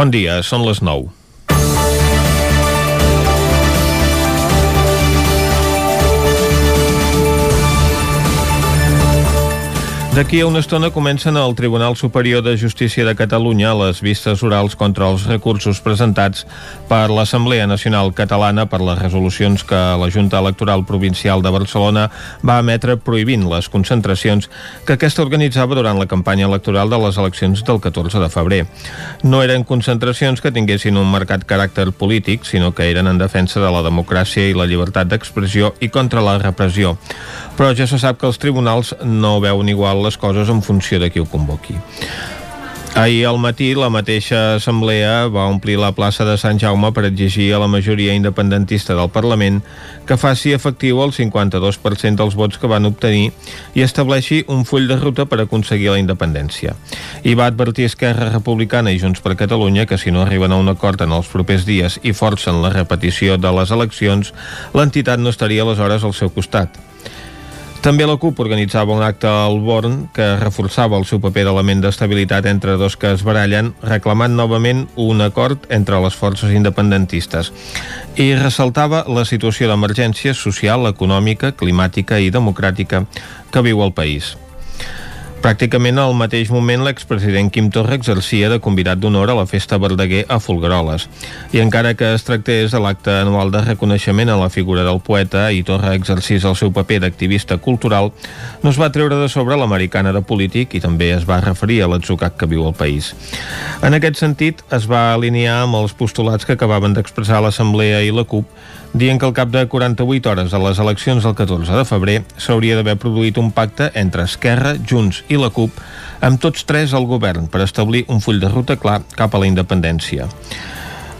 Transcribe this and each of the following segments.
Bon dia, són les 9. D'aquí a una estona comencen al Tribunal Superior de Justícia de Catalunya les vistes orals contra els recursos presentats per l'Assemblea Nacional Catalana per les resolucions que la Junta Electoral Provincial de Barcelona va emetre prohibint les concentracions que aquesta organitzava durant la campanya electoral de les eleccions del 14 de febrer. No eren concentracions que tinguessin un marcat caràcter polític, sinó que eren en defensa de la democràcia i la llibertat d'expressió i contra la repressió. Però ja se sap que els tribunals no veuen igual les coses en funció de qui ho convoqui. Ahir al matí la mateixa assemblea va omplir la plaça de Sant Jaume per exigir a la majoria independentista del Parlament que faci efectiu el 52% dels vots que van obtenir i estableixi un full de ruta per aconseguir la independència. I va advertir Esquerra Republicana i Junts per Catalunya que si no arriben a un acord en els propers dies i forcen la repetició de les eleccions, l'entitat no estaria aleshores al seu costat. També la CUP organitzava un acte al Born que reforçava el seu paper d'element d'estabilitat entre dos que es barallen, reclamant novament un acord entre les forces independentistes. I ressaltava la situació d'emergència social, econòmica, climàtica i democràtica que viu el país. Pràcticament al mateix moment l'expresident Quim Torra exercia de convidat d'honor a la festa Verdaguer a Folgueroles. I encara que es tractés de l'acte anual de reconeixement a la figura del poeta i Torra exercís el seu paper d'activista cultural, no es va treure de sobre l'americana de polític i també es va referir a l'atzucac que viu al país. En aquest sentit, es va alinear amb els postulats que acabaven d'expressar l'Assemblea i la CUP dient que al cap de 48 hores de les eleccions del 14 de febrer s'hauria d'haver produït un pacte entre Esquerra, Junts i la CUP amb tots tres al govern per establir un full de ruta clar cap a la independència.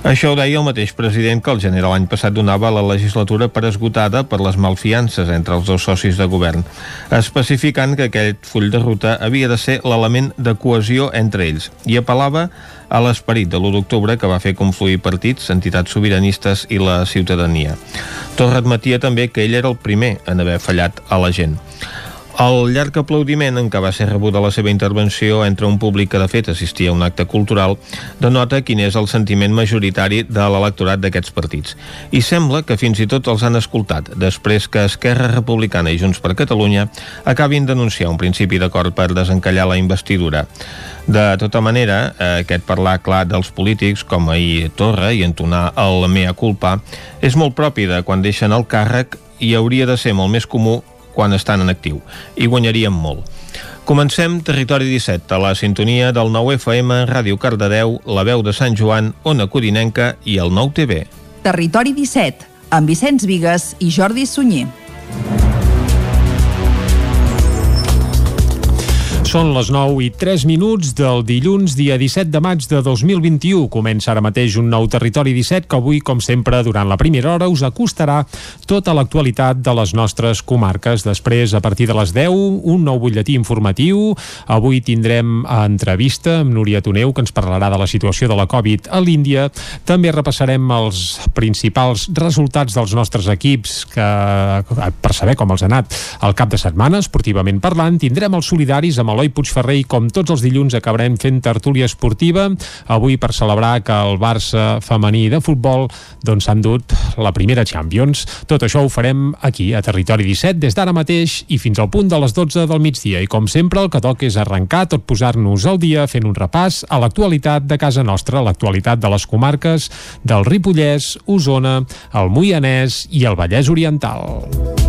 Això ho deia el mateix president que el gener l'any passat donava la legislatura per esgotada per les malfiances entre els dos socis de govern, especificant que aquest full de ruta havia de ser l'element de cohesió entre ells i apel·lava a l'esperit de l'1 d'octubre que va fer confluir partits, entitats sobiranistes i la ciutadania. Torra admetia també que ell era el primer en haver fallat a la gent. El llarg aplaudiment en què va ser rebuda la seva intervenció entre un públic que de fet assistia a un acte cultural denota quin és el sentiment majoritari de l'electorat d'aquests partits. I sembla que fins i tot els han escoltat després que Esquerra Republicana i Junts per Catalunya acabin d'anunciar un principi d'acord per desencallar la investidura. De tota manera, aquest parlar clar dels polítics, com ahir Torra i entonar el mea culpa, és molt propi de quan deixen el càrrec i hauria de ser molt més comú quan estan en actiu. I guanyaríem molt. Comencem Territori 17, a la sintonia del 9 FM, Ràdio Cardedeu, La Veu de Sant Joan, Ona Codinenca i el 9 TV. Territori 17, amb Vicenç Vigues i Jordi Sunyer. Són les 9 i 3 minuts del dilluns, dia 17 de maig de 2021. Comença ara mateix un nou Territori 17 que avui, com sempre, durant la primera hora us acostarà tota l'actualitat de les nostres comarques. Després, a partir de les 10, un nou butlletí informatiu. Avui tindrem entrevista amb Núria Toneu, que ens parlarà de la situació de la Covid a l'Índia. També repassarem els principals resultats dels nostres equips que, per saber com els ha anat el cap de setmana, esportivament parlant. Tindrem els solidaris amb Eloi Puigferrer i com tots els dilluns acabarem fent tertúlia esportiva avui per celebrar que el Barça femení de futbol doncs s'ha endut la primera Champions. Tot això ho farem aquí a Territori 17 des d'ara mateix i fins al punt de les 12 del migdia i com sempre el que toca és arrencar tot posar-nos al dia fent un repàs a l'actualitat de casa nostra, l'actualitat de les comarques del Ripollès, Osona, el Moianès i el Vallès Oriental.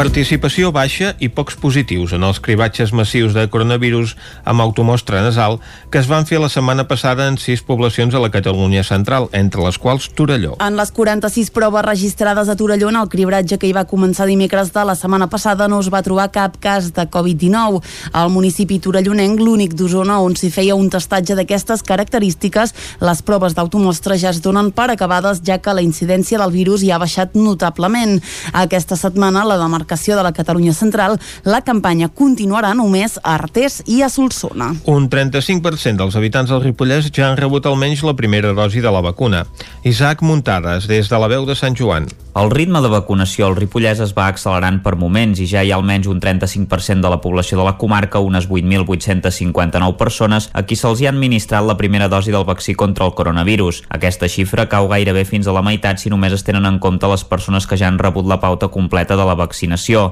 Participació baixa i pocs positius en els cribatges massius de coronavirus amb automostra nasal que es van fer la setmana passada en sis poblacions a la Catalunya central, entre les quals Torelló. En les 46 proves registrades a Torelló en el cribratge que hi va començar dimecres de la setmana passada no es va trobar cap cas de Covid-19. Al municipi torellonenc, l'únic d'Osona on s'hi feia un testatge d'aquestes característiques, les proves d'automostra ja es donen per acabades ja que la incidència del virus hi ha baixat notablement. Aquesta setmana la demarcació demarcació de la Catalunya Central, la campanya continuarà només a Artés i a Solsona. Un 35% dels habitants del Ripollès ja han rebut almenys la primera dosi de la vacuna. Isaac Muntades, des de la veu de Sant Joan. El ritme de vacunació al Ripollès es va accelerant per moments i ja hi ha almenys un 35% de la població de la comarca, unes 8.859 persones, a qui se'ls hi ha administrat la primera dosi del vaccí contra el coronavirus. Aquesta xifra cau gairebé fins a la meitat si només es tenen en compte les persones que ja han rebut la pauta completa de la vaccinació.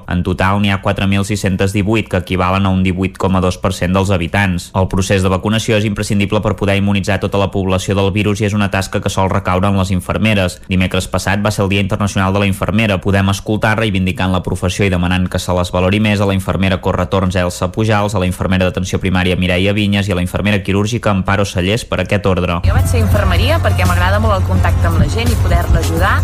En total n'hi ha 4.618, que equivalen a un 18,2% dels habitants. El procés de vacunació és imprescindible per poder immunitzar tota la població del virus i és una tasca que sol recaure en les infermeres. Dimecres passat va ser el Dia Internacional de la Infermera. Podem escoltar reivindicant la professió i demanant que se les valori més a la infermera Corretorns Elsa Pujals, a la infermera d'atenció primària Mireia Vinyes i a la infermera quirúrgica Amparo Sallés per aquest ordre. Jo vaig ser infermeria perquè m'agrada molt el contacte amb la gent i poder-la ajudar.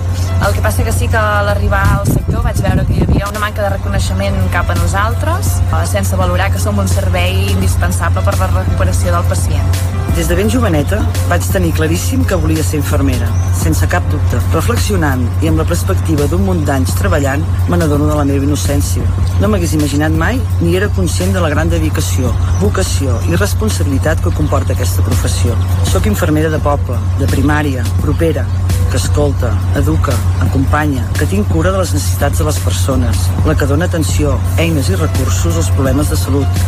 El que passa que sí que a l'arribar al sector vaig veure que hi havia una manca de reconeixement cap a nosaltres, eh, sense valorar que som un servei indispensable per la recuperació del pacient. Des de ben joveneta vaig tenir claríssim que volia ser infermera, sense cap dubte. Reflexionant i amb la perspectiva d'un munt d'anys treballant, me n'adono de la meva innocència. No m'hagués imaginat mai ni era conscient de la gran dedicació, vocació i responsabilitat que comporta aquesta professió. Soc infermera de poble, de primària, propera, que escolta, educa, acompanya, que tinc cura de les necessitats de les persones, la que dona atenció, eines i recursos als problemes de salut,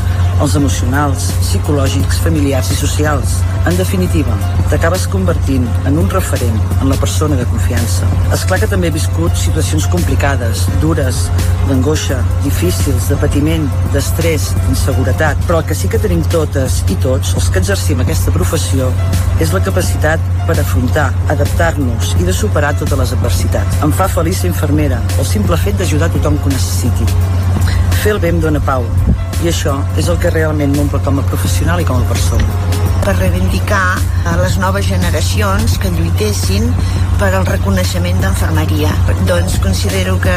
els emocionals, psicològics, familiars i socials. En definitiva, t'acabes convertint en un referent, en la persona de confiança. És clar que també he viscut situacions complicades, dures, d'angoixa, difícils, de patiment, d'estrès, d'inseguretat, però el que sí que tenim totes i tots, els que exercim aquesta professió, és la capacitat per afrontar, adaptar-nos i de superar totes les adversitats. Em fa feliç ser infermera, el simple fet d'ajudar tothom que ho necessiti. Fer el bé em dóna pau, i això és el que realment m'omple com a professional i com a persona. Per reivindicar a les noves generacions que lluitessin per al reconeixement d'enfermeria. Doncs considero que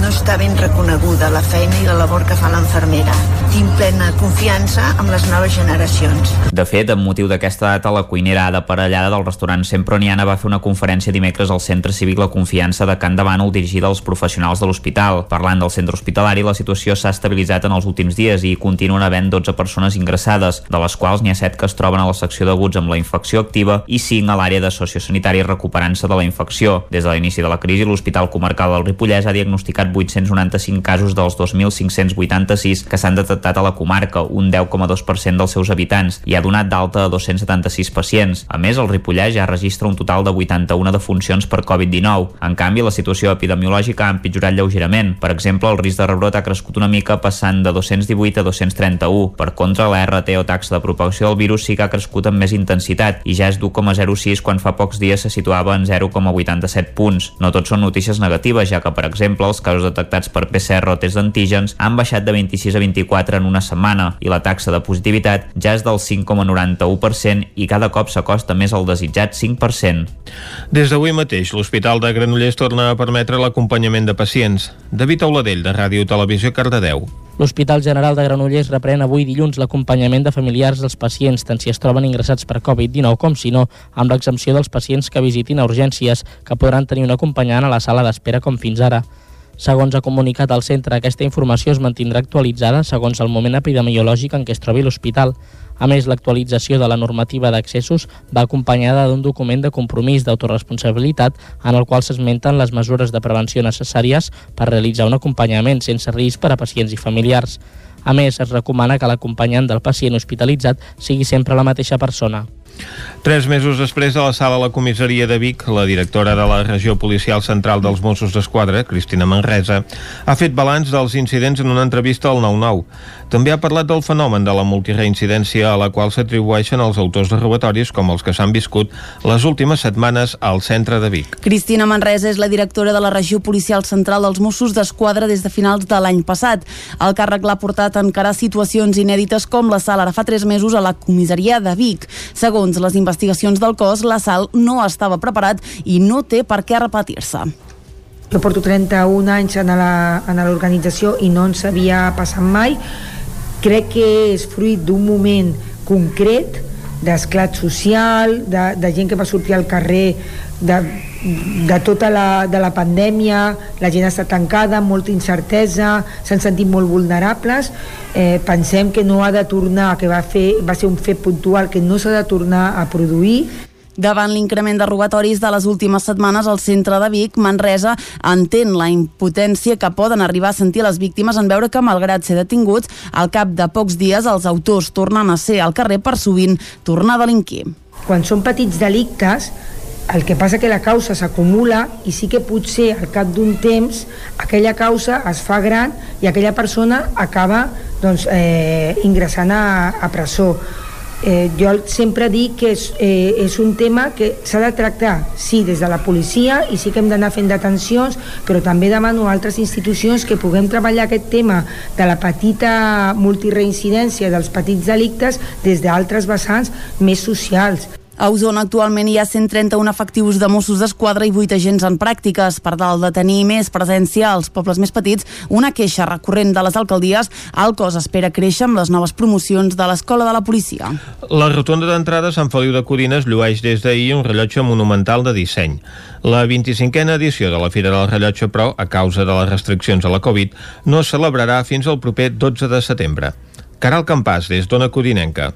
no està ben reconeguda la feina i la labor que fa l'enfermera. Tinc plena confiança amb les noves generacions. De fet, amb motiu d'aquesta data, la cuinera Ada Parellada del restaurant Semproniana va fer una conferència dimecres al Centre Cívic La Confiança de Can de Bànol dirigida als professionals de l'hospital. Parlant del centre hospitalari, la situació s'ha estabilitzat en els últims dies i continuen havent 12 persones ingressades, de les quals n'hi ha 7 que es troben a la secció d'aguts amb la infecció activa i 5 a l'àrea de sociosanitari recuperant-se de la infecció. Des de l'inici de la crisi, l'Hospital Comarcal del Ripollès ha diagnosticat 895 casos dels 2.586 que s'han detectat a la comarca, un 10,2% dels seus habitants, i ha donat d'alta a 276 pacients. A més, el Ripollès ja registra un total de 81 defuncions per Covid-19. En canvi, la situació epidemiològica ha empitjorat lleugerament. Per exemple, el risc de rebrot ha crescut una mica passant de 218 a 231. Per contra, la RT o taxa de propagació del virus sí que ha crescut amb més intensitat i ja és d'1,06 quan fa pocs dies se situava en 0,87 punts. No tot són notícies negatives, ja que, per exemple, els casos detectats per PCR o test d'antígens han baixat de 26 a 24 en una setmana i la taxa de positivitat ja és del 5,91% i cada cop s'acosta més al desitjat 5%. Des d'avui mateix, l'Hospital de Granollers torna a permetre l'acompanyament de pacients. David Auladell, de Ràdio Televisió, Cardedeu. L'Hospital General de Granollers reprèn avui dilluns l'acompanyament de familiars dels pacients, tant si es troben ingressats per Covid-19 com si no, amb l'exempció dels pacients que visitin a urgències, que podran tenir un acompanyant a la sala d'espera com fins ara. Segons ha comunicat el centre, aquesta informació es mantindrà actualitzada segons el moment epidemiològic en què es trobi l'hospital. A més, l'actualització de la normativa d'accessos va acompanyada d'un document de compromís d'autoresponsabilitat en el qual s'esmenten les mesures de prevenció necessàries per realitzar un acompanyament sense risc per a pacients i familiars. A més, es recomana que l'acompanyant del pacient hospitalitzat sigui sempre la mateixa persona. Tres mesos després de la sala a la comissaria de Vic, la directora de la regió policial central dels Mossos d'Esquadra, Cristina Manresa, ha fet balanç dels incidents en una entrevista al 9-9. També ha parlat del fenomen de la multireincidència a la qual s'atribueixen els autors de robatoris com els que s'han viscut les últimes setmanes al centre de Vic. Cristina Manresa és la directora de la regió policial central dels Mossos d'Esquadra des de finals de l'any passat. El càrrec l'ha portat a encarar situacions inèdites com la sala ara fa tres mesos a la comissaria de Vic. Segons les investigacions del cos, la sal no estava preparat i no té per què repetir-se. Jo porto 31 anys en l'organització i no ens havia passat mai crec que és fruit d'un moment concret d'esclat social, de, de gent que va sortir al carrer de, de tota la, de la pandèmia, la gent està tancada, molta incertesa, s'han sentit molt vulnerables, eh, pensem que no ha de tornar, que va, fer, va ser un fet puntual, que no s'ha de tornar a produir davant l'increment de robatoris de les últimes setmanes, el centre de Vic, Manresa, entén la impotència que poden arribar a sentir les víctimes en veure que, malgrat ser detinguts, al cap de pocs dies els autors tornen a ser al carrer per sovint tornar a delinquir. Quan són petits delictes, el que passa que la causa s'acumula i sí que potser al cap d'un temps aquella causa es fa gran i aquella persona acaba doncs, eh, ingressant a, a presó. Eh, jo sempre dic que és, eh, és un tema que s'ha de tractar, sí, des de la policia i sí que hem d'anar fent detencions, però també demano a altres institucions que puguem treballar aquest tema de la petita multireincidència dels petits delictes des d'altres vessants més socials. A Osona actualment hi ha 131 efectius de Mossos d'Esquadra i 8 agents en pràctiques. Per tal de tenir més presència als pobles més petits, una queixa recurrent de les alcaldies, el cos espera créixer amb les noves promocions de l'Escola de la Policia. La rotonda d'entrada Sant Feliu de Codines llueix des d'ahir un rellotge monumental de disseny. La 25a edició de la Fira del Rellotge, però, a causa de les restriccions a la Covid, no es celebrarà fins al proper 12 de setembre. Caral Campàs, des d'Ona Codinenca.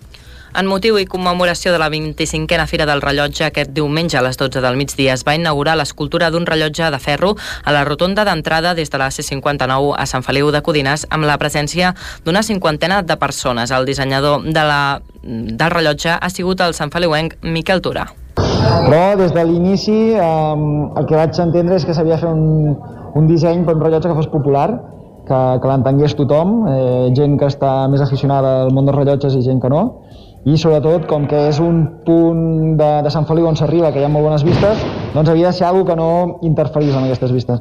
En motiu i commemoració de la 25a Fira del Rellotge, aquest diumenge a les 12 del migdia es va inaugurar l'escultura d'un rellotge de ferro a la rotonda d'entrada des de la C59 a Sant Feliu de Codines amb la presència d'una cinquantena de persones. El dissenyador de la, del rellotge ha sigut el Sant Feliuenc Miquel Turà. Però des de l'inici eh, el que vaig entendre és que s'havia de fer un, un disseny per un rellotge que fos popular, que, que l'entengués tothom, eh, gent que està més aficionada al món dels rellotges i gent que no, i sobretot com que és un punt de, de Sant Feliu on s'arriba, que hi ha molt bones vistes, doncs havia de ser alguna que no interferís amb aquestes vistes.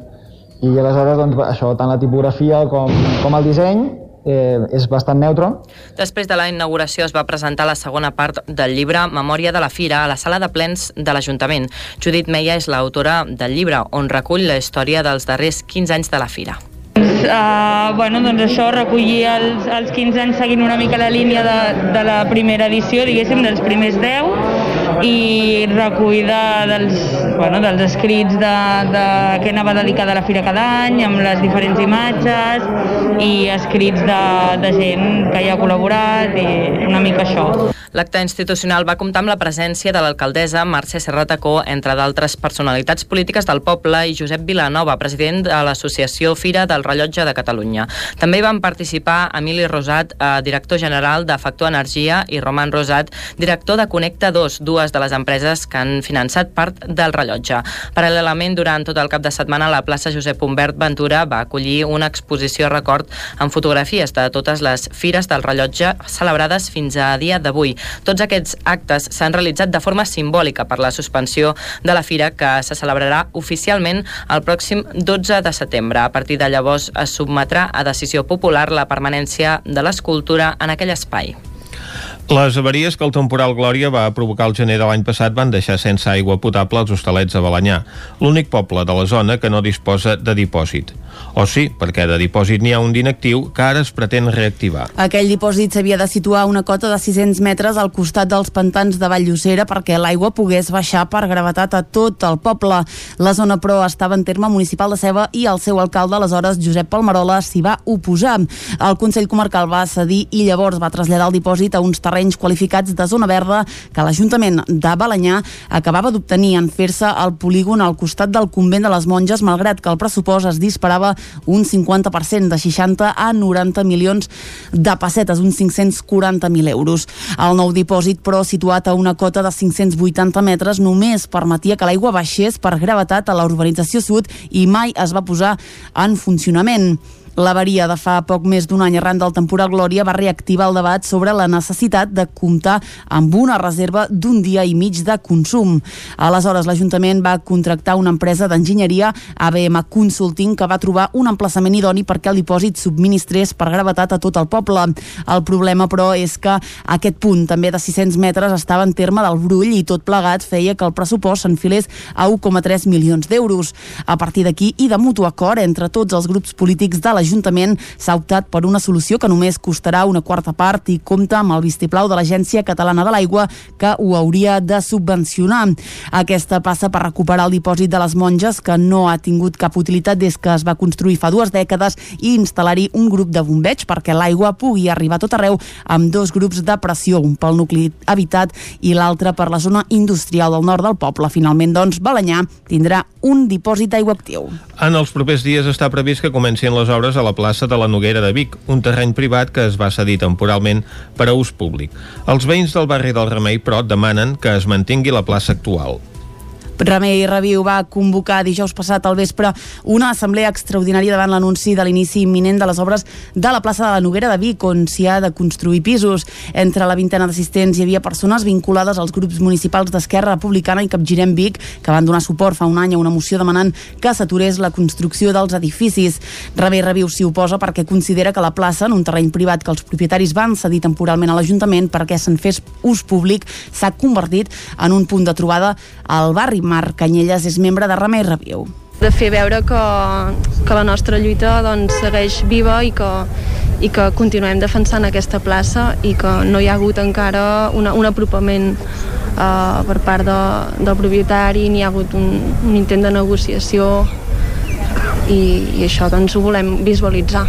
I aleshores, doncs, això, tant la tipografia com, com el disseny eh, és bastant neutre. Després de la inauguració es va presentar la segona part del llibre Memòria de la Fira a la sala de plens de l'Ajuntament. Judit Meia és l'autora del llibre, on recull la història dels darrers 15 anys de la Fira uh, bueno, doncs això, recollir els, els 15 anys seguint una mica la línia de, de la primera edició, diguéssim, dels primers 10, i recull de, dels, bueno, dels escrits de, de què anava dedicada la fira cada any, amb les diferents imatges, i escrits de, de gent que hi ha col·laborat, i una mica això. L'acte institucional va comptar amb la presència de l'alcaldessa Mercè Serratacó, entre d'altres personalitats polítiques del poble, i Josep Vilanova, president de l'Associació Fira del Rellotge de Catalunya. També hi van participar Emili Rosat, eh, director general de Factor Energia, i Roman Rosat, director de Connecta 2, dues de les empreses que han finançat part del rellotge. Paral·lelament, durant tot el cap de setmana, la plaça Josep Humbert Ventura va acollir una exposició record amb fotografies de totes les fires del rellotge celebrades fins a dia d'avui. Tots aquests actes s'han realitzat de forma simbòlica per la suspensió de la fira que se celebrarà oficialment el pròxim 12 de setembre. A partir de llavors es submetrà a decisió popular la permanència de l'escultura en aquell espai. Les avaries que el temporal Glòria va provocar el gener de l'any passat van deixar sense aigua potable als hostalets de Balanyà, l'únic poble de la zona que no disposa de dipòsit. O sí, perquè de dipòsit n'hi ha un d'inactiu que ara es pretén reactivar. Aquell dipòsit s'havia de situar a una cota de 600 metres al costat dels pantans de Valllocera perquè l'aigua pogués baixar per gravetat a tot el poble. La zona, però, estava en terme municipal de Ceba i el seu alcalde, aleshores, Josep Palmerola, s'hi va oposar. El Consell Comarcal va cedir i llavors va traslladar el dipòsit a uns terrenys terrenys qualificats de zona verda que l'Ajuntament de Balanyà acabava d'obtenir en fer-se el polígon al costat del convent de les monges, malgrat que el pressupost es disparava un 50% de 60 a 90 milions de pessetes, uns 540.000 euros. El nou dipòsit, però, situat a una cota de 580 metres, només permetia que l'aigua baixés per gravetat a la urbanització sud i mai es va posar en funcionament. L'avaria de fa poc més d'un any arran del temporal Glòria va reactivar el debat sobre la necessitat de comptar amb una reserva d'un dia i mig de consum. Aleshores, l'Ajuntament va contractar una empresa d'enginyeria, ABM Consulting, que va trobar un emplaçament idoni perquè el dipòsit subministrés per gravetat a tot el poble. El problema, però, és que aquest punt, també de 600 metres, estava en terme del Brull i tot plegat feia que el pressupost s'enfilés a 1,3 milions d'euros. A partir d'aquí i de mutu acord entre tots els grups polítics de la l'Ajuntament s'ha optat per una solució que només costarà una quarta part i compta amb el vistiplau de l'Agència Catalana de l'Aigua que ho hauria de subvencionar. Aquesta passa per recuperar el dipòsit de les monges que no ha tingut cap utilitat des que es va construir fa dues dècades i instal·lar-hi un grup de bombeig perquè l'aigua pugui arribar a tot arreu amb dos grups de pressió, un pel nucli habitat i l'altre per la zona industrial del nord del poble. Finalment, doncs, Balanyà tindrà un dipòsit d'aigua actiu. En els propers dies està previst que comencin les obres a la plaça de la Noguera de Vic, un terreny privat que es va cedir temporalment per a ús públic. Els veïns del barri del Remei, però, demanen que es mantingui la plaça actual. Remei Reviu va convocar dijous passat al vespre una assemblea extraordinària davant l'anunci de l'inici imminent de les obres de la plaça de la Noguera de Vic, on s'hi ha de construir pisos. Entre la vintena d'assistents hi havia persones vinculades als grups municipals d'Esquerra Republicana i Capgirem Vic, que van donar suport fa un any a una moció demanant que s'aturés la construcció dels edificis. Remei Reviu s'hi oposa perquè considera que la plaça, en un terreny privat que els propietaris van cedir temporalment a l'Ajuntament perquè se'n fes ús públic, s'ha convertit en un punt de trobada al barri Marc Canyelles és membre de Remei Reviu de fer veure que, que la nostra lluita doncs, segueix viva i que, i que continuem defensant aquesta plaça i que no hi ha hagut encara una, un apropament uh, per part de, del propietari ni hi ha hagut un, un intent de negociació i, i això doncs, ho volem visualitzar.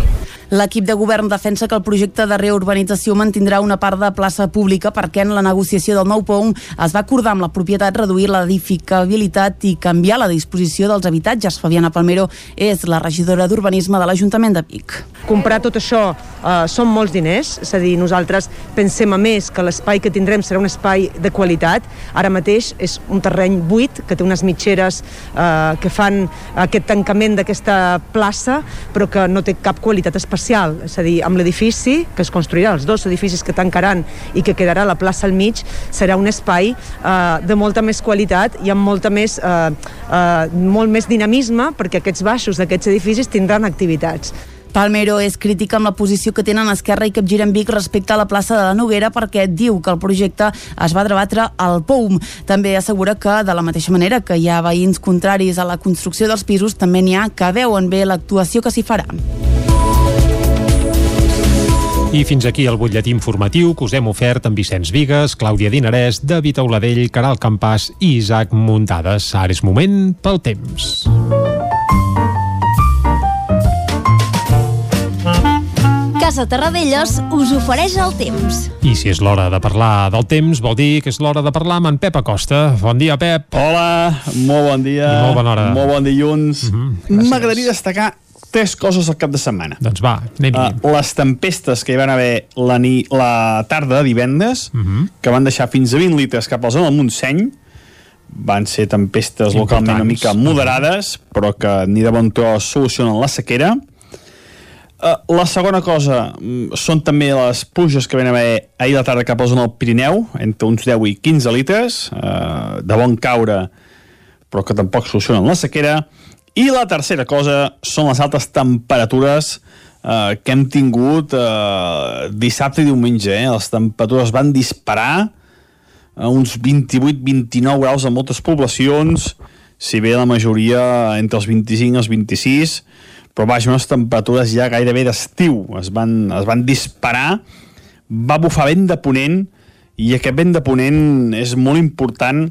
L'equip de govern defensa que el projecte de reurbanització mantindrà una part de plaça pública perquè en la negociació del nou POUM es va acordar amb la propietat reduir l'edificabilitat i canviar la disposició dels habitatges. Fabiana Palmero és la regidora d'Urbanisme de l'Ajuntament de Vic. Comprar tot això eh, són molts diners, és a dir, nosaltres pensem a més que l'espai que tindrem serà un espai de qualitat. Ara mateix és un terreny buit que té unes mitgeres eh, que fan aquest tancament d'aquesta plaça però que no té cap qualitat especial especial, és a dir, amb l'edifici que es construirà, els dos edificis que tancaran i que quedarà la plaça al mig, serà un espai eh, de molta més qualitat i amb molta més, eh, eh, molt més dinamisme perquè aquests baixos d'aquests edificis tindran activitats. Palmero és crítica amb la posició que tenen Esquerra i Capgirem Vic respecte a la plaça de la Noguera perquè diu que el projecte es va debatre al POUM. També assegura que, de la mateixa manera que hi ha veïns contraris a la construcció dels pisos, també n'hi ha que veuen bé l'actuació que s'hi farà. I fins aquí el butlletí informatiu que us hem ofert amb Vicenç Vigues, Clàudia Dinarès, David Auladell, Caral Campàs i Isaac Muntades. Ara és moment pel temps. Casa Terradellos us ofereix el temps. I si és l'hora de parlar del temps, vol dir que és l'hora de parlar amb en Pep Acosta. Bon dia, Pep. Hola, molt bon dia. I molt bona hora. Molt bon dilluns. Mm -hmm, M'agradaria destacar tres coses al cap de setmana. Doncs va, anem uh, Les tempestes que hi van haver la, ni, la tarda de divendres, uh Mhm. -huh. que van deixar fins a 20 litres cap a la zona del Montseny, van ser tempestes localment una mica moderades, però que ni de bon tros solucionen la sequera. Uh, la segona cosa mm, són també les pluges que van haver ahir la tarda cap a la zona del Pirineu, entre uns 10 i 15 litres, uh, de bon caure, però que tampoc solucionen la sequera. I la tercera cosa són les altes temperatures eh, que hem tingut eh, dissabte i diumenge. Eh? Les temperatures van disparar a uns 28-29 graus en moltes poblacions, si bé la majoria entre els 25 i els 26, però vaja, unes temperatures ja gairebé d'estiu. Es, van, es van disparar, va bufar vent de ponent, i aquest vent de ponent és molt important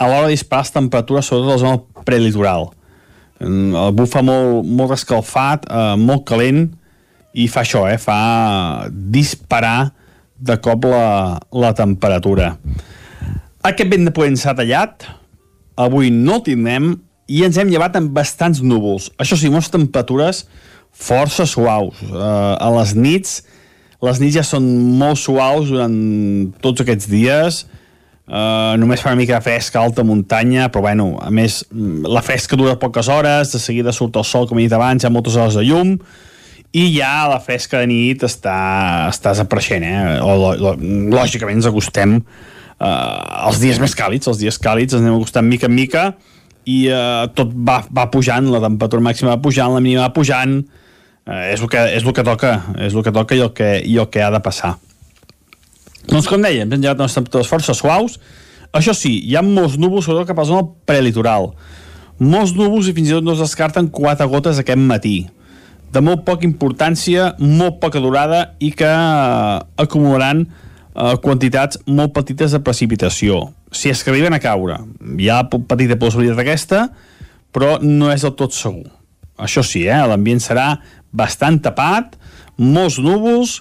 a l'hora de disparar les temperatures, sobretot a la zona prelitoral. El bufa molt, molt escalfat, eh, molt calent, i fa això, eh, fa disparar de cop la, la temperatura. Aquest vent de ponent s'ha tallat, avui no el tindrem, i ens hem llevat amb bastants núvols. Això sí, unes temperatures força suaus. Eh, a les nits, les nits ja són molt suaus durant tots aquests dies, Uh, només fa una mica de fresca alta muntanya, però bueno, a més, la fresca dura poques hores, de seguida surt el sol, com he dit abans, hi ha moltes hores de llum, i ja la fresca de nit està, està desapareixent, eh? O, lo, lògicament ens acostem uh, als dies més càlids, els dies càlids ens anem acostant mica en mica, i uh, tot va, va pujant, la temperatura màxima va pujant, la mínima va pujant, uh, és, el que, és el que toca, és el que toca i el que, i el que ha de passar. Doncs com dèiem, hem llevat unes temperatures força suaus. Això sí, hi ha molts núvols, sobretot cap a la zona prelitoral. Molts núvols i fins i tot no es descarten quatre gotes aquest matí. de molt poca importància, molt poca durada i que eh, acumularan eh, quantitats molt petites de precipitació. Si és que arriben a caure, hi ha petita possibilitat aquesta, però no és del tot segur. Això sí, eh, l'ambient serà bastant tapat, molts núvols,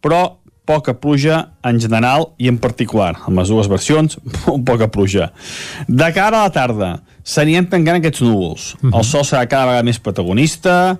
però poca pluja en general i en particular, amb les dues versions, poca pluja. De cara a la tarda, s'anien tancant aquests núvols. Uh -huh. El sol serà cada vegada més protagonista,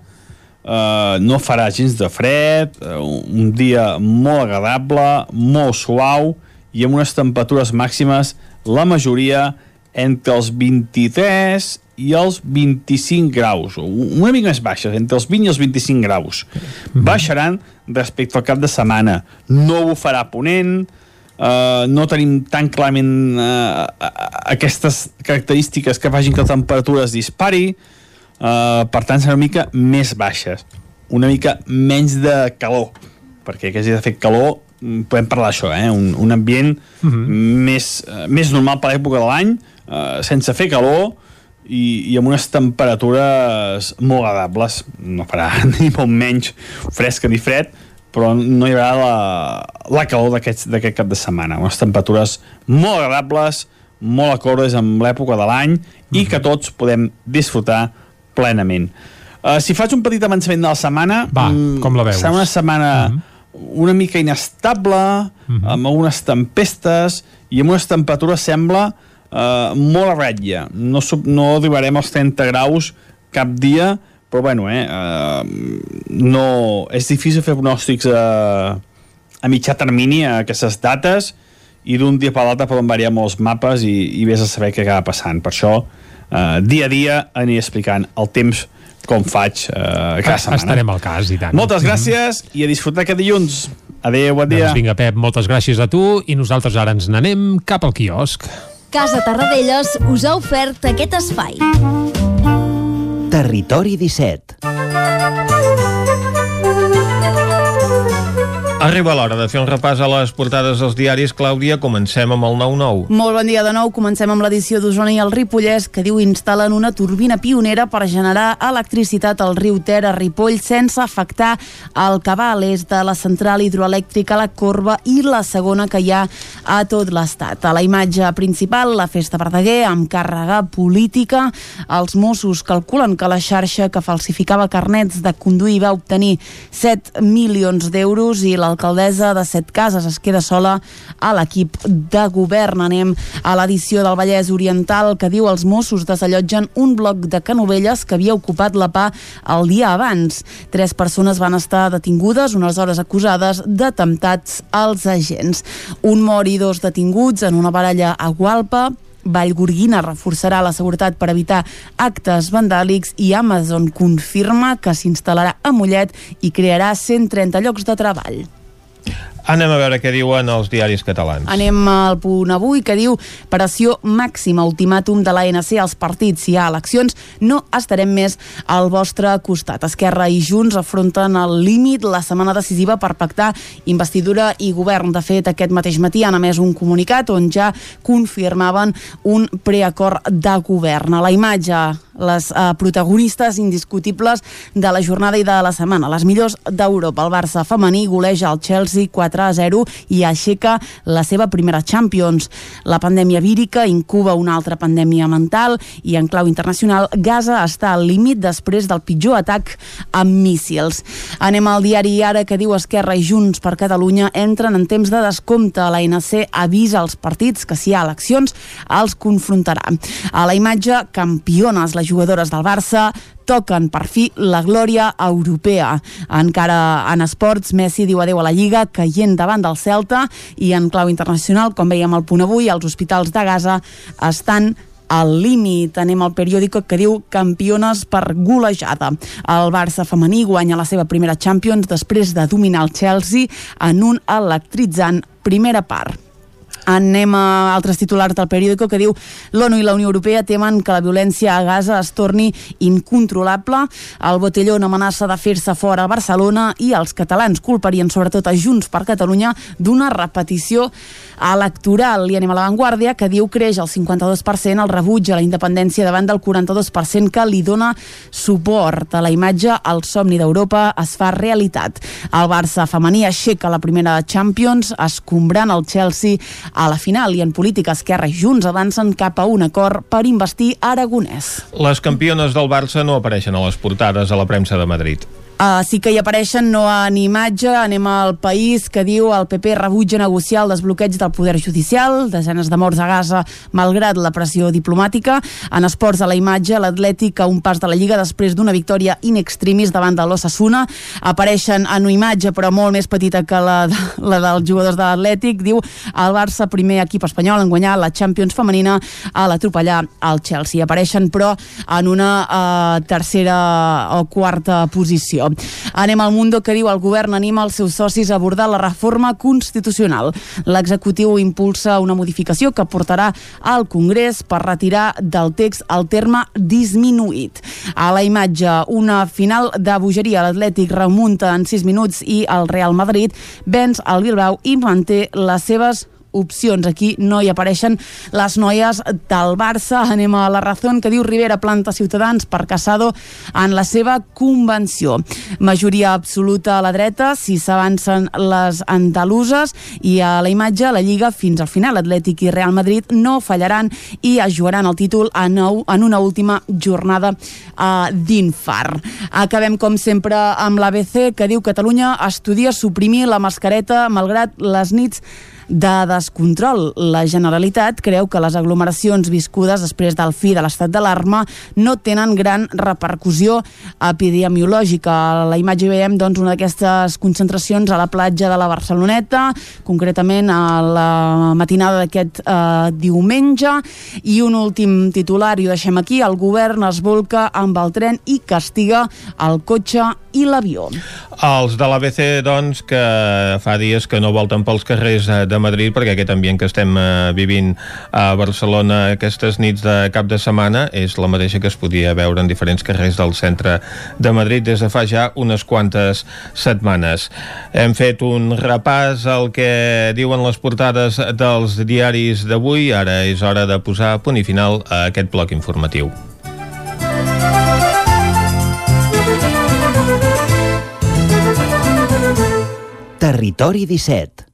eh, no farà gens de fred, uh, un dia molt agradable, molt suau i amb unes temperatures màximes, la majoria entre els 23 i els 25 graus, una mica més baixes, entre els 20 i els 25 graus. Mhm. Baixaran respecte al cap de setmana. No ho farà ponent, Uh, no tenim tan clarament uh, aquestes característiques que facin que la temperatura es dispari uh, per tant serà una mica més baixes una mica menys de calor perquè que hagi de fer calor mm, podem parlar d'això, eh? un, un ambient uh mhm. -huh. més, uh, més normal per l'època de l'any uh, sense fer calor i, i amb unes temperatures molt agradables no farà ni molt menys fresca ni fred però no hi haurà la, la calor d'aquest cap de setmana unes temperatures molt agradables molt acordes amb l'època de l'any i que tots podem disfrutar plenament uh, si faig un petit avançament de la setmana Va, mm, com la veus? serà una setmana uh mhm. -huh. una mica inestable uh mhm. -huh. amb algunes tempestes i amb unes temperatures sembla eh, molt a ratlla. No, no arribarem als 30 graus cap dia, però bueno, eh, eh, no, és difícil fer pronòstics a, a mitjà termini a aquestes dates i d'un dia per l'altre poden variar molts mapes i, i vés a saber què acaba passant. Per això, eh, dia a dia aniré explicant el temps com faig eh, cada setmana. Estarem al cas, i tant. Moltes gràcies i a disfrutar aquest dilluns. Adéu, bon dia. Doncs vinga, Pep, moltes gràcies a tu i nosaltres ara ens n'anem cap al quiosc. Casa Tarradellas us ha ofert aquest espai. Territori 17 Arriba l'hora de fer un repàs a les portades dels diaris. Clàudia, comencem amb el 9-9. Molt bon dia de nou. Comencem amb l'edició d'Osona i el Ripollès, que diu instal·len una turbina pionera per generar electricitat al riu Ter a Ripoll sense afectar el cabal. És de la central hidroelèctrica La Corba i la segona que hi ha a tot l'estat. A la imatge principal, la festa Verdaguer, amb càrrega política. Els Mossos calculen que la xarxa que falsificava carnets de conduir va obtenir 7 milions d'euros i la l'alcaldessa de Set Cases es queda sola a l'equip de govern. Anem a l'edició del Vallès Oriental que diu els Mossos desallotgen un bloc de Canovelles que havia ocupat la PA el dia abans. Tres persones van estar detingudes, unes hores acusades d'atemptats als agents. Un mort i dos detinguts en una baralla a Gualpa Vallgorguina reforçarà la seguretat per evitar actes vandàlics i Amazon confirma que s'instal·larà a Mollet i crearà 130 llocs de treball. Anem a veure què diuen els diaris catalans. Anem al punt avui que diu pressió màxima, ultimàtum de l'ANC als partits. Si hi ha eleccions, no estarem més al vostre costat. Esquerra i Junts afronten el límit la setmana decisiva per pactar investidura i govern. De fet, aquest mateix matí han emès un comunicat on ja confirmaven un preacord de govern. A la imatge les eh, protagonistes indiscutibles de la jornada i de la setmana. Les millors d'Europa. El Barça femení goleja el Chelsea 4 a 0 i aixeca la seva primera Champions. La pandèmia vírica incuba una altra pandèmia mental i en clau internacional Gaza està al límit després del pitjor atac amb míssils. Anem al diari Ara que diu Esquerra i Junts per Catalunya entren en temps de descompte. La NC avisa als partits que si hi ha eleccions els confrontarà. A la imatge, campiones, la jugadores del Barça toquen per fi la glòria europea. Encara en esports, Messi diu adeu a la Lliga, caient davant del Celta, i en clau internacional, com veiem al punt avui, els hospitals de Gaza estan al límit. Anem al periòdico que diu campiones per golejada. El Barça femení guanya la seva primera Champions després de dominar el Chelsea en un electritzant primera part. Anem a altres titulars del periòdico que diu l'ONU i la Unió Europea temen que la violència a Gaza es torni incontrolable. El botelló amenaça de fer-se fora a Barcelona i els catalans culparien sobretot a Junts per Catalunya d'una repetició electoral. I anem a l'avantguàrdia que diu creix el 52% el rebuig a la independència davant del 42% que li dona suport. A la imatge, el somni d'Europa es fa realitat. El Barça femení aixeca la primera Champions, escombrant el Chelsea a la final i en política Esquerra i Junts avancen cap a un acord per investir Aragonès. Les campiones del Barça no apareixen a les portades a la premsa de Madrid. Uh, sí que hi apareixen no en imatge, anem al país que diu el PP rebutja negociar el desbloqueig del poder judicial, desenes de morts a Gaza malgrat la pressió diplomàtica. En esports a la imatge, l'Atlètic a un pas de la Lliga després d'una victòria in extremis davant de l'Ossassuna. Apareixen en una imatge però molt més petita que la, la dels jugadors de l'Atlètic. Diu el Barça, primer equip espanyol en guanyar la Champions femenina a l'atropellar al Chelsea. Apareixen però en una uh, tercera o quarta posició. Anem al Mundo que diu el govern anima els seus socis a abordar la reforma constitucional. L'executiu impulsa una modificació que portarà al Congrés per retirar del text el terme disminuït. A la imatge, una final de bogeria. L'Atlètic remunta en 6 minuts i el Real Madrid venç el Bilbao i manté les seves opcions. Aquí no hi apareixen les noies del Barça. Anem a la raó que diu Rivera planta Ciutadans per Casado en la seva convenció. Majoria absoluta a la dreta si s'avancen les andaluses i a la imatge la Lliga fins al final. Atlètic i Real Madrid no fallaran i es jugaran el títol a nou en una última jornada uh, d'infart. Acabem com sempre amb l'ABC que diu Catalunya estudia suprimir la mascareta malgrat les nits de descontrol. La Generalitat creu que les aglomeracions viscudes després del fi de l'estat d'alarma no tenen gran repercussió epidemiològica. A la imatge veiem doncs, una d'aquestes concentracions a la platja de la Barceloneta, concretament a la matinada d'aquest eh, diumenge. I un últim titular, i ho deixem aquí, el govern es volca amb el tren i castiga el cotxe i l'avió. Els de l'ABC, doncs, que fa dies que no volten pels carrers de Madrid perquè aquest ambient que estem eh, vivint a Barcelona aquestes nits de cap de setmana és la mateixa que es podia veure en diferents carrers del centre de Madrid des de fa ja unes quantes setmanes. Hem fet un repàs al que diuen les portades dels diaris d'avui. Ara és hora de posar punt i final a aquest bloc informatiu. Territori 17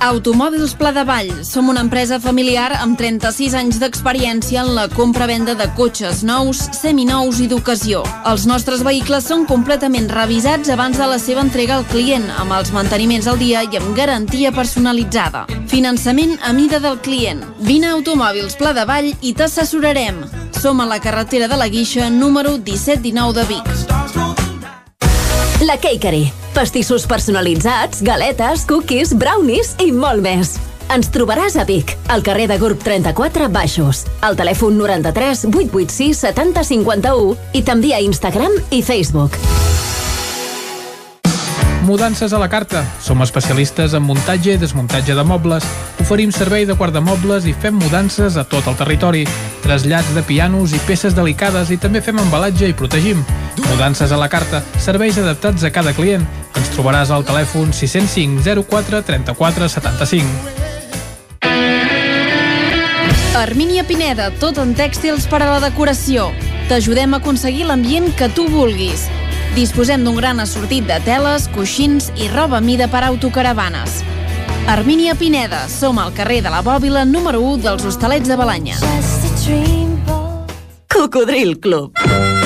Automòbils Pla de Vall. Som una empresa familiar amb 36 anys d'experiència en la compra-venda de cotxes nous, seminous i d'ocasió. Els nostres vehicles són completament revisats abans de la seva entrega al client, amb els manteniments al dia i amb garantia personalitzada. Finançament a mida del client. Vine a Automòbils Pla de Vall i t'assessorarem. Som a la carretera de la Guixa, número 1719 de Vic. La Cakery. Pastissos personalitzats, galetes, cookies, brownies i molt més. Ens trobaràs a Vic, al carrer de Gurb 34 Baixos, al telèfon 93 886 70 51 i també a Instagram i Facebook. Mudances a la carta. Som especialistes en muntatge i desmuntatge de mobles. Oferim servei de guardamobles i fem mudances a tot el territori. Trasllats de pianos i peces delicades i també fem embalatge i protegim. Mudances a la carta. Serveis adaptats a cada client. Ens trobaràs al telèfon 605 04 34 75. Armínia Pineda, tot en tèxtils per a la decoració. T'ajudem a aconseguir l'ambient que tu vulguis. Disposem d'un gran assortit de teles, coixins i roba mida per autocaravanes. Armínia Pineda, som al carrer de la Bòbila número 1 dels Hostalets de Balanya. Cocodril Club.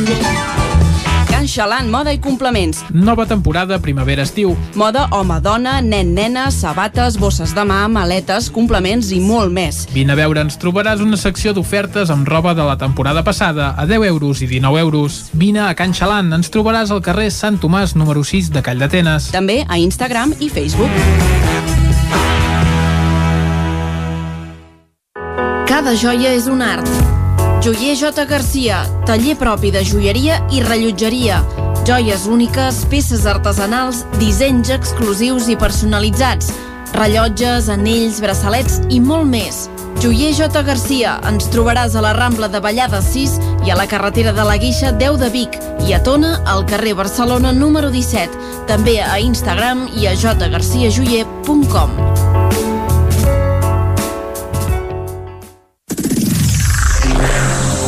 Xalant Moda i Complements. Nova temporada primavera-estiu. Moda home-dona, nen-nena, sabates, bosses de mà, maletes, complements i molt més. Vine a veure, ens trobaràs una secció d'ofertes amb roba de la temporada passada a 10 euros i 19 euros. Vine a Can Xalant, ens trobaràs al carrer Sant Tomàs número 6 de Call d'Atenes. També a Instagram i Facebook. Cada joia és un art. Joier J. Garcia, taller propi de joieria i rellotgeria. Joies úniques, peces artesanals, dissenys exclusius i personalitzats. Rellotges, anells, braçalets i molt més. Joier J. Garcia, ens trobaràs a la Rambla de Vallada 6 i a la carretera de la Guixa 10 de Vic i a Tona, al carrer Barcelona número 17. També a Instagram i a jgarciajoyer.com.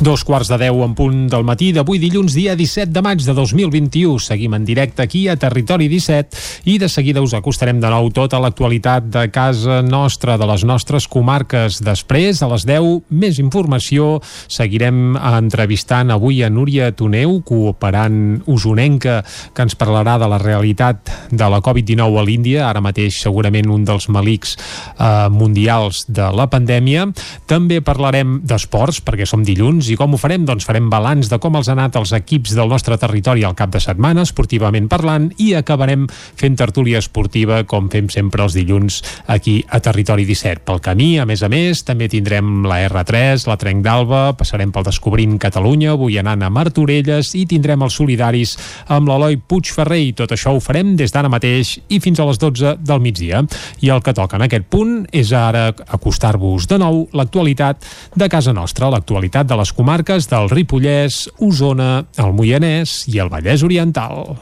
Dos quarts de deu en punt del matí d'avui dilluns, dia 17 de maig de 2021. Seguim en directe aquí a Territori 17 i de seguida us acostarem de nou tota l'actualitat de casa nostra, de les nostres comarques. Després, a les 10, més informació. Seguirem entrevistant avui a Núria Toneu, cooperant usonenca, que ens parlarà de la realitat de la Covid-19 a l'Índia, ara mateix segurament un dels malics eh, mundials de la pandèmia. També parlarem d'esports, perquè som dilluns, i com ho farem? Doncs farem balanç de com els han anat els equips del nostre territori al cap de setmana, esportivament parlant, i acabarem fent tertúlia esportiva, com fem sempre els dilluns aquí a Territori 17. Pel camí, a més a més, també tindrem la R3, la Trenc d'Alba, passarem pel Descobrint Catalunya, avui anant a Martorelles, i tindrem els solidaris amb l'Eloi Puigferrer, i tot això ho farem des d'ara mateix i fins a les 12 del migdia. I el que toca en aquest punt és ara acostar-vos de nou l'actualitat de casa nostra, l'actualitat de les comarques del Ripollès, Osona, el Moianès i el Vallès Oriental.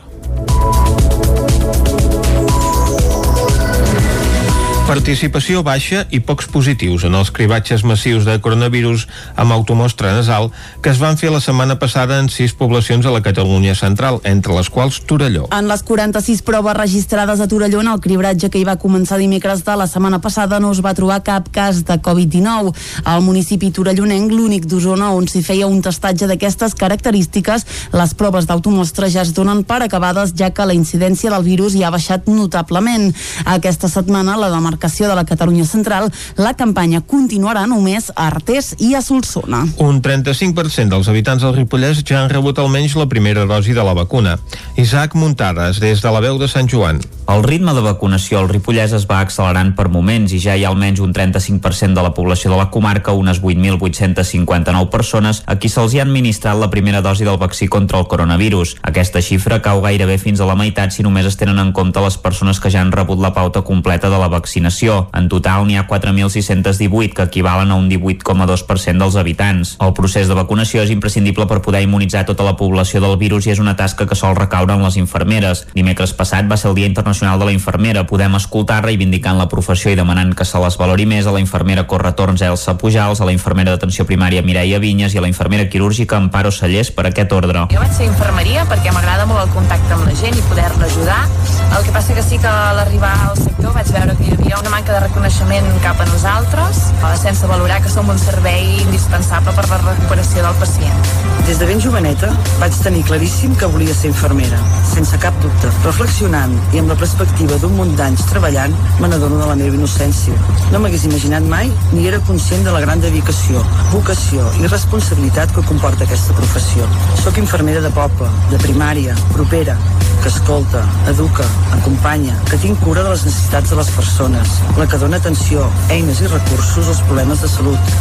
Participació baixa i pocs positius en els cribatges massius de coronavirus amb automostra nasal que es van fer la setmana passada en sis poblacions a la Catalunya central, entre les quals Torelló. En les 46 proves registrades a Torelló en el cribratge que hi va començar dimecres de la setmana passada no es va trobar cap cas de Covid-19. Al municipi torellonenc, l'únic d'Osona on s'hi feia un testatge d'aquestes característiques, les proves d'automostra ja es donen per acabades ja que la incidència del virus hi ha baixat notablement. Aquesta setmana la demarcació de la Catalunya Central, la campanya continuarà només a Artés i a Solsona. Un 35% dels habitants del Ripollès ja han rebut almenys la primera dosi de la vacuna. Isaac Muntades, des de la veu de Sant Joan. El ritme de vacunació al Ripollès es va accelerant per moments i ja hi ha almenys un 35% de la població de la comarca, unes 8.859 persones, a qui se'ls hi ha administrat la primera dosi del vaccí contra el coronavirus. Aquesta xifra cau gairebé fins a la meitat si només es tenen en compte les persones que ja han rebut la pauta completa de la vaccinació. En total n'hi ha 4.618, que equivalen a un 18,2% dels habitants. El procés de vacunació és imprescindible per poder immunitzar tota la població del virus i és una tasca que sol recaure en les infermeres. Dimecres passat va ser el Dia Internacional de la Infermera. Podem escoltar reivindicant la professió i demanant que se les valori més a la infermera Corretorns Elsa Pujals, a la infermera d'atenció primària Mireia Vinyes i a la infermera quirúrgica Amparo Sallés per aquest ordre. Jo vaig ser infermeria perquè m'agrada molt el contacte amb la gent i poder-la ajudar. El que passa que sí que a l'arribar al sector vaig veure que hi havia una manca de reconeixement cap a nosaltres, eh, sense valorar que som un servei indispensable per la recuperació del pacient. Des de ben joveneta vaig tenir claríssim que volia ser infermera, sense cap dubte. Reflexionant i amb la perspectiva d'un munt d'anys treballant, me n'adono de la meva innocència. No m'hagués imaginat mai ni era conscient de la gran dedicació, vocació i responsabilitat que comporta aquesta professió. Soc infermera de poble, de primària, propera, que escolta, educa, acompanya, que tinc cura de les necessitats de les persones, la que dona atenció, eines i recursos als problemes de salut,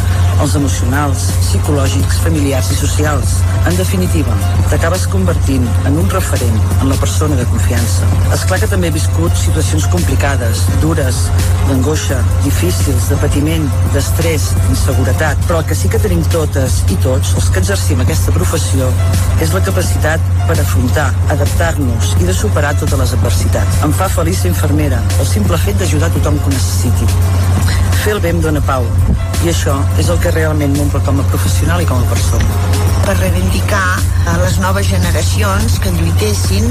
els emocionals, psicològics, familiars i socials. En definitiva, t'acabes convertint en un referent, en la persona de confiança. És clar que també he viscut situacions complicades, dures, d'angoixa, difícils, de patiment, d'estrès, d'inseguretat, però el que sí que tenim totes i tots, els que exercim aquesta professió, és la capacitat per afrontar, adaptar-nos i de superar totes les adversitats. Em fa feliç ser infermera, el simple fet d'ajudar tothom que ho necessiti. Fer el bé em dóna pau, i això és el que realment m'omple com a professional i com a persona. Per reivindicar a les noves generacions que lluitessin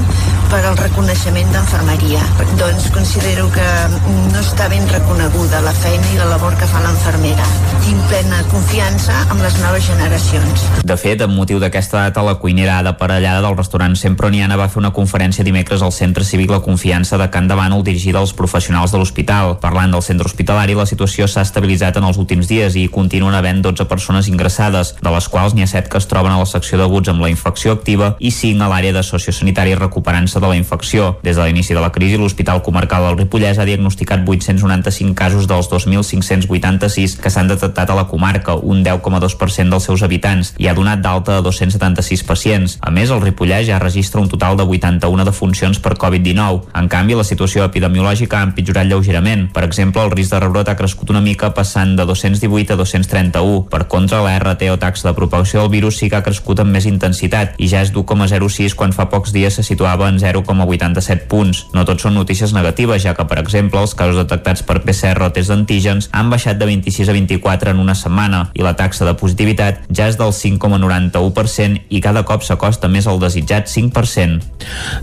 per al reconeixement d'enfermeria. Doncs considero que no està ben reconeguda la feina i la labor que fa l'enfermera. Tinc plena confiança amb les noves generacions. De fet, amb motiu d'aquesta data, la cuinera de parellada del restaurant Semproniana va fer una conferència dimecres al Centre Cívic La Confiança de Can de Bànol dirigida als professionals de l'hospital. Parlant del centre hospitalari, la situació s'ha estabilitzat en els últims dies i continuen havent 12 persones ingressades, de les quals n'hi ha 7 que es troben a la secció d'aguts amb la infecció activa i 5 a l'àrea de sociosanitari recuperant-se de la infecció. Des de l'inici de la crisi, l'Hospital Comarcal del Ripollès ha diagnosticat 895 casos dels 2.586 que s'han detectat a la comarca, un 10,2% dels seus habitants, i ha donat d'alta a 276 pacients. A més, el Ripollès ja registra un total de 81 defuncions per Covid-19. En canvi, la situació epidemiològica ha empitjorat lleugerament. Per exemple, el risc de rebrot ha crescut una mica passant de 218 a 231. Per contra, la RT o taxa de propagació del virus sí que ha crescut amb més intensitat i ja és d'1,06 quan fa pocs dies se situava en 0,87 punts. No tot són notícies negatives, ja que, per exemple, els casos detectats per PCR o test d'antígens han baixat de 26 a 24 en una setmana i la taxa de positivitat ja és del 5,91% i cada cop s'acosta més al desitjat 5%.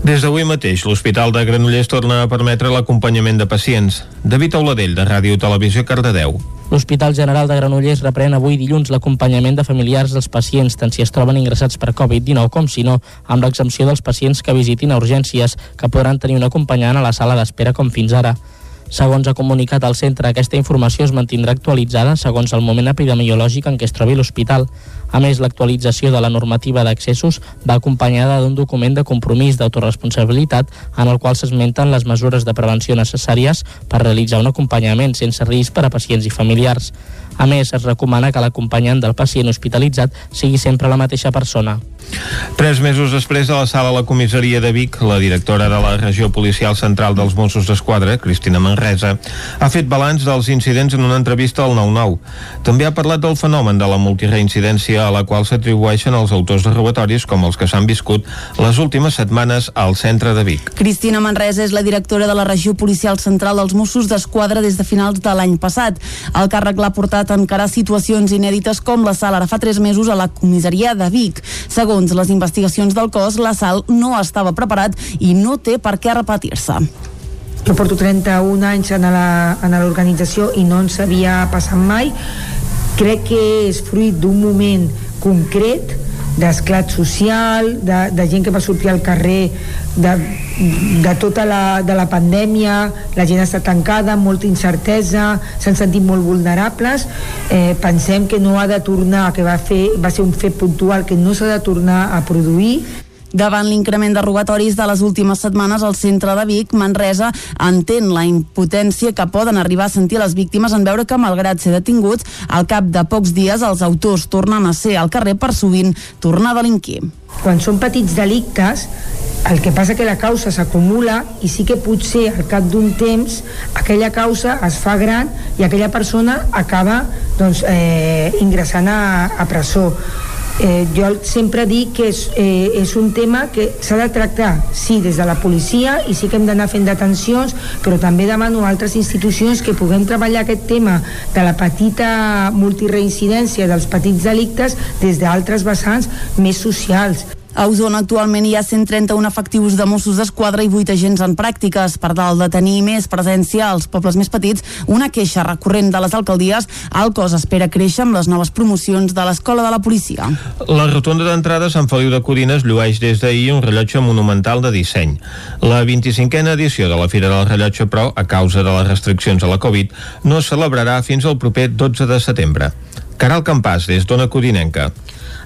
Des d'avui mateix, l'Hospital de Granollers torna a permetre l'acompanyament de pacients. David Auladell, de Ràdio Televisió Cardedeu. L'Hospital General de Granollers reprèn avui dilluns l'acompanyament de familiars dels pacients, tant si es troben ingressats per Covid-19 com si no, amb l'exempció dels pacients que visitin a urgències, que podran tenir un acompanyant a la sala d'espera com fins ara. Segons ha comunicat el centre, aquesta informació es mantindrà actualitzada segons el moment epidemiològic en què es trobi l'hospital. A més, l'actualització de la normativa d'accessos va acompanyada d'un document de compromís d'autoresponsabilitat en el qual s'esmenten les mesures de prevenció necessàries per realitzar un acompanyament sense risc per a pacients i familiars. A més, es recomana que l'acompanyant del pacient hospitalitzat sigui sempre la mateixa persona. Tres mesos després de la sala a la comissaria de Vic, la directora de la regió policial central dels Mossos d'Esquadra, Cristina Manresa, ha fet balanç dels incidents en una entrevista al 9-9. També ha parlat del fenomen de la multireincidència a la qual s'atribueixen els autors de robatoris com els que s'han viscut les últimes setmanes al centre de Vic. Cristina Manresa és la directora de la regió policial central dels Mossos d'Esquadra des de finals de l'any passat. El càrrec l'ha portat a encarar situacions inèdites com la sala ara fa tres mesos a la comissaria de Vic. Segons Segons les investigacions del cos, la sal no estava preparat i no té per què repetir-se. Jo porto 31 anys en l'organització i no ens havia passat mai. Crec que és fruit d'un moment concret d'esclat social, de, de gent que va sortir al carrer de, de tota la, de la pandèmia, la gent està tancada, molta incertesa, s'han sentit molt vulnerables. Eh, pensem que no ha de tornar, que va, fer, va ser un fet puntual que no s'ha de tornar a produir Davant l'increment de robatoris de les últimes setmanes al centre de Vic, Manresa entén la impotència que poden arribar a sentir les víctimes en veure que, malgrat ser detinguts, al cap de pocs dies els autors tornen a ser al carrer per sovint tornar a delinquir. Quan són petits delictes, el que passa que la causa s'acumula i sí que potser al cap d'un temps aquella causa es fa gran i aquella persona acaba doncs, eh, ingressant a, a presó Eh, jo sempre dic que és, eh, és un tema que s'ha de tractar, sí, des de la policia i sí que hem d'anar fent detencions, però també demano a altres institucions que puguem treballar aquest tema de la petita multireincidència dels petits delictes des d'altres vessants més socials. A Osona actualment hi ha 131 efectius de Mossos d'Esquadra i 8 agents en pràctiques. Per tal de tenir més presència als pobles més petits, una queixa recurrent de les alcaldies, el cos espera créixer amb les noves promocions de l'Escola de la Policia. La rotonda d'entrada Sant Feliu de Codines llueix des d'ahir un rellotge monumental de disseny. La 25a edició de la Fira del Rellotge, però, a causa de les restriccions a la Covid, no es celebrarà fins al proper 12 de setembre. Caral Campàs, des d'Ona Codinenca.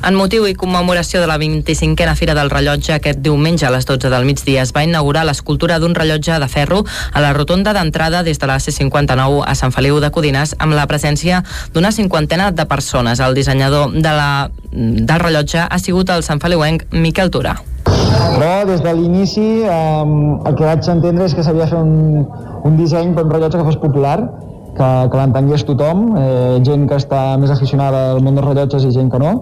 En motiu i commemoració de la 25a Fira del Rellotge, aquest diumenge a les 12 del migdia es va inaugurar l'escultura d'un rellotge de ferro a la rotonda d'entrada des de la C59 a Sant Feliu de Codines amb la presència d'una cinquantena de persones. El dissenyador de la, del rellotge ha sigut el Sant Feliuenc Miquel Turà. Però des de l'inici eh, el que vaig entendre és que s'havia de fer un, un disseny per un rellotge que fos popular, que, que l'entengués tothom, eh, gent que està més aficionada al món dels rellotges i gent que no,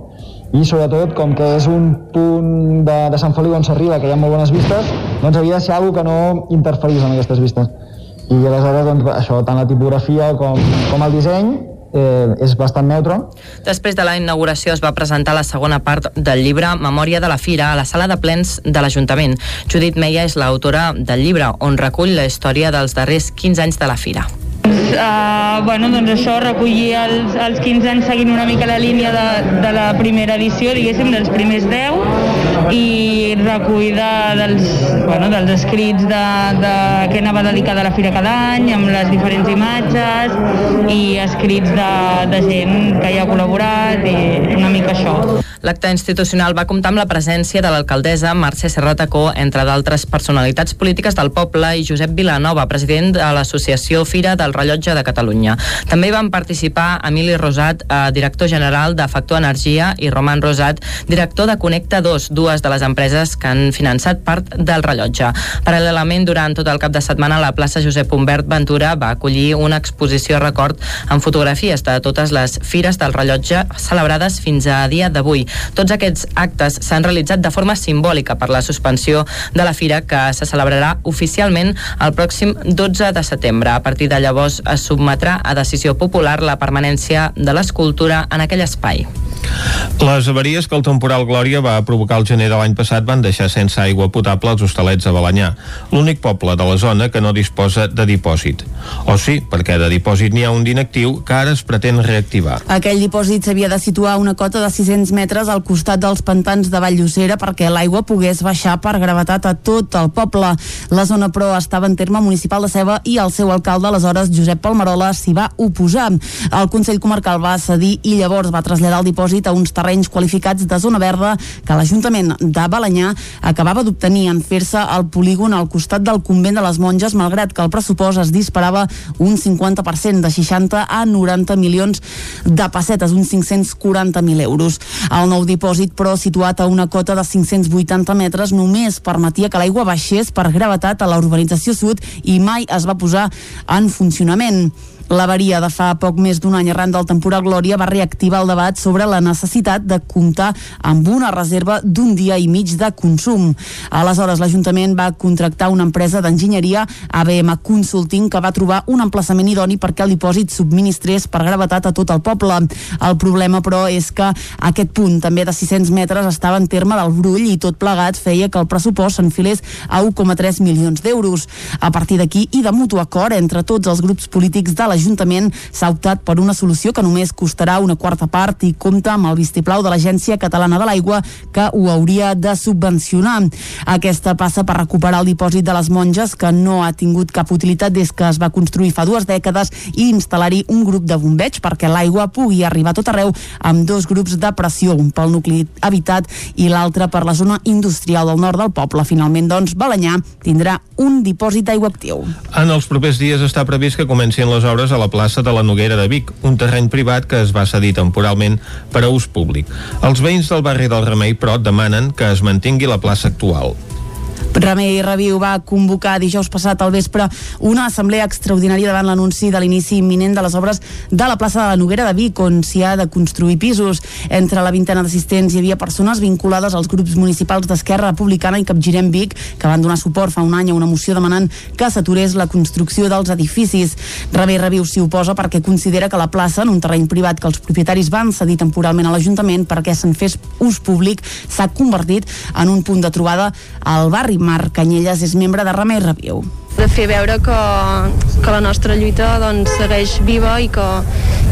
i sobretot com que és un punt de, de Sant Feliu on s'arriba, que hi ha molt bones vistes, doncs havia de ser alguna que no interferís en aquestes vistes. I aleshores, doncs, això, tant la tipografia com, com el disseny, eh, és bastant neutre. Després de la inauguració es va presentar la segona part del llibre Memòria de la Fira a la sala de plens de l'Ajuntament. Judit Meia és l'autora del llibre, on recull la història dels darrers 15 anys de la Fira. Uh, bueno, doncs això, recollir els, els 15 anys seguint una mica la línia de, de la primera edició, diguéssim, dels primers 10, i recull de, dels, bueno, dels escrits de, de què anava dedicada a la fira cada any, amb les diferents imatges, i escrits de, de gent que hi ha col·laborat, i una mica això. L'acte institucional va comptar amb la presència de l'alcaldessa Mercè Serratacó, entre d'altres personalitats polítiques del poble, i Josep Vilanova, president de l'Associació Fira del Rellotge de Catalunya. També van participar Emili Rosat, eh, director general de Factor Energia, i Roman Rosat, director de Connecta 2, dues de les empreses que han finançat part del rellotge. Paral·lelament, durant tot el cap de setmana, la plaça Josep Humbert Ventura va acollir una exposició record amb fotografies de totes les fires del rellotge celebrades fins a dia d'avui. Tots aquests actes s'han realitzat de forma simbòlica per la suspensió de la fira que se celebrarà oficialment el pròxim 12 de setembre. A partir de llavors es submetrà a decisió popular la permanència de l'escultura en aquell espai. Les avaries que el temporal Glòria va provocar el gener de l'any passat van deixar sense aigua potable els hostalets de Balanyà, l'únic poble de la zona que no disposa de dipòsit. O sí, perquè de dipòsit n'hi ha un d'inactiu que ara es pretén reactivar. Aquell dipòsit s'havia de situar a una cota de 600 metres al costat dels pantans de Valllocera perquè l'aigua pogués baixar per gravetat a tot el poble. La zona, però, estava en terme municipal de Ceba i el seu alcalde, aleshores, Josep Palmerola, s'hi va oposar. El Consell Comarcal va cedir i llavors va traslladar el dipòsit a uns terrenys qualificats de zona verda que l'Ajuntament de Balanyà acabava d'obtenir en fer-se el polígon al costat del convent de les monges, malgrat que el pressupost es disparava un 50% de 60 a 90 milions de pessetes, uns 540.000 euros. El nou dipòsit, però, situat a una cota de 580 metres, només permetia que l'aigua baixés per gravetat a la urbanització sud i mai es va posar en funcionament. L'avaria de fa poc més d'un any arran del temporal Glòria va reactivar el debat sobre la necessitat de comptar amb una reserva d'un dia i mig de consum. Aleshores, l'Ajuntament va contractar una empresa d'enginyeria, ABM Consulting, que va trobar un emplaçament idoni perquè el dipòsit subministrés per gravetat a tot el poble. El problema, però, és que aquest punt, també de 600 metres, estava en terme del Brull i tot plegat feia que el pressupost s'enfilés a 1,3 milions d'euros. A partir d'aquí i de mutu acord entre tots els grups polítics de la l'Ajuntament s'ha optat per una solució que només costarà una quarta part i compta amb el vistiplau de l'Agència Catalana de l'Aigua que ho hauria de subvencionar. Aquesta passa per recuperar el dipòsit de les monges que no ha tingut cap utilitat des que es va construir fa dues dècades i instal·lar-hi un grup de bombeig perquè l'aigua pugui arribar a tot arreu amb dos grups de pressió, un pel nucli habitat i l'altre per la zona industrial del nord del poble. Finalment, doncs, Balanyà tindrà un dipòsit d'aigua actiu. En els propers dies està previst que comencin les obres a la plaça de la Noguera de Vic, un terreny privat que es va cedir temporalment per a ús públic. Els veïns del barri del Remei, però, demanen que es mantingui la plaça actual. Remei Reviu va convocar dijous passat al vespre una assemblea extraordinària davant l'anunci de l'inici imminent de les obres de la plaça de la Noguera de Vic, on s'hi ha de construir pisos. Entre la vintena d'assistents hi havia persones vinculades als grups municipals d'Esquerra Republicana i Capgirem Vic, que van donar suport fa un any a una moció demanant que s'aturés la construcció dels edificis. Remei Reviu s'hi oposa perquè considera que la plaça, en un terreny privat que els propietaris van cedir temporalment a l'Ajuntament perquè se'n fes ús públic, s'ha convertit en un punt de trobada al barri Marc Canyelles és membre de Remei Reviu de fer veure que, que la nostra lluita doncs, segueix viva i que,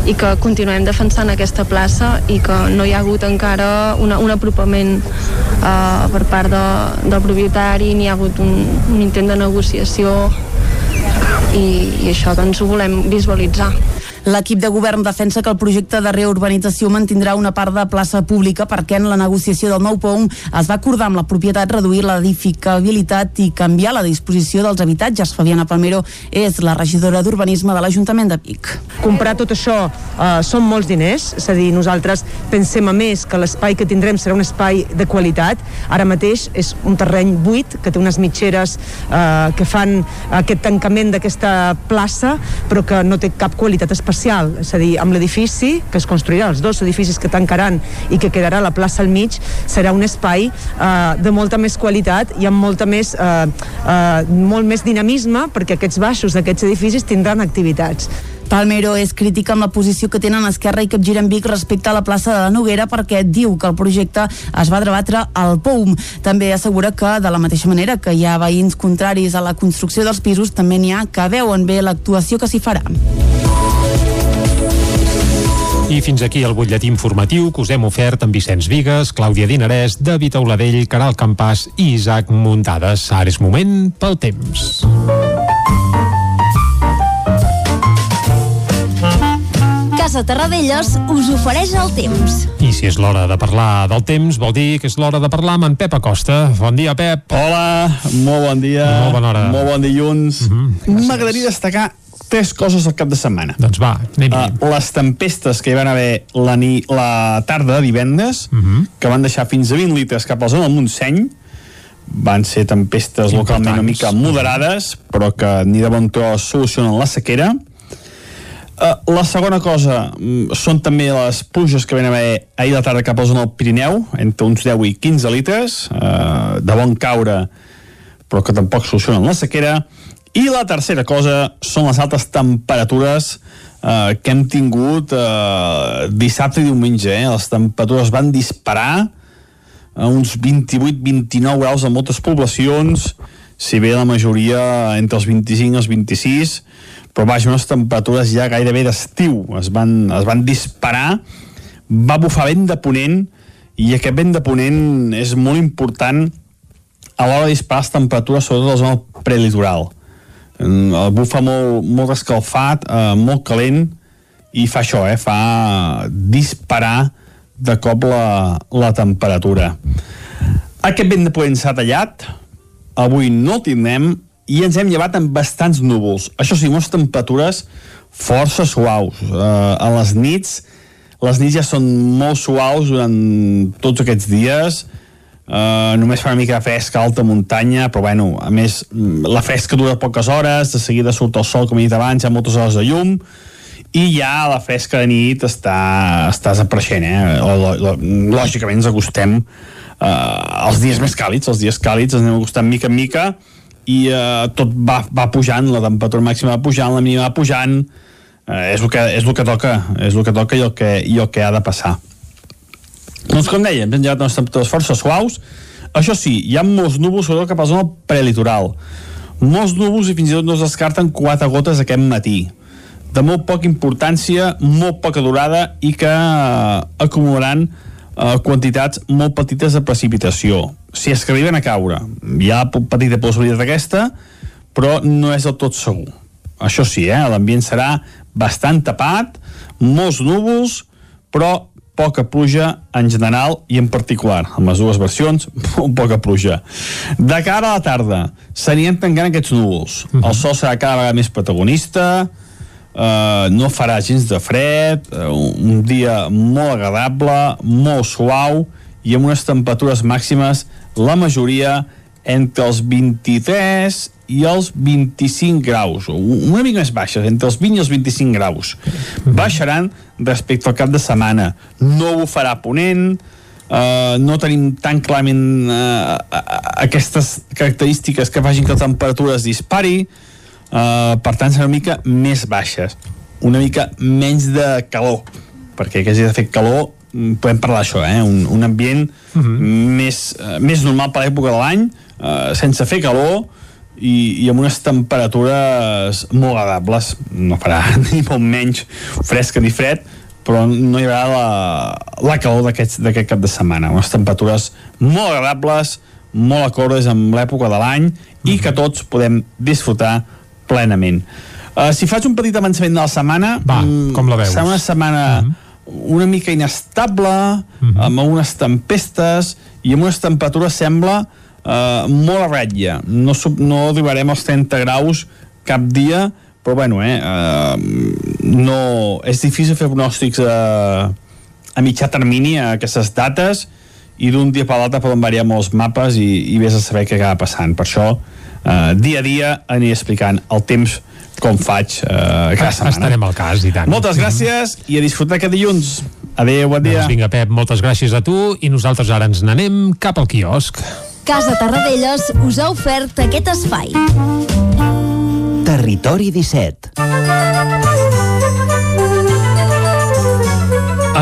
i que continuem defensant aquesta plaça i que no hi ha hagut encara una, un apropament uh, per part de, del propietari ni hi ha hagut un, un intent de negociació i, i això doncs ho volem visualitzar. L'equip de govern defensa que el projecte de reurbanització mantindrà una part de plaça pública perquè en la negociació del nou POUM es va acordar amb la propietat reduir l'edificabilitat i canviar la disposició dels habitatges. Fabiana Palmero és la regidora d'Urbanisme de l'Ajuntament de Vic. Comprar tot això eh, són molts diners, és a dir, nosaltres pensem a més que l'espai que tindrem serà un espai de qualitat. Ara mateix és un terreny buit que té unes mitgeres eh, que fan aquest tancament d'aquesta plaça però que no té cap qualitat especial especial, és a dir, amb l'edifici que es construirà, els dos edificis que tancaran i que quedarà la plaça al mig, serà un espai eh, de molta més qualitat i amb molta més, eh, eh, molt més dinamisme perquè aquests baixos d'aquests edificis tindran activitats. Palmero és crítica amb la posició que tenen Esquerra i Capgiren Vic respecte a la plaça de la Noguera perquè diu que el projecte es va debatre al POUM. També assegura que, de la mateixa manera que hi ha veïns contraris a la construcció dels pisos, també n'hi ha que veuen bé l'actuació que s'hi farà. I fins aquí el butlletí informatiu que us hem ofert amb Vicenç Vigues, Clàudia Dinarès, David Auladell, Caral Campàs i Isaac Muntades. Ara és moment pel temps. Casa Terradellos us ofereix el temps. I si és l'hora de parlar del temps, vol dir que és l'hora de parlar amb en Pep Acosta. Bon dia, Pep. Hola, molt bon dia. Molt bona hora. Molt bon dilluns. Mm -hmm, M'agradaria destacar tres coses al cap de setmana. Doncs va, anem uh, Les tempestes que hi van haver la, ni, la tarda de divendres, uh -huh. que van deixar fins a 20 litres cap a la zona del Montseny, van ser tempestes Importants. localment una mica moderades, però que ni de bon tros solucionen la sequera. Uh, la segona cosa mm, són també les pluges que van haver ahir a la tarda cap a la zona del Pirineu, entre uns 10 i 15 litres, uh, de bon caure, però que tampoc solucionen la sequera. I la tercera cosa són les altes temperatures eh, que hem tingut eh, dissabte i diumenge. Eh? Les temperatures van disparar a uns 28-29 graus en moltes poblacions, si bé la majoria entre els 25 i els 26, però vaja, unes temperatures ja gairebé d'estiu. Es, van, es van disparar, va bufar vent de ponent, i aquest vent de ponent és molt important a l'hora de disparar les temperatures, sobretot a la zona prelitoral el bufa molt, molt escalfat, eh, molt calent, i fa això, eh, fa disparar de cop la, la temperatura. Aquest vent de ponent s'ha tallat, avui no el tindrem, i ens hem llevat amb bastants núvols. Això sí, unes temperatures força suaus. Eh, a les nits, les nits ja són molt suaus durant tots aquests dies, Uh, només fa una mica de fresca alta muntanya, però bueno, a més, la fresca dura poques hores, de seguida surt el sol, com he dit abans, hi ha moltes hores de llum, i ja la fresca de nit està, està desapareixent, eh? Lògicament ens acostem uh, als dies més càlids, els dies càlids ens anem acostant mica en mica, i uh, tot va, va pujant, la temperatura màxima va pujant, la mínima va pujant, uh, és, el que, és el que toca, és el que toca i el que, i el que ha de passar. Doncs com dèiem, hem llegat unes temperatures força suaus. Això sí, hi ha molts núvols, sobretot cap a la zona prelitoral. Molts núvols i fins i tot no es descarten quatre gotes aquest matí. De molt poca importància, molt poca durada i que eh, acumularan eh, quantitats molt petites de precipitació. Si es que arriben a caure, hi ha petita possibilitat d'aquesta, però no és del tot segur. Això sí, eh, l'ambient serà bastant tapat, molts núvols, però poca pluja en general i en particular, amb les dues versions, poca pluja. De cara a la tarda, s'anirien tancant aquests núvols. Uh -huh. El sol serà cada vegada més protagonista, eh, no farà gens de fred, uh, un dia molt agradable, molt suau, i amb unes temperatures màximes, la majoria entre els 23 i els 25 graus, una mica més baixes, entre els 20 i els 25 graus. Baixaran respecte al cap de setmana. No ho farà ponent, uh, no tenim tan clarament uh, aquestes característiques que facin que la temperatura es dispari, uh, per tant seran una mica més baixes, una mica menys de calor, perquè que hagi de fer calor podem parlar d'això, eh? un, un ambient uh -huh. més, uh, més normal per l'època de l'any, uh, sense fer calor, i, i amb unes temperatures molt agradables no farà ni molt menys fresca ni fred però no hi haurà la, la calor d'aquest cap de setmana unes temperatures molt agradables molt acordes amb l'època de l'any i que tots podem disfrutar plenament uh, si faig un petit avançament de la setmana Va, com la veus? serà una setmana uh -huh una mica inestable, uh -huh. amb unes tempestes i amb unes temperatures sembla uh, molt a ratlla. No, no arribarem als 30 graus cap dia, però bueno, eh, uh, no, és difícil fer pronòstics a, a mitjà termini a aquestes dates i d'un dia per l'altre poden variar molts mapes i, i vés a saber què acaba passant. Per això, uh, dia a dia aniré explicant el temps com faig uh, cada setmana. Estarem al cas, i tant. Moltes gràcies i a disfrutar aquest dilluns. Adéu, bon dia. Doncs vinga, Pep, moltes gràcies a tu i nosaltres ara ens n'anem cap al quiosc. Casa Tarradellas us ha ofert aquest espai. Territori 17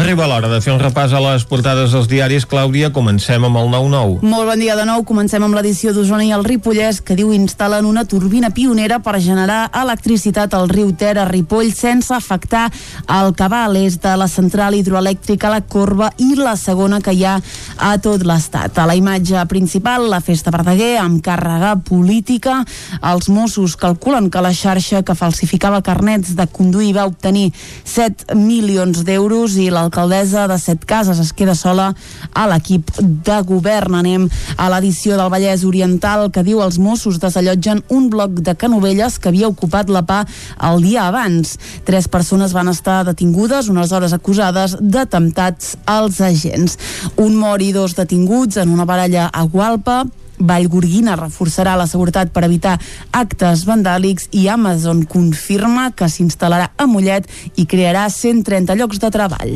Arriba l'hora de fer un repàs a les portades dels diaris. Clàudia, comencem amb el 9-9. Molt bon dia de nou. Comencem amb l'edició d'Osona i el Ripollès, que diu instal·len una turbina pionera per generar electricitat al riu Ter a Ripoll sense afectar el cabal. És de la central hidroelèctrica La Corba i la segona que hi ha a tot l'estat. A la imatge principal, la festa Verdaguer, amb càrrega política. Els Mossos calculen que la xarxa que falsificava carnets de conduir va obtenir 7 milions d'euros i l'alcaldessa de Set Cases es queda sola a l'equip de govern. Anem a l'edició del Vallès Oriental que diu els Mossos desallotgen un bloc de Canovelles que havia ocupat la PA el dia abans. Tres persones van estar detingudes, unes hores acusades d'atemptats als agents. Un mort i dos detinguts en una baralla a Gualpa Vallgorguina reforçarà la seguretat per evitar actes vandàlics i Amazon confirma que s'instal·larà a Mollet i crearà 130 llocs de treball.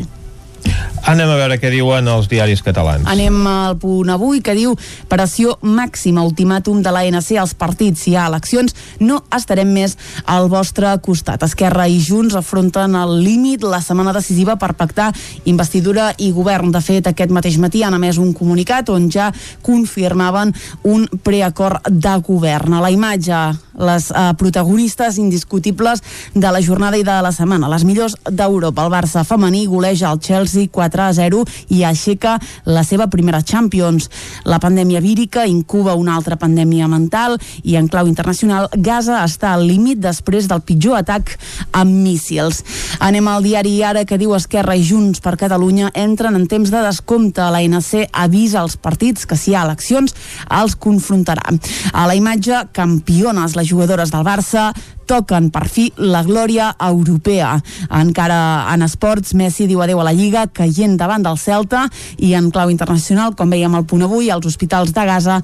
Anem a veure què diuen els diaris catalans. Anem al punt avui que diu pressió màxima, ultimàtum de l'ANC als partits. Si hi ha eleccions, no estarem més al vostre costat. Esquerra i Junts afronten el límit la setmana decisiva per pactar investidura i govern. De fet, aquest mateix matí han emès un comunicat on ja confirmaven un preacord de govern. A la imatge, les eh, protagonistes indiscutibles de la jornada i de la setmana. Les millors d'Europa. El Barça femení goleja el Chelsea 4 a 0 i aixeca la seva primera Champions. La pandèmia vírica incuba una altra pandèmia mental i en clau internacional Gaza està al límit després del pitjor atac amb míssils. Anem al diari Ara que diu Esquerra i Junts per Catalunya entren en temps de descompte. L'ANC avisa als partits que si hi ha eleccions els confrontarà. A la imatge, campiones, les jugadores del Barça toquen per fi la glòria europea. Encara en esports, Messi diu adeu a la Lliga, caient davant del Celta, i en clau internacional, com veiem al punt avui, els hospitals de Gaza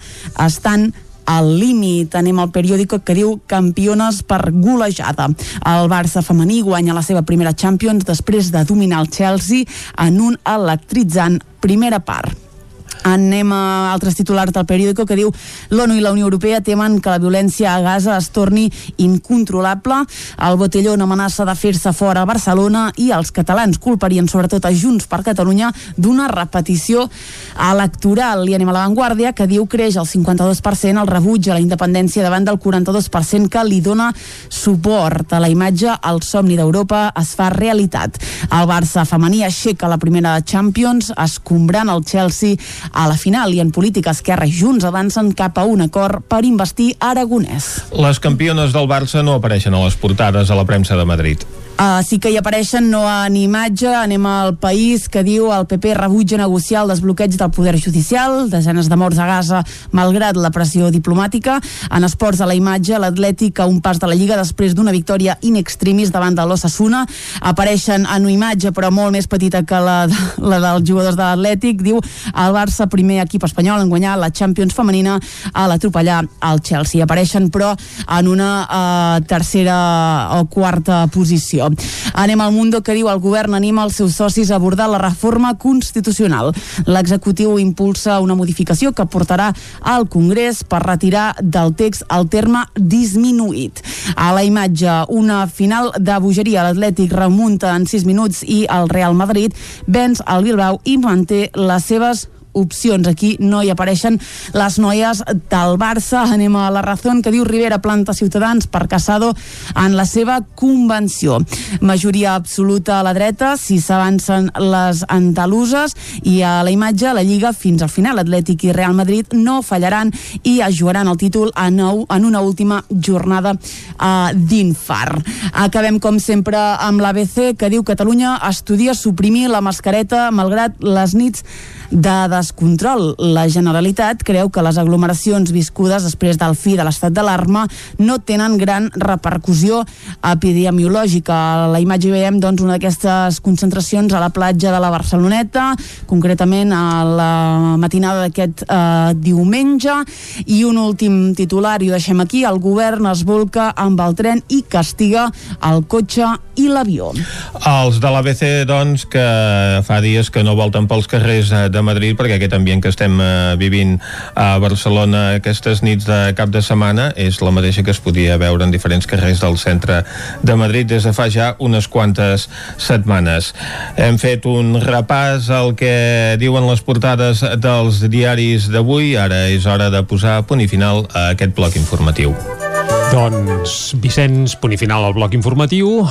estan al límit. Anem al periòdico que diu campiones per golejada. El Barça femení guanya la seva primera Champions després de dominar el Chelsea en un electritzant primera part. Anem a altres titulars del periòdico que diu l'ONU i la Unió Europea temen que la violència a Gaza es torni incontrolable. El botelló amenaça de fer-se fora a Barcelona i els catalans culparien sobretot a Junts per Catalunya d'una repetició electoral. I anem a l'avantguàrdia que diu creix el 52% el rebuig a la independència davant del 42% que li dona suport. A la imatge, el somni d'Europa es fa realitat. El Barça femení aixeca la primera Champions, escombrant el Chelsea a la final i en política Esquerra i Junts avancen cap a un acord per investir Aragonès. Les campiones del Barça no apareixen a les portades a la premsa de Madrid. Uh, sí que hi apareixen no en imatge, anem al país que diu el PP rebutja negociar el desbloqueig del poder judicial, desenes de morts a Gaza malgrat la pressió diplomàtica. En esports a la imatge, l'Atlètic a un pas de la Lliga després d'una victòria in extremis davant de l'Ossassuna. Apareixen en una imatge però molt més petita que la, la dels jugadors de l'Atlètic. Diu el Barça, primer equip espanyol en guanyar la Champions femenina a l'atropellar al Chelsea. Apareixen però en una uh, tercera o quarta posició. Anem al Mundo que diu el govern anima els seus socis a abordar la reforma constitucional. L'executiu impulsa una modificació que portarà al Congrés per retirar del text el terme disminuït. A la imatge, una final de bogeria. L'Atlètic remunta en 6 minuts i el Real Madrid venç el Bilbao i manté les seves opcions. Aquí no hi apareixen les noies del Barça. Anem a la raó que diu Rivera planta Ciutadans per Casado en la seva convenció. Majoria absoluta a la dreta si s'avancen les andaluses i a la imatge la Lliga fins al final. Atlètic i Real Madrid no fallaran i es jugaran el títol a nou en una última jornada uh, d'infart. Acabem com sempre amb l'ABC que diu Catalunya estudia suprimir la mascareta malgrat les nits de descontrol. La Generalitat creu que les aglomeracions viscudes després del fi de l'estat d'alarma no tenen gran repercussió epidemiològica. A la imatge veiem doncs, una d'aquestes concentracions a la platja de la Barceloneta, concretament a la matinada d'aquest eh, diumenge, i un últim titular, i ho deixem aquí, el govern es volca amb el tren i castiga el cotxe i l'avió. Els de l'ABC, doncs, que fa dies que no volten pels carrers de Madrid perquè aquest ambient que estem eh, vivint a Barcelona aquestes nits de cap de setmana és la mateixa que es podia veure en diferents carrers del centre de Madrid des de fa ja unes quantes setmanes. Hem fet un repàs al que diuen les portades dels diaris d'avui, ara és hora de posar punt i final a aquest bloc informatiu. Doncs, Vicenç, punt i final al bloc informatiu.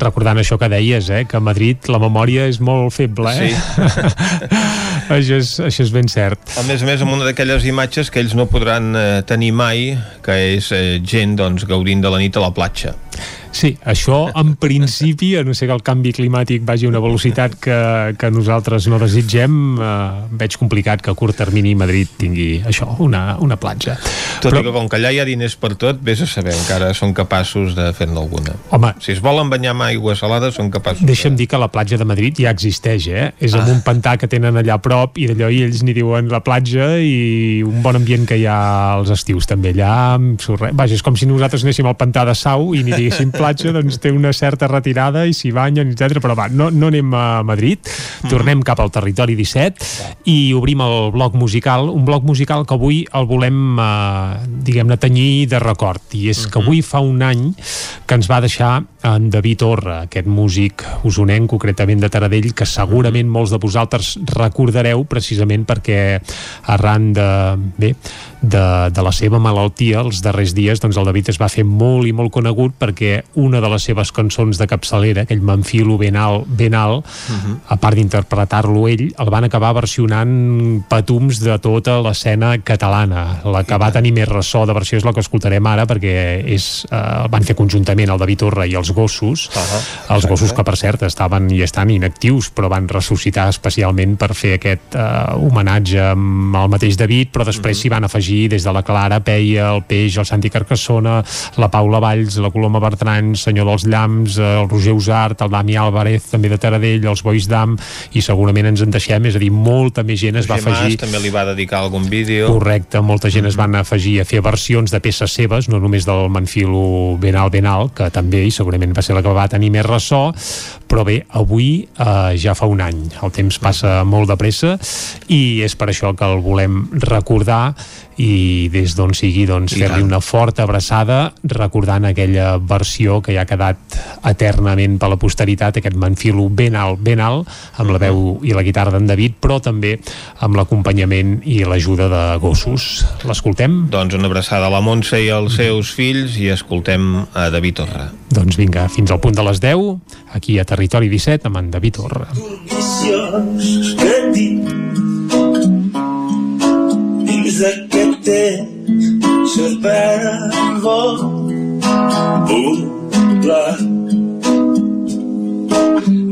Recordant això que deies, eh, que a Madrid la memòria és molt feble, eh? Sí. això, és, això és ben cert. A més a més, amb una d'aquelles imatges que ells no podran eh, tenir mai, que és eh, gent doncs, gaudint de la nit a la platja. Sí, això en principi, a no sé que el canvi climàtic vagi a una velocitat que, que nosaltres no desitgem, eh, veig complicat que a curt termini Madrid tingui això, una, una platja. Tot Però... i que com que allà hi ha diners per tot, vés a saber, encara són capaços de fer-ne alguna. Home, si es volen banyar amb aigua salada, són capaços. Deixa'm de... dir que la platja de Madrid ja existeix, eh? És ah. amb un pantà que tenen allà a prop i d'allò i ells n'hi diuen la platja i un bon ambient que hi ha als estius també allà. Vaja, és com si nosaltres anéssim al pantà de Sau i n'hi diguéssim platja doncs té una certa retirada i s'hi banyen, etc. Però va, no, no anem a Madrid, tornem cap al territori 17 i obrim el bloc musical, un bloc musical que avui el volem, eh, diguem-ne, tenyir de record. I és que avui fa un any que ens va deixar en David Orra, aquest músic usonenc, concretament de Taradell, que segurament molts de vosaltres recordareu precisament perquè arran de, bé, de, de la seva malaltia els darrers dies, doncs el David es va fer molt i molt conegut perquè una de les seves cançons de capçalera, aquell Manfilo ben alt, ben alt uh -huh. a part d'interpretar-lo ell, el van acabar versionant patums de tota l'escena catalana. La que va tenir més ressò de versió és la que escoltarem ara perquè és, eh, el van fer conjuntament el David Torra i els gossos, uh -huh. els gossos que per cert estaven i estan inactius però van ressuscitar especialment per fer aquest eh, homenatge amb el mateix David, però després uh -huh. s'hi van afegir des de la Clara, Peia, el Peix, el Santi Carcassona, la Paula Valls, la Coloma Bertran, Senyor dels Llams, eh, el Roger Usart, el Dami Álvarez, també de Taradell, els Bois d'Am, i segurament ens en deixem, és a dir, molta més gent es va afegir... també li va dedicar algun vídeo. Correcte, molta gent mm -hmm. es van afegir a fer versions de peces seves, no només del Manfilo Benal Benal, que també, i segurament va ser la que va tenir més ressò, però bé, avui eh, ja fa un any. El temps passa molt de pressa i és per això que el volem recordar i des d'on sigui doncs, fer-li una forta abraçada recordant aquella versió que ja ha quedat eternament per la posteritat aquest manfilo ben alt, ben alt amb la veu i la guitarra d'en David però també amb l'acompanyament i l'ajuda de gossos. L'escoltem? Doncs una abraçada a la Montse i als seus fills i escoltem a David Torra. Doncs vinga, fins al punt de les 10 aquí a Territori 17 amb en David Torra. que dins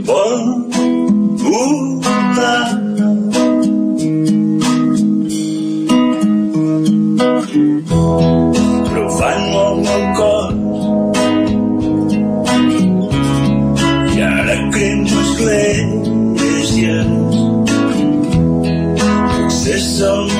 bon un plat però fan molt el cor i ara crem l'església potser és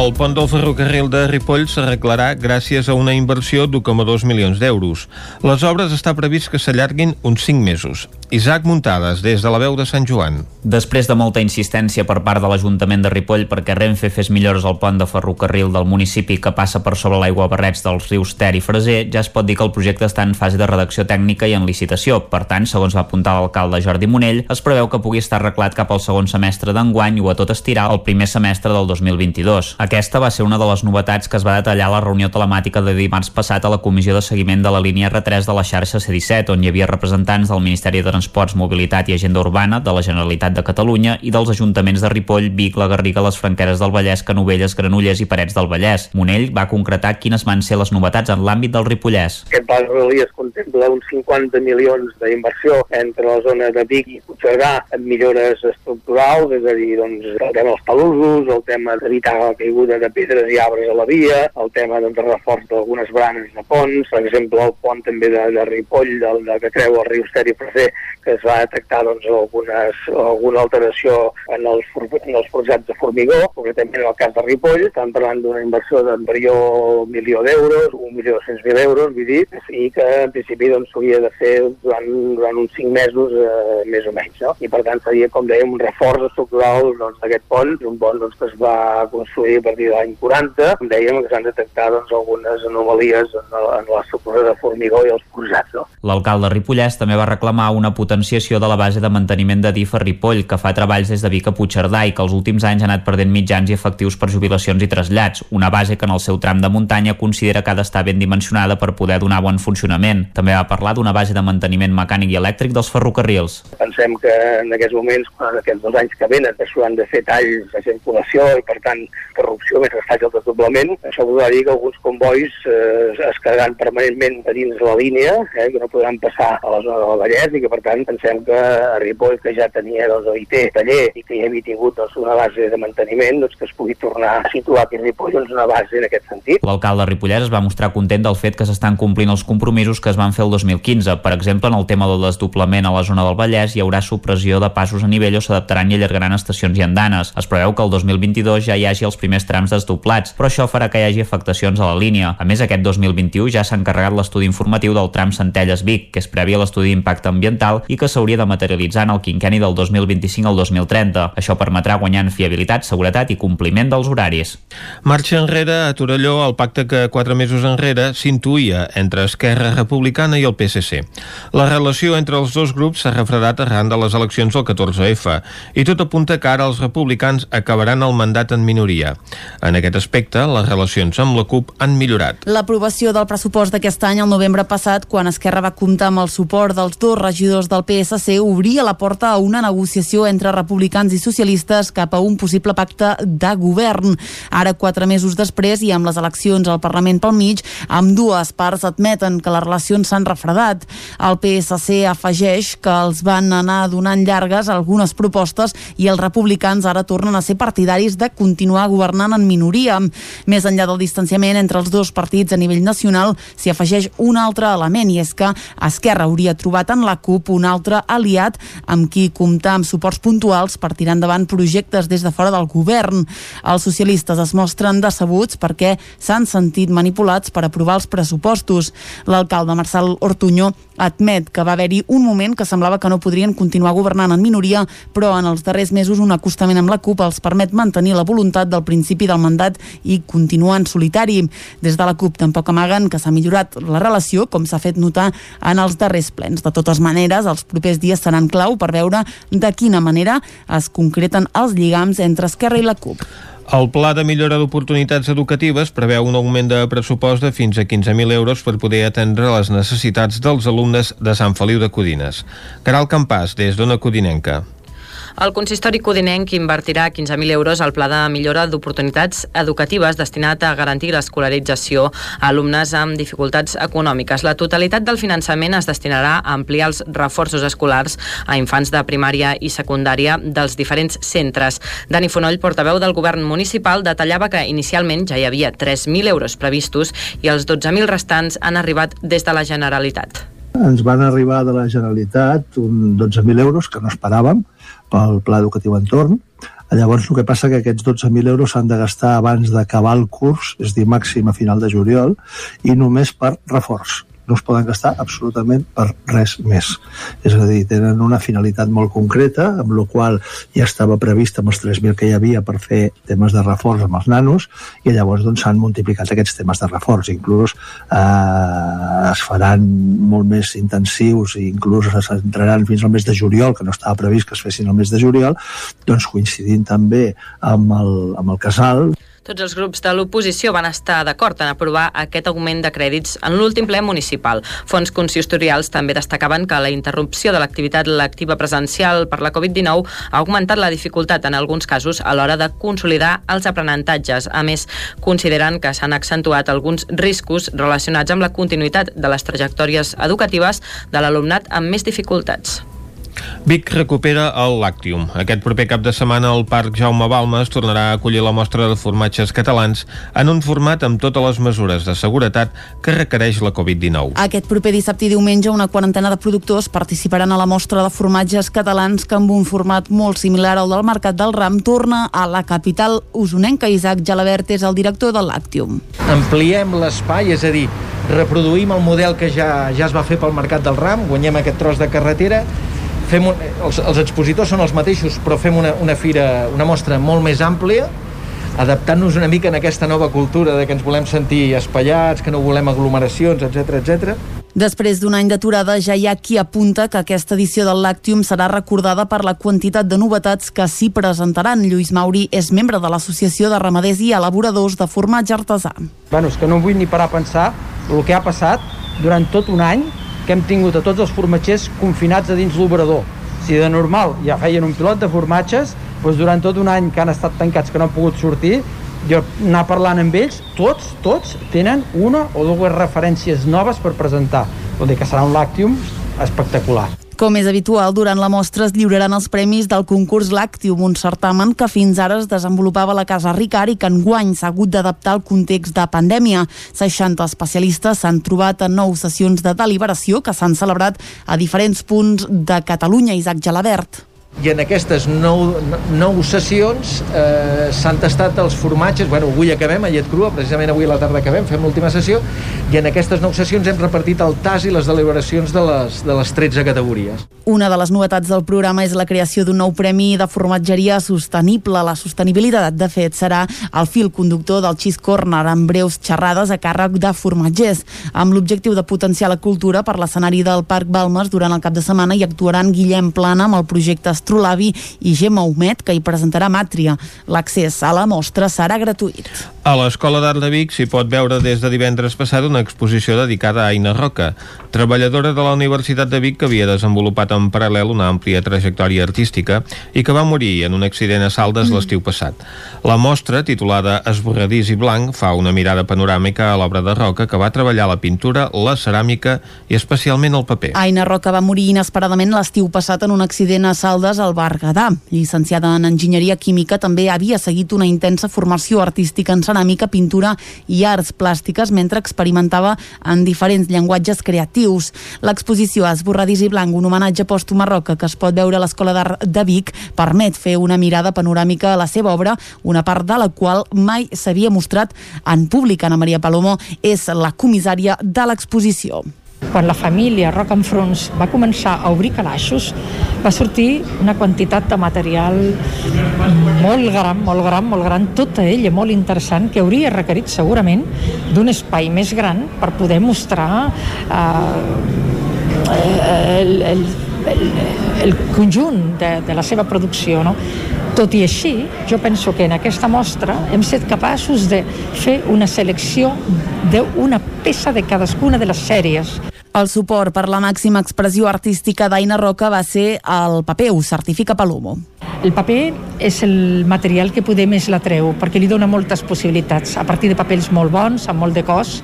El pont del ferrocarril de Ripoll s'arreglarà gràcies a una inversió d'1,2 milions d'euros. Les obres està previst que s'allarguin uns 5 mesos. Isaac Muntades, des de la veu de Sant Joan. Després de molta insistència per part de l'Ajuntament de Ripoll perquè Renfe fes millores al pont de ferrocarril del municipi que passa per sobre l'aigua barrets dels rius Ter i Freser, ja es pot dir que el projecte està en fase de redacció tècnica i en licitació. Per tant, segons va apuntar l'alcalde Jordi Monell, es preveu que pugui estar arreglat cap al segon semestre d'enguany o a tot estirar el primer semestre del 2022. Aquesta va ser una de les novetats que es va detallar a la reunió telemàtica de dimarts passat a la comissió de seguiment de la línia R3 de la xarxa C-17, on hi havia representants del Ministeri de Transports, Mobilitat i Agenda Urbana, de la Generalitat de Catalunya i dels ajuntaments de Ripoll, Vic, la Garriga, les Franqueres del Vallès, Canovelles, Granollers i Parets del Vallès. Monell va concretar quines van ser les novetats en l'àmbit del Ripollès. Aquest pla de Rodalies contempla uns 50 milions d'inversió entre la zona de Vic i Puigcerdà en millores estructurals, és a dir, doncs, el tema dels talussos, el tema d'evitar la caiguda de pedres i arbres a la via, el tema doncs, de reforç d'algunes branes de ponts, per exemple, el pont també de, de Ripoll, del, de, que creu el riu Ester i Freser, que es va detectar doncs, algunes, alguna alteració en els, en els forjats de formigó, concretament en el cas de Ripoll, estan parlant d'una inversió d'embrió milió d'euros, un milió cents mil euros, vull dir, i que en principi doncs, s'hauria de fer durant, durant uns cinc mesos, eh, més o menys, no? I per tant seria, com dèiem, un reforç estructural doncs, d'aquest pont, un pont doncs, que es va construir partir de l'any 40, com dèiem, que s'han detectat doncs, algunes anomalies en, la- en l'estructura de formigó i els forjats, no? L'alcalde Ripollès també va reclamar una potenciació de la base de manteniment de DIF a Ripoll, que fa treballs des de Vic a Puigcerdà i que els últims anys ha anat perdent mitjans i efectius per jubilacions i trasllats, una base que en el seu tram de muntanya considera que ha d'estar ben dimensionada per poder donar bon funcionament. També va parlar d'una base de manteniment mecànic i elèctric dels ferrocarrils. Pensem que en aquests moments, en aquests dos anys que venen, es han de fer talls de circulació i, per tant, interrupció més estats el desdoblament. Això voldrà dir que alguns convois eh, es quedaran permanentment a dins la línia, eh, que no podran passar a la zona del Vallès i que, per tant, pensem que a Ripoll, que ja tenia doncs, OIT, taller i que ja havia tingut doncs, una base de manteniment, doncs, que es pugui tornar a situar aquí a Ripoll doncs, una base en aquest sentit. L'alcalde Ripollès es va mostrar content del fet que s'estan complint els compromisos que es van fer el 2015. Per exemple, en el tema del desdoblament a la zona del Vallès hi haurà supressió de passos a nivell o s'adaptaran i allargaran estacions i andanes. Es preveu que el 2022 ja hi hagi els primers trams desdoblats, però això farà que hi hagi afectacions a la línia. A més, aquest 2021 ja s'ha encarregat l'estudi informatiu del tram Centelles-Vic, que és previ a l'estudi d'impacte ambiental i que s'hauria de materialitzar en el quinqueni del 2025 al 2030. Això permetrà guanyar en fiabilitat, seguretat i compliment dels horaris. Marxa enrere a Torelló el pacte que quatre mesos enrere s'intuïa entre Esquerra Republicana i el PSC. La relació entre els dos grups s'ha refredat arran de les eleccions del 14F i tot apunta que ara els republicans acabaran el mandat en minoria. En aquest aspecte, les relacions amb la CUP han millorat. L'aprovació del pressupost d'aquest any, el novembre passat, quan Esquerra va comptar amb el suport dels dos regidors del PSC, obria la porta a una negociació entre republicans i socialistes cap a un possible pacte de govern. Ara, quatre mesos després i amb les eleccions al Parlament pel mig, amb dues parts admeten que les relacions s'han refredat. El PSC afegeix que els van anar donant llargues algunes propostes i els republicans ara tornen a ser partidaris de continuar governant en minoria. Més enllà del distanciament entre els dos partits a nivell nacional, s'hi afegeix un altre element i és que Esquerra hauria trobat en la CUP un altre aliat amb qui comptar amb suports puntuals per tirar endavant projectes des de fora del govern. Els socialistes es mostren decebuts perquè s'han sentit manipulats per aprovar els pressupostos. L'alcalde Marcel Ortuño admet que va haver-hi un moment que semblava que no podrien continuar governant en minoria, però en els darrers mesos un acostament amb la CUP els permet mantenir la voluntat del principi del mandat i continuar en solitari. Des de la CUP tampoc amaguen que s'ha millorat la relació, com s'ha fet notar en els darrers plens. De totes maneres, els propers dies seran clau per veure de quina manera es concreten els lligams entre Esquerra i la CUP. El pla de millora d'oportunitats educatives preveu un augment de pressupost de fins a 15.000 euros per poder atendre les necessitats dels alumnes de Sant Feliu de Codines. Caral Campàs, des d'Ona Codinenca. El consistori codinenc invertirà 15.000 euros al pla de millora d'oportunitats educatives destinat a garantir l'escolarització a alumnes amb dificultats econòmiques. La totalitat del finançament es destinarà a ampliar els reforços escolars a infants de primària i secundària dels diferents centres. Dani Fonoll, portaveu del govern municipal, detallava que inicialment ja hi havia 3.000 euros previstos i els 12.000 restants han arribat des de la Generalitat. Ens van arribar de la Generalitat un 12.000 euros que no esperàvem, pel Pla Educatiu Entorn. Llavors, el que passa que aquests 12.000 euros s'han de gastar abans d'acabar el curs, és dir, màxim a final de juliol, i només per reforç no es poden gastar absolutament per res més. És a dir, tenen una finalitat molt concreta, amb la qual ja estava previst amb els 3.000 que hi havia per fer temes de reforç amb els nanos, i llavors doncs, s'han doncs, multiplicat aquests temes de reforç. Inclús eh, es faran molt més intensius i inclús s'entraran fins al mes de juliol, que no estava previst que es fessin el mes de juliol, doncs coincidint també amb el, amb el casal. Tots els grups de l'oposició van estar d'acord en aprovar aquest augment de crèdits en l'últim ple municipal. Fons consistorials també destacaven que la interrupció de l'activitat lectiva presencial per la Covid-19 ha augmentat la dificultat en alguns casos a l'hora de consolidar els aprenentatges. A més, consideren que s'han accentuat alguns riscos relacionats amb la continuïtat de les trajectòries educatives de l'alumnat amb més dificultats. Vic recupera el Lactium. Aquest proper cap de setmana el Parc Jaume Balmes tornarà a acollir la mostra de formatges catalans en un format amb totes les mesures de seguretat que requereix la Covid-19. Aquest proper dissabte i diumenge una quarantena de productors participaran a la mostra de formatges catalans que amb un format molt similar al del Mercat del Ram torna a la capital usonenca. Isaac Jalabert és el director del Lactium. Ampliem l'espai, és a dir, reproduïm el model que ja, ja es va fer pel Mercat del Ram, guanyem aquest tros de carretera fem un, els, els expositors són els mateixos, però fem una, una fira, una mostra molt més àmplia, adaptant-nos una mica en aquesta nova cultura de que ens volem sentir espaiats, que no volem aglomeracions, etc etc. Després d'un any d'aturada, ja hi ha qui apunta que aquesta edició del Lactium serà recordada per la quantitat de novetats que s'hi presentaran. Lluís Mauri és membre de l'Associació de Ramaders i Elaboradors de Formatge Artesà. Bueno, és que no vull ni parar a pensar el que ha passat durant tot un any que hem tingut a tots els formatgers confinats a dins l'obrador. Si de normal ja feien un pilot de formatges, doncs durant tot un any que han estat tancats, que no han pogut sortir, jo anar parlant amb ells, tots, tots tenen una o dues referències noves per presentar. Vol dir que serà un làctium espectacular. Com és habitual, durant la mostra es lliuraran els premis del concurs Lactium, un certamen que fins ara es desenvolupava a la Casa Ricard i que enguany s'ha hagut d'adaptar al context de pandèmia. 60 especialistes s'han trobat en nou sessions de deliberació que s'han celebrat a diferents punts de Catalunya. Isaac Gelabert i en aquestes nou, nou sessions eh, s'han tastat els formatges, bueno, avui acabem a llet crua, precisament avui a la tarda acabem, fem l'última sessió, i en aquestes nou sessions hem repartit el tas i les deliberacions de les, de les 13 categories. Una de les novetats del programa és la creació d'un nou premi de formatgeria sostenible. La sostenibilitat, de fet, serà el fil conductor del Cheese Corner, amb breus xerrades a càrrec de formatgers, amb l'objectiu de potenciar la cultura per l'escenari del Parc Balmes durant el cap de setmana i actuaran Guillem Plana amb el projecte Astrolabi i Gemma Humet, que hi presentarà Màtria. L'accés a la mostra serà gratuït. A l'Escola d'Art de Vic s'hi pot veure des de divendres passat una exposició dedicada a Aina Roca, treballadora de la Universitat de Vic que havia desenvolupat en paral·lel una àmplia trajectòria artística i que va morir en un accident a Saldes mm. l'estiu passat. La mostra, titulada Esborradís i blanc, fa una mirada panoràmica a l'obra de Roca que va treballar la pintura, la ceràmica i especialment el paper. Aina Roca va morir inesperadament l'estiu passat en un accident a Saldes al Berguedà. Llicenciada en Enginyeria Química, també havia seguit una intensa formació artística en ceràmica, pintura i arts plàstiques mentre experimentava en diferents llenguatges creatius. L'exposició Esborradís i Blanc, un homenatge pòstum a que es pot veure a l'Escola d'Art de Vic, permet fer una mirada panoràmica a la seva obra, una part de la qual mai s'havia mostrat en públic. Ana Maria Palomo és la comissària de l'exposició. Quan la família Rock and Fronts va començar a obrir calaixos, va sortir una quantitat de material molt gran, molt gran, molt gran, tota ella molt interessant, que hauria requerit segurament d'un espai més gran per poder mostrar eh, el, el, el, el conjunt de, de la seva producció. No? Tot i així, jo penso que en aquesta mostra hem estat capaços de fer una selecció d'una peça de cadascuna de les sèries. El suport per la màxima expressió artística d'Aina Roca va ser el paper, ho certifica Palomo. El paper és el material que poder més l'atreu, perquè li dona moltes possibilitats. A partir de papers molt bons, amb molt de cos,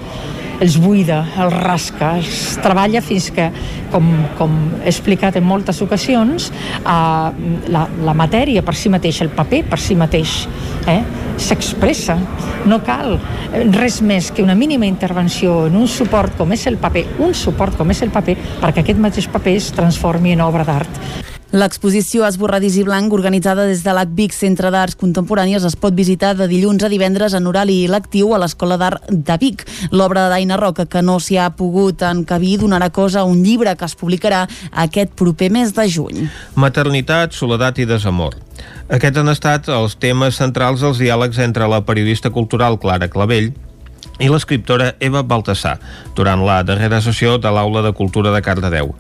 els buida, els rasca, els treballa fins que, com, com he explicat en moltes ocasions, eh, la, la matèria per si mateix, el paper per si mateix, eh, s'expressa. No cal res més que una mínima intervenció en un suport com és el paper, un suport com és el paper, perquè aquest mateix paper es transformi en obra d'art. L'exposició Esborradís i Blanc, organitzada des de l'ACVIC Centre d'Arts Contemporànies, es pot visitar de dilluns a divendres en horari lectiu a l'Escola d'Art de Vic. L'obra d'Aina Roca, que no s'hi ha pogut encabir, donarà cosa a un llibre que es publicarà aquest proper mes de juny. Maternitat, soledat i desamor. Aquests han estat els temes centrals dels diàlegs entre la periodista cultural Clara Clavell i l'escriptora Eva Baltasar durant la darrera sessió de l'Aula de Cultura de Cardedeu.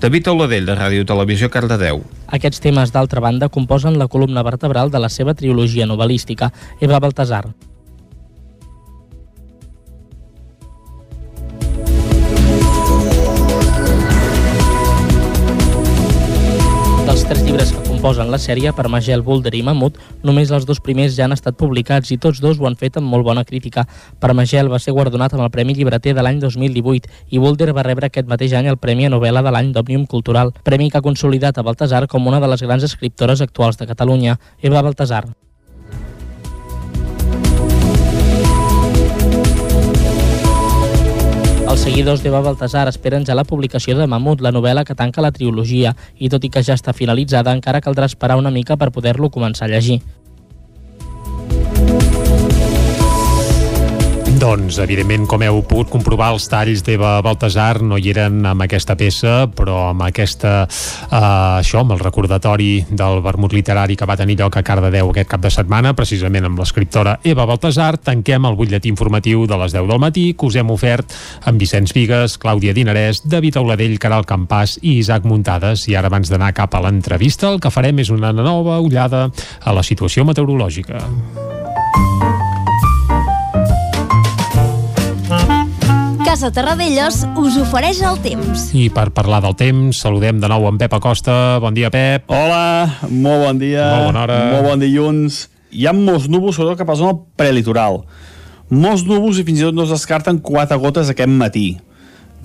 David Auladell, de Ràdio Televisió, Cardedeu. Aquests temes, d'altra banda, composen la columna vertebral de la seva trilogia novel·lística, Eva Baltasar. Composen la sèrie per Magel Boulder i Mamut, només els dos primers ja han estat publicats i tots dos ho han fet amb molt bona crítica. Per Magel va ser guardonat amb el Premi Llibreter de l'any 2018 i Boulder va rebre aquest mateix any el Premi a Novel·la de l'any d'Òmnium Cultural, premi que ha consolidat a Baltasar com una de les grans escriptores actuals de Catalunya. Eva Baltasar. Seguidors d'Eva Baltasar esperen ja la publicació de Mamut, la novel·la que tanca la trilogia, i tot i que ja està finalitzada, encara caldrà esperar una mica per poder-lo començar a llegir. Doncs, evidentment, com heu pogut comprovar, els talls d'Eva Baltasar no hi eren amb aquesta peça, però amb aquesta, eh, això, amb el recordatori del vermut literari que va tenir lloc a Cardedeu aquest cap de setmana, precisament amb l'escriptora Eva Baltasar, tanquem el butlletí informatiu de les 10 del matí que us hem ofert amb Vicenç Vigues, Clàudia Dinarès, David Auladell, Caral Campàs i Isaac Muntades. I ara, abans d'anar cap a l'entrevista, el que farem és una nova ullada a la situació meteorològica. Casa Terradellos us ofereix el temps. I per parlar del temps, saludem de nou en Pep Acosta. Bon dia, Pep. Hola, molt bon dia. Molt bona hora. Molt bon dilluns. Hi ha molts núvols, sobretot cap a la zona prelitoral. Molts núvols i fins i tot no es descarten quatre gotes aquest matí.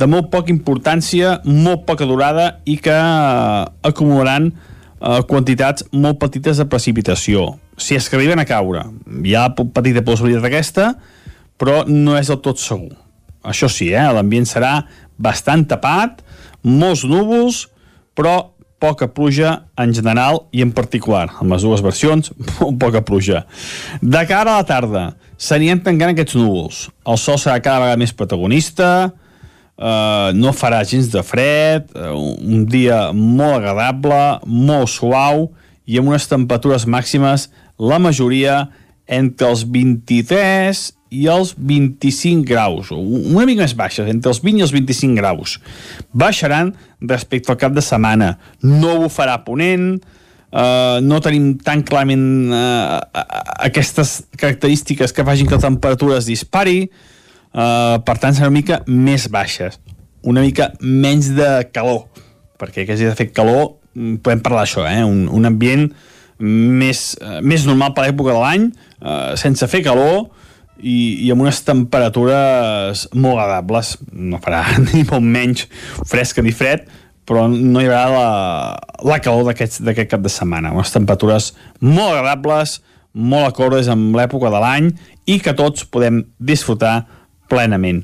De molt poca importància, molt poca durada i que eh, acumularan eh, quantitats molt petites de precipitació. Si és que arriben a caure, hi ha petita possibilitat aquesta, però no és del tot segur. Això sí, eh, l'ambient serà bastant tapat, molts núvols, però poca pluja en general i en particular. En les dues versions, poca pluja. De cara a la tarda, s'anirien tancant aquests núvols. El sol serà cada vegada més protagonista, eh, no farà gens de fred, eh, un dia molt agradable, molt suau i amb unes temperatures màximes, la majoria entre els 23 i els 25 graus, una mica més baixes, entre els 20 i els 25 graus. Baixaran respecte al cap de setmana. No ho farà ponent, uh, no tenim tan clarament uh, aquestes característiques que facin que la temperatura es dispari, uh, per tant serà una mica més baixes, una mica menys de calor, perquè que hagi de fer calor, podem parlar d'això, eh? un, un ambient més, uh, més normal per l'època de l'any, uh, sense fer calor, i, i amb unes temperatures molt agradables no farà ni molt menys fresca ni fred però no hi haurà la, la calor d'aquest cap de setmana unes temperatures molt agradables molt acordes amb l'època de l'any i que tots podem disfrutar plenament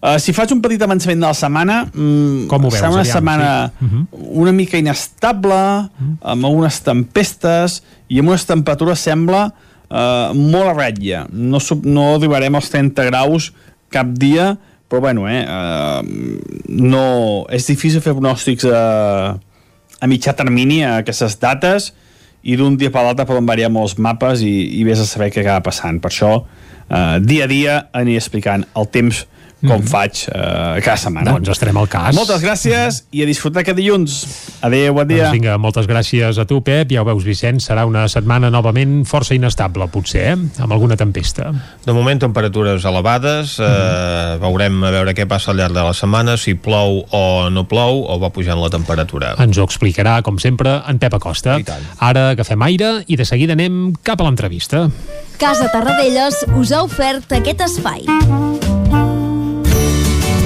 Uh, si faig un petit avançament de la setmana, mm, Com ho veus, serà una aviam, setmana sí. uh -huh. una mica inestable, uh -huh. amb algunes tempestes i amb unes temperatures, sembla, uh, molt a ratlla. No, no arribarem als 30 graus cap dia, però bueno, eh, uh, no, és difícil fer pronòstics a, a mitjà termini a aquestes dates i d'un dia per l'altre poden variar molts mapes i, i vés a saber què acaba passant. Per això, uh, dia a dia aniré explicant el temps com faig eh, cada setmana. Doncs estarem al cas. Moltes gràcies i a disfrutar aquest dilluns. Adéu, bon dia. Doncs vinga, moltes gràcies a tu, Pep. Ja ho veus, Vicenç, serà una setmana novament força inestable, potser, eh? amb alguna tempesta. De moment, temperatures elevades. Eh, veurem a veure què passa al llarg de la setmana, si plou o no plou, o va pujant la temperatura. Ens ho explicarà, com sempre, en Pep Acosta. Ara agafem aire i de seguida anem cap a l'entrevista. Casa Tarradellas us ha ofert aquest espai.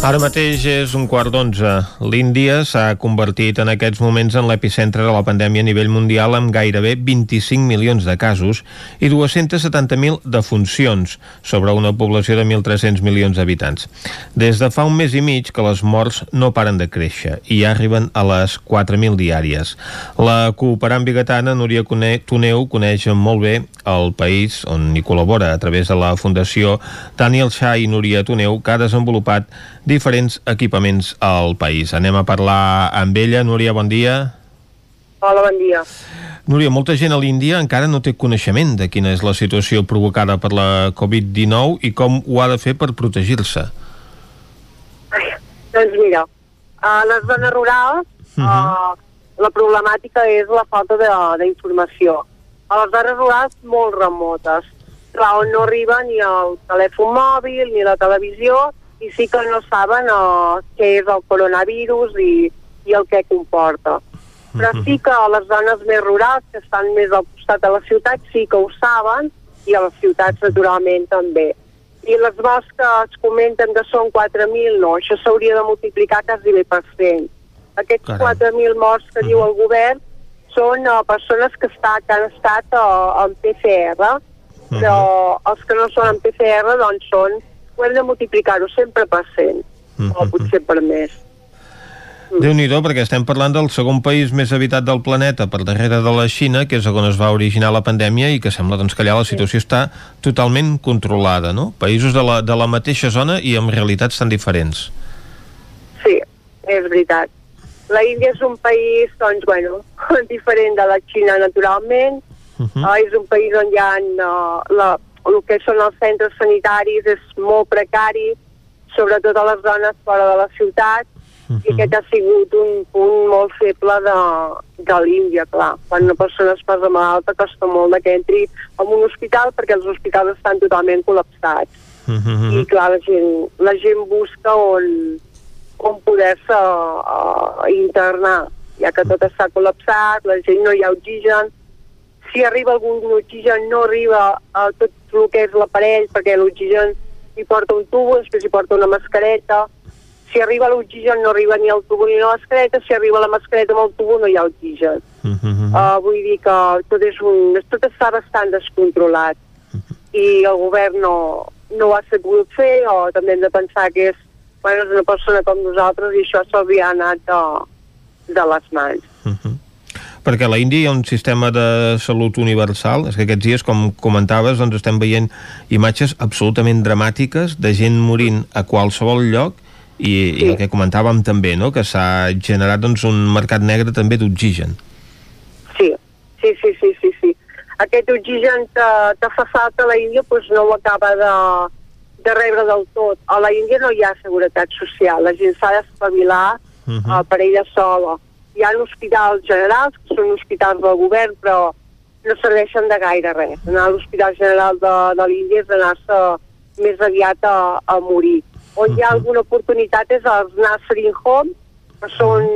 Ara mateix és un quart d'onze. L'Índia s'ha convertit en aquests moments en l'epicentre de la pandèmia a nivell mundial amb gairebé 25 milions de casos i 270.000 defuncions sobre una població de 1.300 milions d'habitants. Des de fa un mes i mig que les morts no paren de créixer i ja arriben a les 4.000 diàries. La cooperant biguetana Núria Tuneu coneix molt bé el país on hi col·labora a través de la Fundació Daniel Shah i Núria Tuneu que ha desenvolupat diferents equipaments al país. Anem a parlar amb ella. Núria, bon dia. Hola, bon dia. Núria, molta gent a l'Índia encara no té coneixement de quina és la situació provocada per la Covid-19 i com ho ha de fer per protegir-se. Doncs mira, a les zones rurals uh -huh. la problemàtica és la falta de- d'informació. A les zones rurals molt remotes, clar, on no arriba ni el telèfon mòbil ni la televisió i sí que no saben uh, què és el coronavirus i, i el que comporta. Però sí que a les zones més rurals, que estan més al costat de la ciutat, sí que ho saben, i a les ciutats, naturalment, també. I les morts que es comenten que són 4.000, no, això s'hauria de multiplicar quasi bé per 100. Aquests Caram. 4.000 morts que diu el govern són uh, persones que, està, que han estat uh, en PCR, però els que no són en PCR, doncs són, ho hem de multiplicar-ho sempre per 100, o potser per més. déu nhi perquè estem parlant del segon país més habitat del planeta per darrere de la Xina, que és on es va originar la pandèmia i que sembla doncs, que allà la situació està totalment controlada, no? Països de la, de la mateixa zona i amb realitats tan diferents. Sí, és veritat. La Índia és un país, doncs, bueno, diferent de la Xina, naturalment. Uh -huh. uh, és un país on hi ha uh, la, el que són els centres sanitaris és molt precari, sobretot a les zones fora de la ciutat, uh -huh. i aquest ha sigut un punt molt feble de, de l'Índia, clar. Quan una persona es posa malalta costa molt de que entri en un hospital perquè els hospitals estan totalment col·lapsats. I clar, la gent, la gent busca on, on poder-se uh, internar, ja que tot està col·lapsat, la gent no hi ha oxigen, si arriba algun oxigen no arriba a tot el que és l'aparell, perquè l'oxigen hi porta un tubo, després hi porta una mascareta, si arriba l'oxigen no arriba ni el tubo ni la mascareta, si arriba la mascareta amb el tubo no hi ha oxigen. Uh, vull dir que tot, és un, tot està bastant descontrolat. I el govern no, no ho ha sabut fer o també hem de pensar que és, bueno, és una persona com nosaltres i això ha anat de, de les mans. Perquè a la Índia hi ha un sistema de salut universal, és que aquests dies, com comentaves, doncs estem veient imatges absolutament dramàtiques de gent morint a qualsevol lloc i, i el que comentàvem també, no? que s'ha generat doncs, un mercat negre també d'oxigen. Sí, sí, sí, sí, sí, sí. Aquest oxigen que, que fa falta a la Índia doncs no ho acaba de, de rebre del tot. A la Índia no hi ha seguretat social, la gent s'ha d'espavilar uh -huh. per ella sola. Hi ha hospitals generals, són hospitals del govern, però no serveixen de gaire res. Anar a l'Hospital General de, de l'Índia és anar-se més aviat a, a morir. On hi ha alguna oportunitat és als nursing home, que són,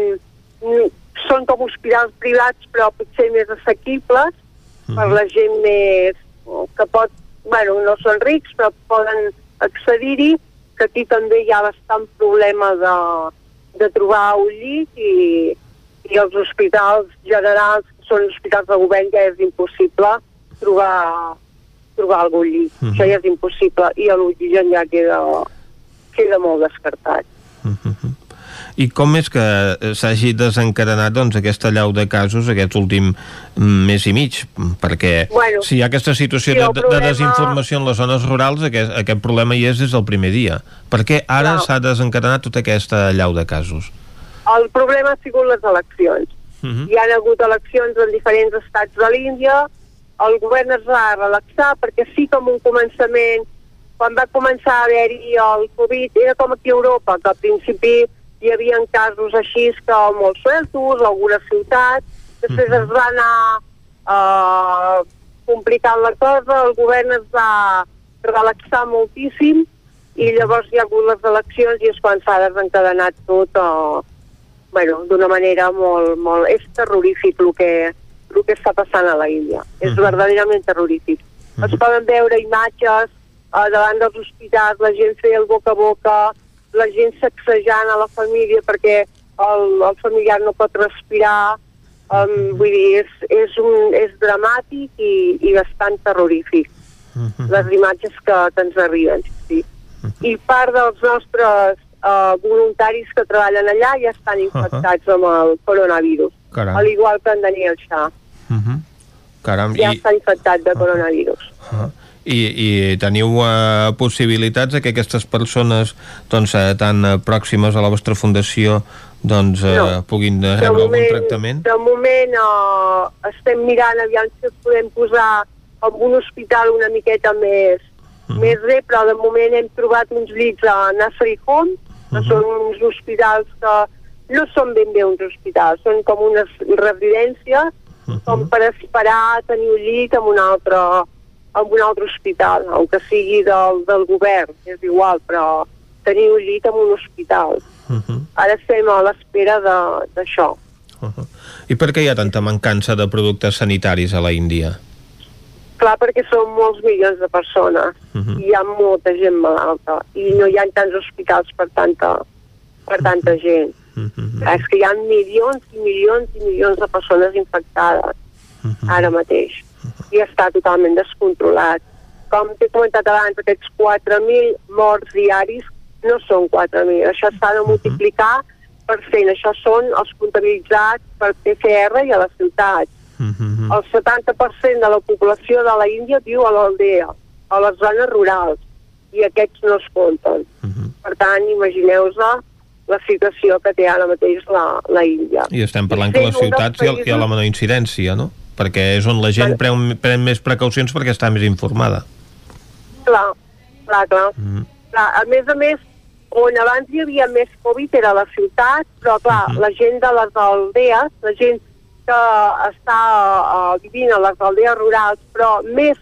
són com hospitals privats però potser més assequibles per la gent més que pot, bueno, no són rics però poden accedir-hi que aquí també hi ha bastant problema de, de trobar un llit i, i els hospitals generals són hospitals de govern ja és impossible trobar, trobar algun llit. Mhm. Això ja és impossible i l'oxigen ja queda, queda molt descartat. I com és que eh, s'hagi desencadenat doncs, aquesta llau de casos aquest últim mm, mes i mig? Perquè Bueno, si hi ha aquesta situació sí, de, el de problema- desinformació en les zones rurals, aquest, aquest problema hi és des del primer dia. Per què ara s'ha desencadenat tota aquesta llau de casos? El problema ha sigut les eleccions. Mhm. Hi han hagut eleccions en diferents estats de l'Índia, el govern es va relaxar perquè sí com un començament, quan va començar a haver-hi el Covid, era com aquí a Europa, que al principi hi havia casos així que molt sueltos, alguna ciutat, després es va anar uh, complicant la cosa, el govern es va relaxar moltíssim i llavors hi ha hagut les eleccions i és quan s'ha desencadenat tot uh, bueno, d'una manera molt, molt... És terrorífic el que, el que està passant a la Índia. És verdaderament terrorífic. Es poden veure imatges uh, davant dels hospitals, la gent feia el boca a boca, la gent sacsejant a la família perquè el, el familiar no pot respirar, um, vull dir, és, és, un, és dramàtic i, i bastant terrorífic. Les imatges que, que ens arriben, sí. I part dels nostres uh, voluntaris que treballen allà ja estan infectats amb el coronavirus, Caram. al igual que en Daniel Shah. Caram, Ja i, està infectat de coronavirus. i, i teniu uh, possibilitats de que aquestes persones doncs, uh, tan uh, pròximes a la vostra fundació doncs, uh, No. puguin uh, De rebre algun moment, tractament? de moment uh, estem mirant aviam si els podem posar en un hospital una miqueta més, més bé, però de moment hem trobat uns llits a Nursery Home, que són uns hospitals que no són ben bé uns hospitals, són com unes residències, com per esperar tenir un llit en un altre, en un altre hospital, aunque sigui del, del govern, és igual, però tenir un llit en un hospital. Ara estem a l'espera de- d'això. I per què hi ha tanta mancança de productes sanitaris a la Índia? Clar, perquè són molts milions de persones Mhm. i hi ha molta gent malalta i no hi ha tants hospitals per tanta, per tanta gent. Clar, És que hi ha milions i milions i milions de persones infectades ara mateix i està totalment descontrolat. Com t'he comentat abans, aquests 4.000 morts diaris no són 4.000, això s'ha de multiplicar per 100, això són els comptabilitzats per PCR i a la ciutat. El 70% de la població de la Índia viu a l'aldea, a les zones rurals, i aquests no es compten. Per tant, imagineu-vos la situació que té ara mateix la, la Índia. I estem parlant que a les ciutats hi ha, hi ha la països- menor incidència, no? Perquè és on la gent pren, pren més precaucions perquè està més informada. Clar, clar, clar. Mhm. clar. A més a més, on abans hi havia més Covid era a la ciutat, però clar, la gent de les aldees, la gent que està uh, vivint a les aldees rurals, però més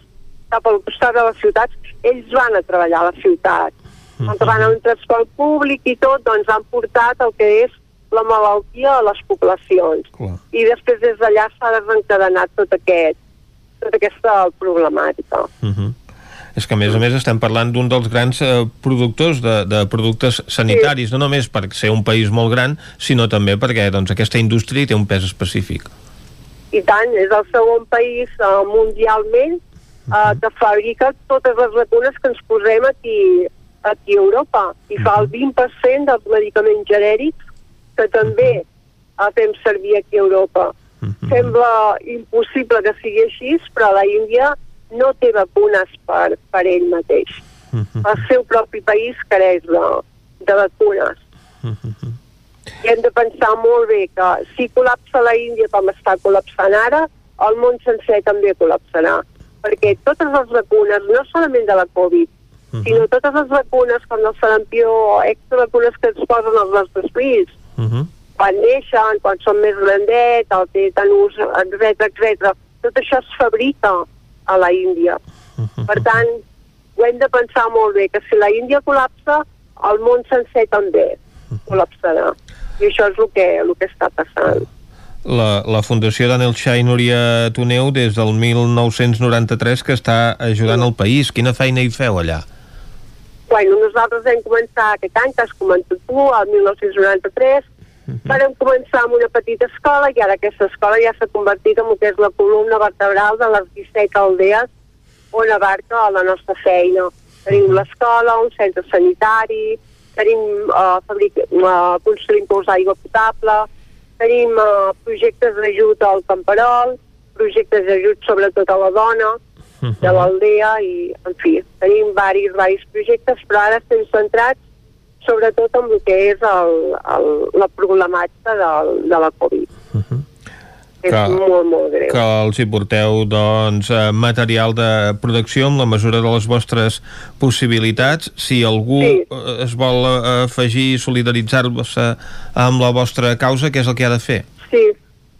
cap al costat de les ciutats, ells van a treballar a la ciutat. On van a un transport públic i tot, doncs han portat el que és la malaltia a les poblacions. Clar. I després des d'allà s'ha desencadenat tot aquest, tota aquesta problemàtica. Mhm. És que, a més a més, estem parlant d'un dels grans eh, productors de, de productes sanitaris, no només per ser un país molt gran, sinó també perquè doncs, aquesta indústria té un pes específic. I tant, és el segon país uh, mundialment uh, que fabrica totes les vacunes que ens posem aquí, aquí a Europa. I fa el 20% dels medicaments genèrics que també uh, fem servir aquí a Europa. Sembla impossible que sigui així, però la Índia no té vacunes per, per ell mateix. El seu propi país careix de, de vacunes. I hem de pensar molt bé que si col·lapsa la Índia com està col·lapsant ara, el món sencer també col·lapsarà. Perquè totes les vacunes, no solament de la Covid, sinó totes les vacunes com el sarampió o extra vacunes que ens posen els nostres fills, quan neixen, quan són més grandets, el tetanus, etc etc. Tot això es fabrica a la Índia. Per tant, ho hem de pensar molt bé, que si la Índia col·lapsa, el món sencer també col·lapsarà. I això és el que, el que està passant. La, la Fundació Daniel Xai Núria Toneu des del 1993 que està ajudant el país. Quina feina hi feu allà? Bueno, nosaltres vam començar aquest any, que has comentat tu, el 1993, Vam començar amb una petita escola i ara aquesta escola ja s'ha convertit en el que és la columna vertebral de les 17 aldees on abarca la nostra feina. Tenim l'escola, un centre sanitari, tenim uh, fabric, uh, construïm pous d'aigua potable, tenim uh, projectes d'ajut al camperol, projectes d'ajut sobretot a la dona de l'aldea i, en fi, tenim varis, varis projectes, però ara estem centrats sobretot en el que és el, el, la problemàtica del, de la Covid. És Que- molt, molt greu. que els hi porteu doncs, eh, material de protecció amb la mesura de les vostres possibilitats. Si algú Sí. eh, es vol eh, afegir i solidaritzar-se amb la vostra causa, què és el que ha de fer? Sí,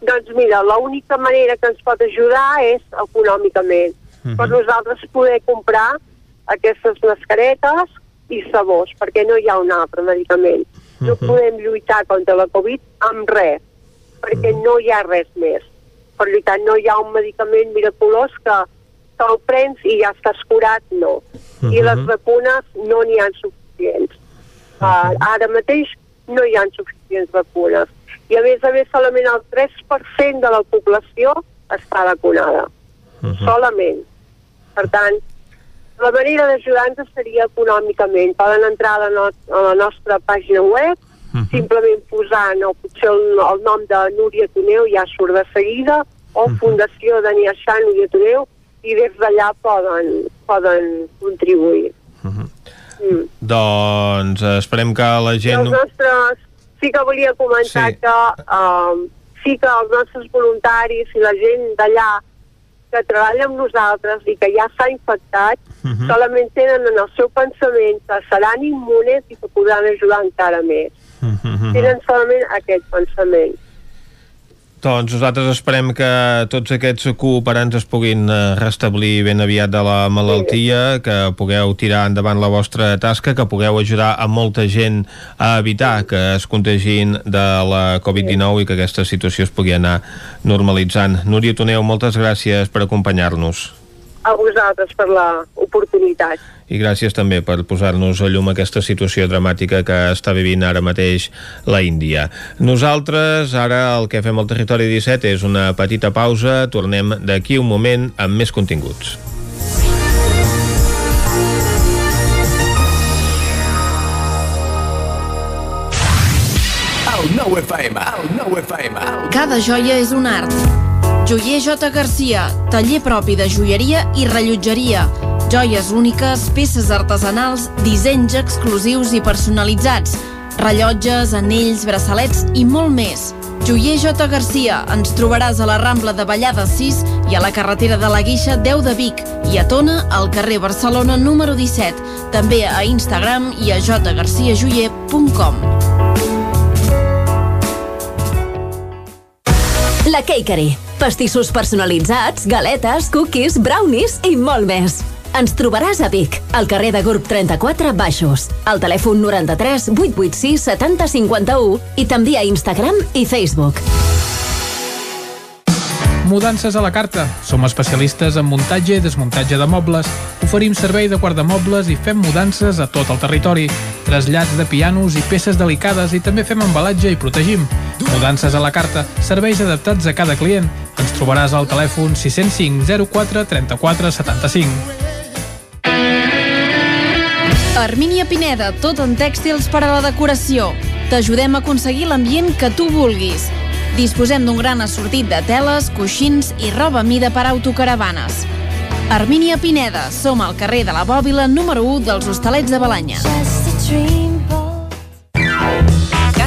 doncs mira, l'única manera que ens pot ajudar és econòmicament. Mhm. Per nosaltres poder comprar aquestes mascaretes i sabors, perquè no hi ha un altre medicament. No Mhm. podem lluitar contra la Covid amb res, perquè Mhm. no hi ha res més. Per lluitar no hi ha un medicament miraculós que te'l prens i ja estàs curat, no. I Mhm. les vacunes no n'hi ha suficients. Uh, ara mateix no hi ha suficients vacunes. I a més a més solament el 3% de la població està vacunada. Solament. Per tant, la manera d'ajudar-nos seria econòmicament. Poden entrar a la, no a la nostra pàgina web, simplement posant o potser el, el nom de Núria Toneu ja surt de seguida, o Fundació Daniel Xan Núria Toneu, i des d'allà poden, poden contribuir. Mm. Doncs eh, esperem que la I gent... els nostres... Sí que volia comentar Sí. que um, sí que els nostres voluntaris i la gent d'allà que treballa amb nosaltres i que ja s'ha infectat Mhm. solament tenen en el seu pensament que seran immunes i que podran ajudar encara més. Mhm. Tenen solament aquest pensament. Doncs nosaltres esperem que tots aquests cooperants es puguin eh, restablir ben aviat de la malaltia, que pugueu tirar endavant la vostra tasca, que pugueu ajudar a molta gent a evitar que es contagin de la Covid-19 i que aquesta situació es pugui anar normalitzant. Núria Toneu, moltes gràcies per acompanyar-nos. A vosaltres per l'oportunitat. I gràcies també per posar-nos a llum aquesta situació dramàtica que està vivint ara mateix la Índia. Nosaltres, ara el que fem al Territori 17 és una petita pausa, tornem d'aquí un moment amb més continguts. El nou FM, el nou FM. Cada joia és un art. Joier J. Garcia, taller propi de joieria i rellotgeria. Joies úniques, peces artesanals, dissenys exclusius i personalitzats. Rellotges, anells, braçalets i molt més. Joier J. Garcia, ens trobaràs a la Rambla de Vallada 6 i a la carretera de la Guixa 10 de Vic i a Tona, al carrer Barcelona número 17. També a Instagram i a jgarciajoyer.com. La Cakery. Pastissos personalitzats, galetes, cookies, brownies i molt més. Ens trobaràs a Vic, al carrer de Gurb 34 Baixos, al telèfon 93 886 70 51 i també a Instagram i Facebook. Mudances a la carta. Som especialistes en muntatge i desmuntatge de mobles. Oferim servei de guardamobles i fem mudances a tot el territori. Trasllats de pianos i peces delicades i també fem embalatge i protegim. Mudances a la carta. Serveis adaptats a cada client. Ens trobaràs al telèfon 605 04 34 75. Armínia Pineda, tot en tèxtils per a la decoració. T'ajudem a aconseguir l'ambient que tu vulguis. Disposem d'un gran assortit de teles, coixins i roba a mida per a autocaravanes. Armínia Pineda, som al carrer de la Bòbila número 1 dels Hostalets de Balanya. Can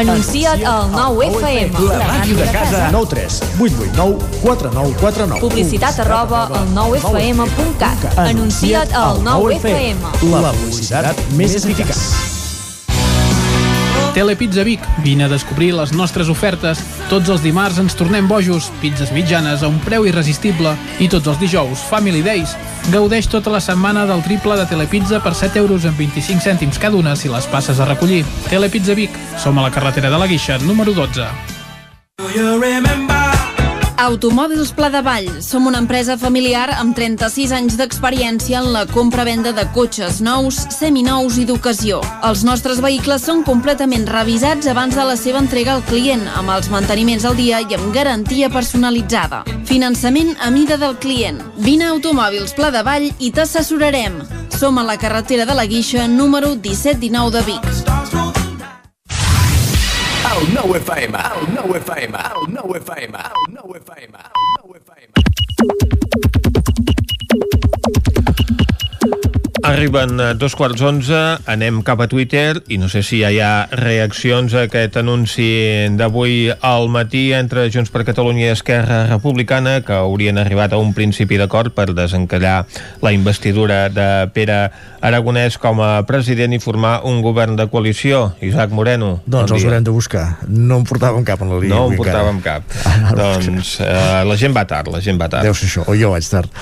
Anuncia't al 9FM. La màquina de casa. 9 3 8 8 9 4 9 4 9. Publicitat arroba al 9FM.cat. Anuncia't al 9FM. La publicitat més eficaç. Telepizza Vic, vine a descobrir les nostres ofertes. Tots els dimarts ens tornem bojos, pizzas mitjanes a un preu irresistible i tots els dijous, Family Days. Gaudeix tota la setmana del triple de Telepizza per 7 euros amb 25 cèntims cada una si les passes a recollir. Telepizza Vic, som a la carretera de la Guixa, número 12. Automòbils Pla de Vall. Som una empresa familiar amb 36 anys d'experiència en la compra-venda de cotxes nous, seminous i d'ocasió. Els nostres vehicles són completament revisats abans de la seva entrega al client, amb els manteniments al dia i amb garantia personalitzada. Finançament a mida del client. Vine a Automòbils Pla de Vall i t'assessorarem. Som a la carretera de la Guixa, número 1719 de Vic. El nou FM, el nou FM, el nou FM, el nou FM, el nou FM. Arriben eh, dos quarts onze, anem cap a Twitter i no sé si ja hi ha reaccions a aquest anunci d'avui al matí entre Junts per Catalunya i Esquerra Republicana que haurien arribat a un principi d'acord per desencallar la investidura de Pere Aragonès com a president i formar un govern de coalició. Isaac Moreno. Doncs els haurem de buscar. No en portàvem cap en la línia. No en portàvem encara. cap. doncs eh, la gent va tard, la gent va tard. Deu ser això, o jo vaig tard.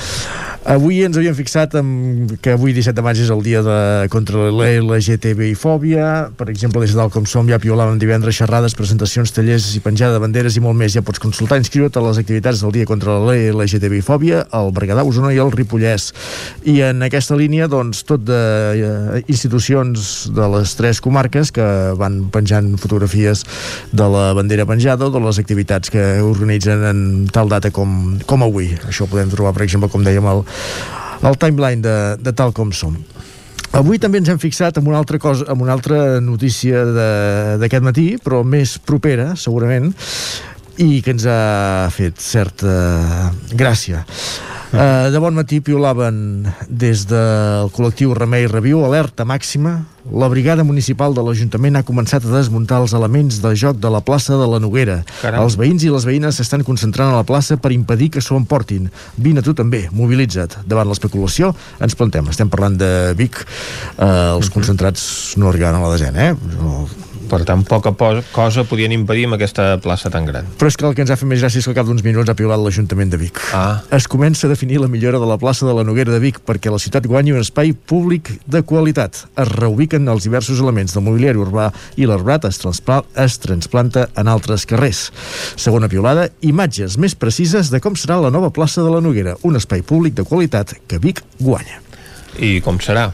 Avui ens havíem fixat en que avui 17 de maig és el dia de, contra la LGTBI fòbia. Per exemple, des de dalt com som ja piolàvem divendres xerrades, presentacions, tallers i penjada de banderes i molt més. Ja pots consultar, inscriure't a les activitats del dia contra la LGTBI fòbia al Berguedà, Osona i al Ripollès. I en aquesta línia, doncs, tot de eh, institucions de les tres comarques que van penjant fotografies de la bandera penjada o de les activitats que organitzen en tal data com, com avui. Això ho podem trobar, per exemple, com dèiem, al, al timeline de, de tal com som. Avui també ens hem fixat en una altra cosa, en una altra notícia d'aquest matí, però més propera, segurament, i que ens ha fet certa gràcia. Uh, de bon matí piolaven des del col·lectiu Remei Reviu, alerta màxima. La brigada municipal de l'Ajuntament ha començat a desmuntar els elements de joc de la plaça de la Noguera. Caram. Els veïns i les veïnes s'estan concentrant a la plaça per impedir que s'ho emportin. Vine tu també, mobilitza't. Davant l'especulació ens plantem. Estem parlant de Vic. Uh, els concentrats no arribaran a la desena, eh? No, Per tant, poca po- cosa podien impedir amb aquesta plaça tan gran. Però és que el que ens ha fet més gràcia és que al cap d'uns minuts ha piulat l'Ajuntament de Vic. Ah. Es comença a definir la millora de la plaça de la Noguera de Vic perquè la ciutat guanyi un espai públic de qualitat. Es reubiquen els diversos elements del mobiliari urbà i l'arbrat es, transpla es transplanta en altres carrers. Segona piulada, imatges més precises de com serà la nova plaça de la Noguera, un espai públic de qualitat que Vic guanya. I com serà?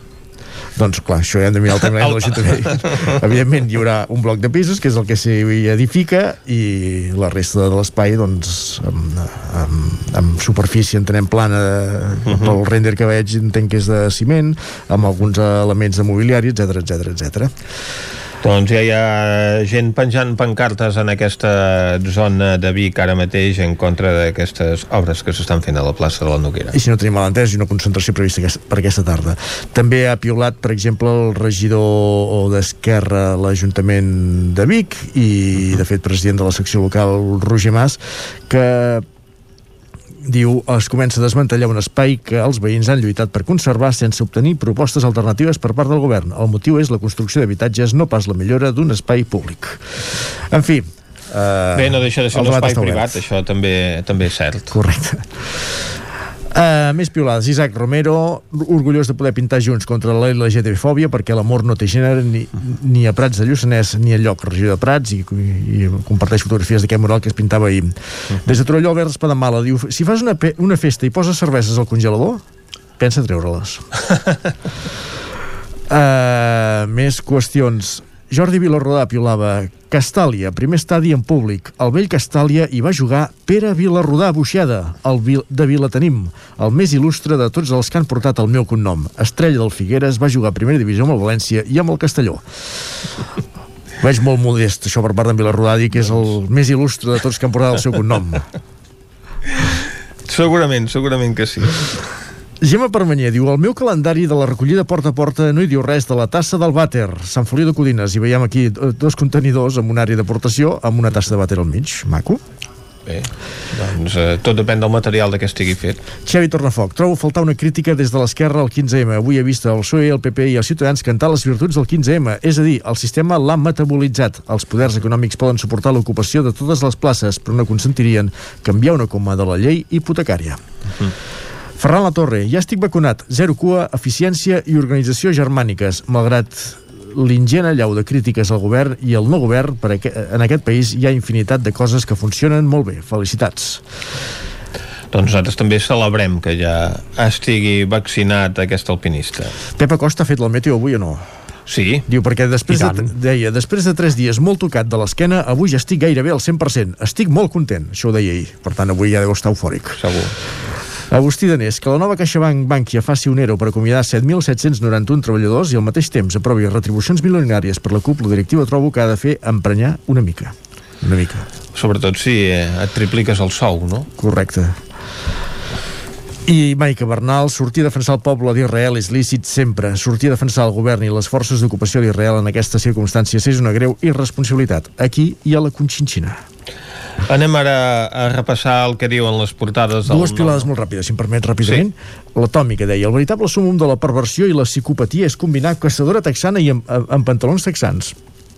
Doncs clar, això ja hem de mirar el timeline de l'Ajuntament. Evidentment hi haurà un bloc de pisos, que és el que s'hi edifica, i la resta de l'espai, doncs, amb, amb, amb superfície, entenem plana, uh -huh. pel render que veig, entenc que és de ciment, amb alguns elements de mobiliari, etc etc etc. Doncs ja hi ha gent penjant pancartes en aquesta zona de Vic ara mateix en contra d'aquestes obres que s'estan fent a la plaça de la Noguera. I si no tenim mal entès, i una concentració prevista per aquesta tarda. També ha piulat, per exemple, el regidor d'Esquerra a l'Ajuntament de Vic i, de fet, president de la secció local, Roger Mas, que diu es comença a desmantellar un espai que els veïns han lluitat per conservar sense obtenir propostes alternatives per part del govern. El motiu és la construcció d'habitatges, no pas la millora d'un espai públic. En fi, Uh, Bé, no deixa de ser un espai privat, això també també és cert. Correcte. Uh, més piolades. Isaac Romero, orgullós de poder pintar junts contra la LGTB-fòbia perquè l'amor no té gènere ni, ni a Prats de Lluçanès ni a lloc regió de Prats i, i comparteix fotografies d'aquest mural que es pintava ahir. Des de Torelló, Albert Espadamala diu si fas una, una festa i poses cerveses al congelador, pensa treure-les. uh, més qüestions. Jordi Vilarrodà piolava Castàlia, primer estadi en públic. El vell Castàlia hi va jugar Pere Vilarrodà Buixeda, el vil de Vilatenim, el més il·lustre de tots els que han portat el meu cognom. Estrella del Figueres va jugar a primera divisió amb el València i amb el Castelló. Veig molt modest, això per part d'en Vilarrodà, dir que és el més il·lustre de tots que han portat el seu cognom. Segurament, segurament que sí. Gemma Permanyer diu el meu calendari de la recollida porta a porta no hi diu res de la tassa del vàter Sant Feliu de Codines i veiem aquí dos contenidors amb una àrea d'aportació amb una tassa de vàter al mig, maco Bé, doncs eh, tot depèn del material de què estigui fet. Xavi Tornafoc, trobo faltar una crítica des de l'esquerra al 15M. Avui he vist el PSOE, el PP i els ciutadans cantar les virtuts del 15M. És a dir, el sistema l'ha metabolitzat. Els poders econòmics poden suportar l'ocupació de totes les places, però no consentirien canviar una coma de la llei hipotecària. Mm. Ferran La Torre, ja estic vacunat. Zero cua, eficiència i organització germàniques. Malgrat l'ingent allau de crítiques al govern i al no govern, per aqu en aquest país hi ha infinitat de coses que funcionen molt bé. Felicitats. Doncs nosaltres també celebrem que ja estigui vaccinat aquest alpinista. Pep Acosta ha fet el meteo avui o no? Sí. Diu, perquè després de, deia, després de tres dies molt tocat de l'esquena, avui ja estic gairebé al 100%. Estic molt content, això ho deia ell. Per tant, avui ja deu estar eufòric. Segur. Agustí Danés, que la nova CaixaBank Bankia faci un ERO per acomiadar 7.791 treballadors i al mateix temps aprovi retribucions milionàries per la cúpula directiva trobo que ha de fer emprenyar una mica. Una mica. Sobretot si eh, et tripliques el sou, no? Correcte. I Maica Bernal, sortir a defensar el poble d'Israel és lícit sempre. Sortir a defensar el govern i les forces d'ocupació d'Israel en aquestes circumstàncies és una greu irresponsabilitat, aquí i a la Conxinxina. Anem ara a repassar el que diuen les portades del... Dues pilades molt ràpides, si em permet ràpidament. Sí. L'atòmica deia, el veritable sumum de la perversió i la psicopatia és combinar caçadora texana i amb, amb pantalons texans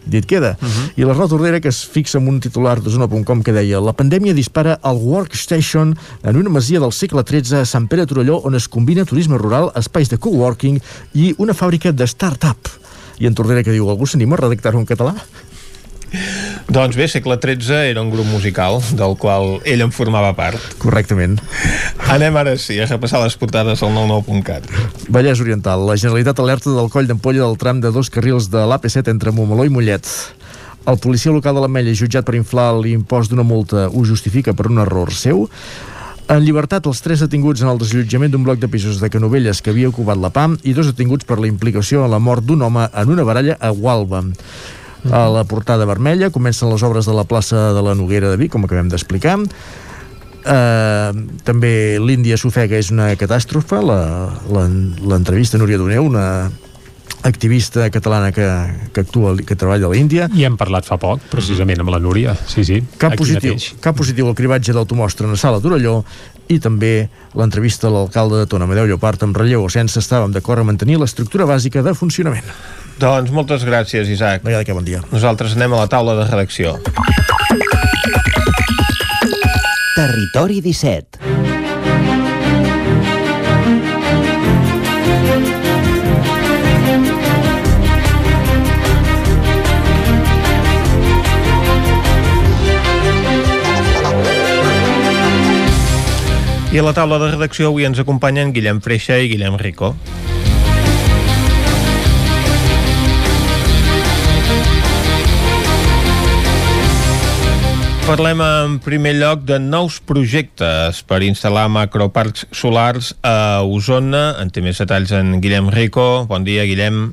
dit queda. Uh -huh. I la Tordera que es fixa en un titular de Zona.com que deia la pandèmia dispara el Workstation en una masia del segle XIII a Sant Pere Torelló on es combina turisme rural, espais de coworking i una fàbrica de start-up. I en Tordera que diu, algú s'anima a redactar-ho en català? Doncs bé, segle XIII era un grup musical del qual ell en formava part. Correctament. Anem ara sí a repassar les portades al 99.cat. Vallès Oriental. La Generalitat alerta del coll d'ampolla del tram de dos carrils de l'AP7 entre Montmeló i Mollet. El policia local de l'Ametlla, jutjat per inflar l'impost d'una multa, ho justifica per un error seu. En llibertat, els tres detinguts en el desallotjament d'un bloc de pisos de Canovelles que havia ocupat la PAM i dos detinguts per la implicació en la mort d'un home en una baralla a Gualba. A la portada vermella comencen les obres de la plaça de la Noguera de Vic, com acabem d'explicar. Uh, també l'Índia s'ofega és una catàstrofe l'entrevista Núria Doneu una activista catalana que, que actua, que treballa a l'Índia. I hem parlat fa poc, precisament, amb la Núria. Sí, sí, cap positiu, mateix. cap positiu al cribatge d'automostre en la sala Torelló i també l'entrevista a l'alcalde de Tona, Amadeu Llopart, amb relleu o sense estàvem d'acord a mantenir l'estructura bàsica de funcionament. Doncs moltes gràcies, Isaac. Vinga, que bon dia. Nosaltres anem a la taula de redacció. Territori 17 I a la taula de redacció avui ens acompanyen Guillem Freixa i Guillem Rico. Parlem en primer lloc de nous projectes per instal·lar macroparcs solars a Osona. En té més detalls en Guillem Rico. Bon dia, Guillem.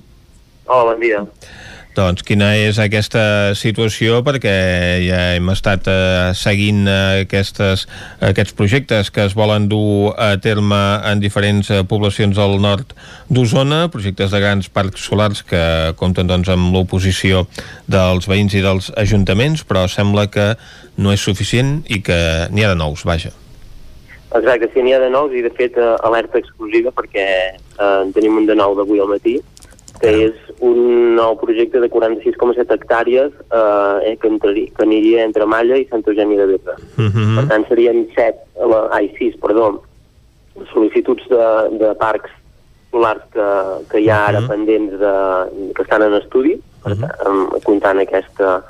Hola, bon dia. Doncs quina és aquesta situació perquè ja hem estat eh, seguint eh, aquestes, aquests projectes que es volen dur a terme en diferents eh, poblacions del nord d'Osona, projectes de grans parcs solars que compten doncs, amb l'oposició dels veïns i dels ajuntaments, però sembla que no és suficient i que n'hi ha de nous, vaja. Exacte, sí, n'hi ha de nous i de fet eh, alerta exclusiva perquè eh, en tenim un de nou d'avui al matí que és un nou projecte de 46,7 hectàrees eh, que, entraria, que aniria entre Malla i Sant Eugeni de Berga. Uh -huh. Per tant, serien 7, la, ai, 6, perdó, sol·licituds de, de parcs solars que, que hi ha ara uh -huh. pendents de, que estan en estudi, per uh -huh. comptant aquesta,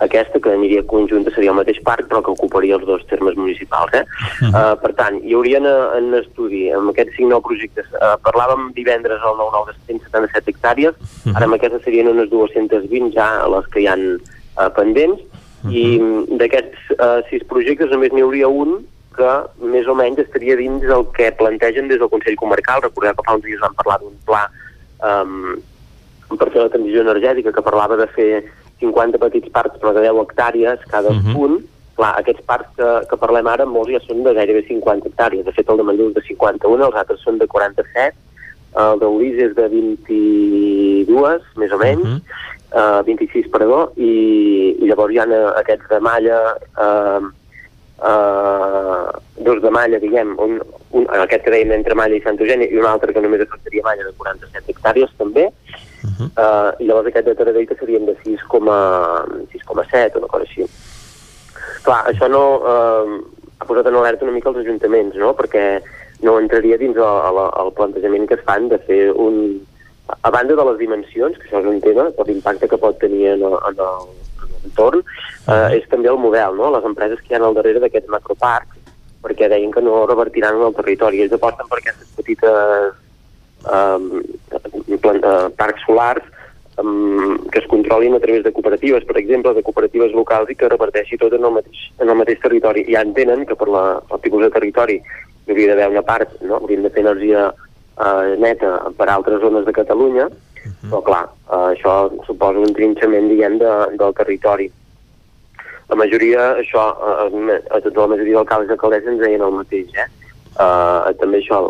aquesta que aniria conjunta seria el mateix parc però que ocuparia els dos termes municipals eh? Uh -huh. uh, per tant, hi haurien en estudi amb aquests cinc nous projectes uh, parlàvem divendres al 9-9 de 177 hectàrees uh -huh. ara amb aquestes serien unes 220 ja les que hi han uh, pendents uh -huh. i d'aquests uh, sis projectes només n'hi hauria un que més o menys estaria dins el que plantegen des del Consell Comarcal recordeu que fa uns dies vam parlar d'un pla um, per fer la transició energètica que parlava de fer 50 petits parcs però de 10 hectàrees cadascun, uh -huh. clar, aquests parcs que, que parlem ara, molts ja són de gairebé 50 hectàrees. De fet, el de Manlleu és de 51, els altres són de 47, el d'Ulís és de 22, més o menys, uh -huh. uh, 26, perdó, i, i llavors hi ha aquests de Malla, uh, eh, dos de malla, diguem, un, un, aquest que dèiem entre Malla i Sant Eugeni, i un altre que només afectaria Malla de 47 hectàrees també, uh -huh. eh, i llavors aquest de Taradell que serien de 6,7 o una cosa així. Clar, això no eh, ha posat en alerta una mica els ajuntaments, no?, perquè no entraria dins el, el, el plantejament que es fan de fer un... A banda de les dimensions, que això és un tema, per l'impacte que pot tenir en el, en el, entorn, eh, és també el model, no? les empreses que hi ha al darrere d'aquests macroparcs, perquè deien que no revertiran en el territori. Ells aposten per aquestes petites eh, eh, parcs solars um, que es controlin a través de cooperatives, per exemple, de cooperatives locals i que reparteixi tot en el mateix, en el mateix territori. Ja entenen que per la, el tipus de territori hi hauria d'haver una part, no? hauríem de fer energia eh, neta per altres zones de Catalunya, uh -huh. però clar, eh, això suposa un trinxament, diguem, de, del territori. La majoria, això, eh, a tota la majoria d'alcaldes i alcaldesses ens deien el mateix, eh? Uh, també això,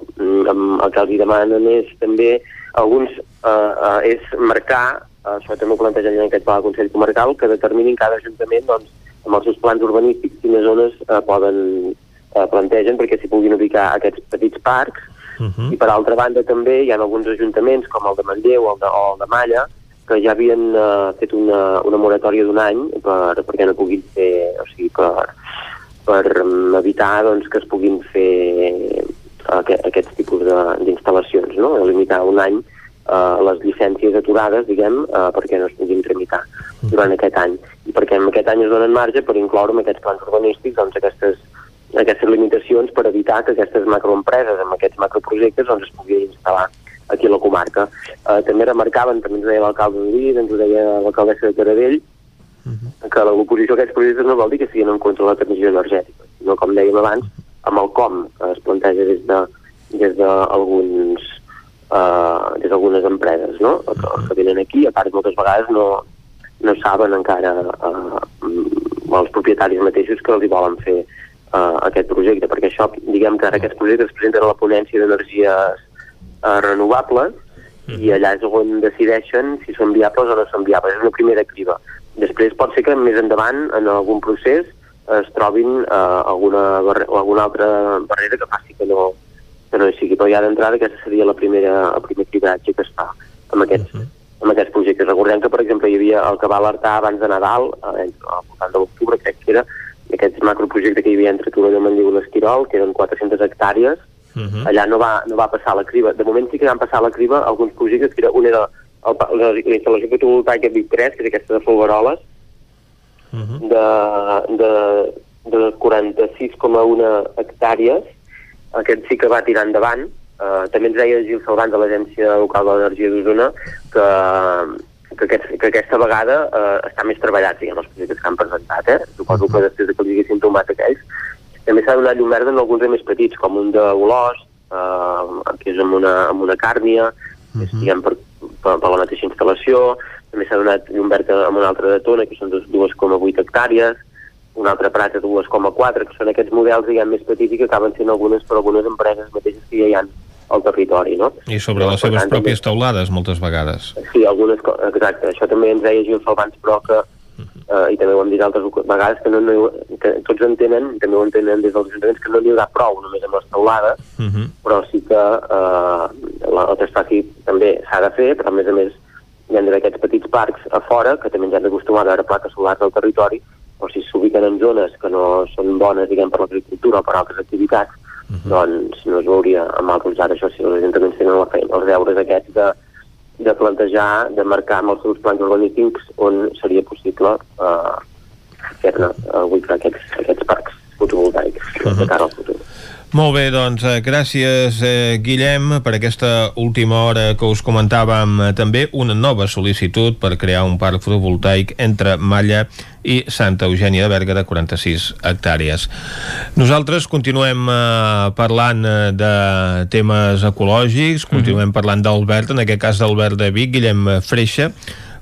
amb el que els demanen és també alguns uh, uh, és marcar, uh, això també ho plantegen en aquest pla de Consell Comarcal, que determinin cada ajuntament doncs, amb els seus plans urbanístics quines zones uh, poden uh, plantegen perquè s'hi puguin ubicar aquests petits parcs Uh -huh. i per altra banda també hi ha alguns ajuntaments com el de Manlleu o el de, o el de Malla que ja havien uh, fet una, una moratòria d'un any per, perquè no puguin fer, o sigui, per, per um, evitar doncs, que es puguin fer aquest, aquests tipus d'instal·lacions, no? limitar un any uh, les llicències aturades, diguem, uh, perquè no es puguin tramitar durant aquest any. I perquè en aquest any es donen marge per incloure en aquests plans urbanístics doncs, aquestes aquestes limitacions per evitar que aquestes macroempreses amb aquests macroprojectes doncs, es puguin instal·lar aquí a la comarca. Eh, també remarcaven, també ens deia l'alcalde de Lluís, ens ho deia l'alcaldessa de Taradell, uh -huh. que l'oposició a aquests projectes no vol dir que siguin en contra de la transició energètica, sinó, com dèiem abans, amb el com que es planteja des de des d'alguns uh, des d'algunes empreses no? que, que venen aquí, a part moltes vegades no, no saben encara uh, els propietaris mateixos que els hi volen fer uh, aquest projecte, perquè això, diguem que ara aquests projectes es presenten a la ponència d'energies uh, renovables i allà és on decideixen si són viables o no són viables. És una primera criba. Després pot ser que més endavant, en algun procés, es trobin uh, alguna, alguna altra barrera que faci que no, que no hi sigui. Però ja d'entrada aquesta seria la primera, el primer cridatge que es fa amb aquests, uh -huh. amb aquests projectes. Recordem que, per exemple, hi havia el que va alertar abans de Nadal, eh, al voltant de l'octubre, crec que era, aquest macroprojecte que hi havia entre Torelló, Manlleu i l'Esquirol, que eren 400 hectàrees, uh -huh. allà no va, no va passar la criba. De moment sí que van passar la criba alguns projectes, que era, un era el, la, la instal·lació fotovoltaica Vic 3, que és aquesta de Folgueroles, uh -huh. de, de, de 46,1 hectàrees, aquest sí que va tirar endavant. Uh, també ens deia Gil Salvant de l'Agència Local de l'Energia d'Osona que, que, aquest, que aquesta vegada uh, està més treballat, diguem, els projectes que han presentat, eh? Suposo que després de que els haguessin tomat aquells. També s'ha donat llum verda en alguns de més petits, com un de Olós, uh, que és amb una, amb una càrnia, uh -huh. és, diguem, per, per, per la mateixa instal·lació. També s'ha donat llum verda amb una altra de Tona, que són 2,8 hectàrees, un altre Prat de 2,4, que són aquests models, diguem, més petits i que acaben sent algunes per algunes empreses mateixes que ja hi ha al territori, no? I sobre les seves pròpies teulades, moltes vegades. Sí, algunes, exacte. Això també ens deia Gil Salvans, però que, eh, i també ho hem dit altres vegades, que, no, no, que tots entenen, també ho entenen des dels ajuntaments, que no n'hi haurà prou només amb les teulades, Uh -huh. però sí que eh, la, el traspàs també s'ha de fer, però a més a més hi ha d'aquests petits parcs a fora, que també ens hem d'acostumar a veure plaques solars al territori, o si s'ubiquen en zones que no són bones, diguem, per l'agricultura o per altres activitats, uh -huh. doncs no es veuria amb altres ara això si els ajuntaments tenen la feina, els deures aquests de, de plantejar, de marcar amb els seus plans urbanístics on seria possible eh, fer-ne, eh, aquests, aquests parcs fotovoltaics uh -huh. de cara al futur. Molt bé, doncs eh, gràcies eh, Guillem per aquesta última hora que us comentàvem eh, també una nova sol·licitud per crear un parc fotovoltaic entre Malla i Santa Eugènia de Berga de 46 hectàrees. Nosaltres continuem eh, parlant eh, de temes ecològics, continuem parlant d'Albert, en aquest cas d'Albert de Vic, Guillem Freixa,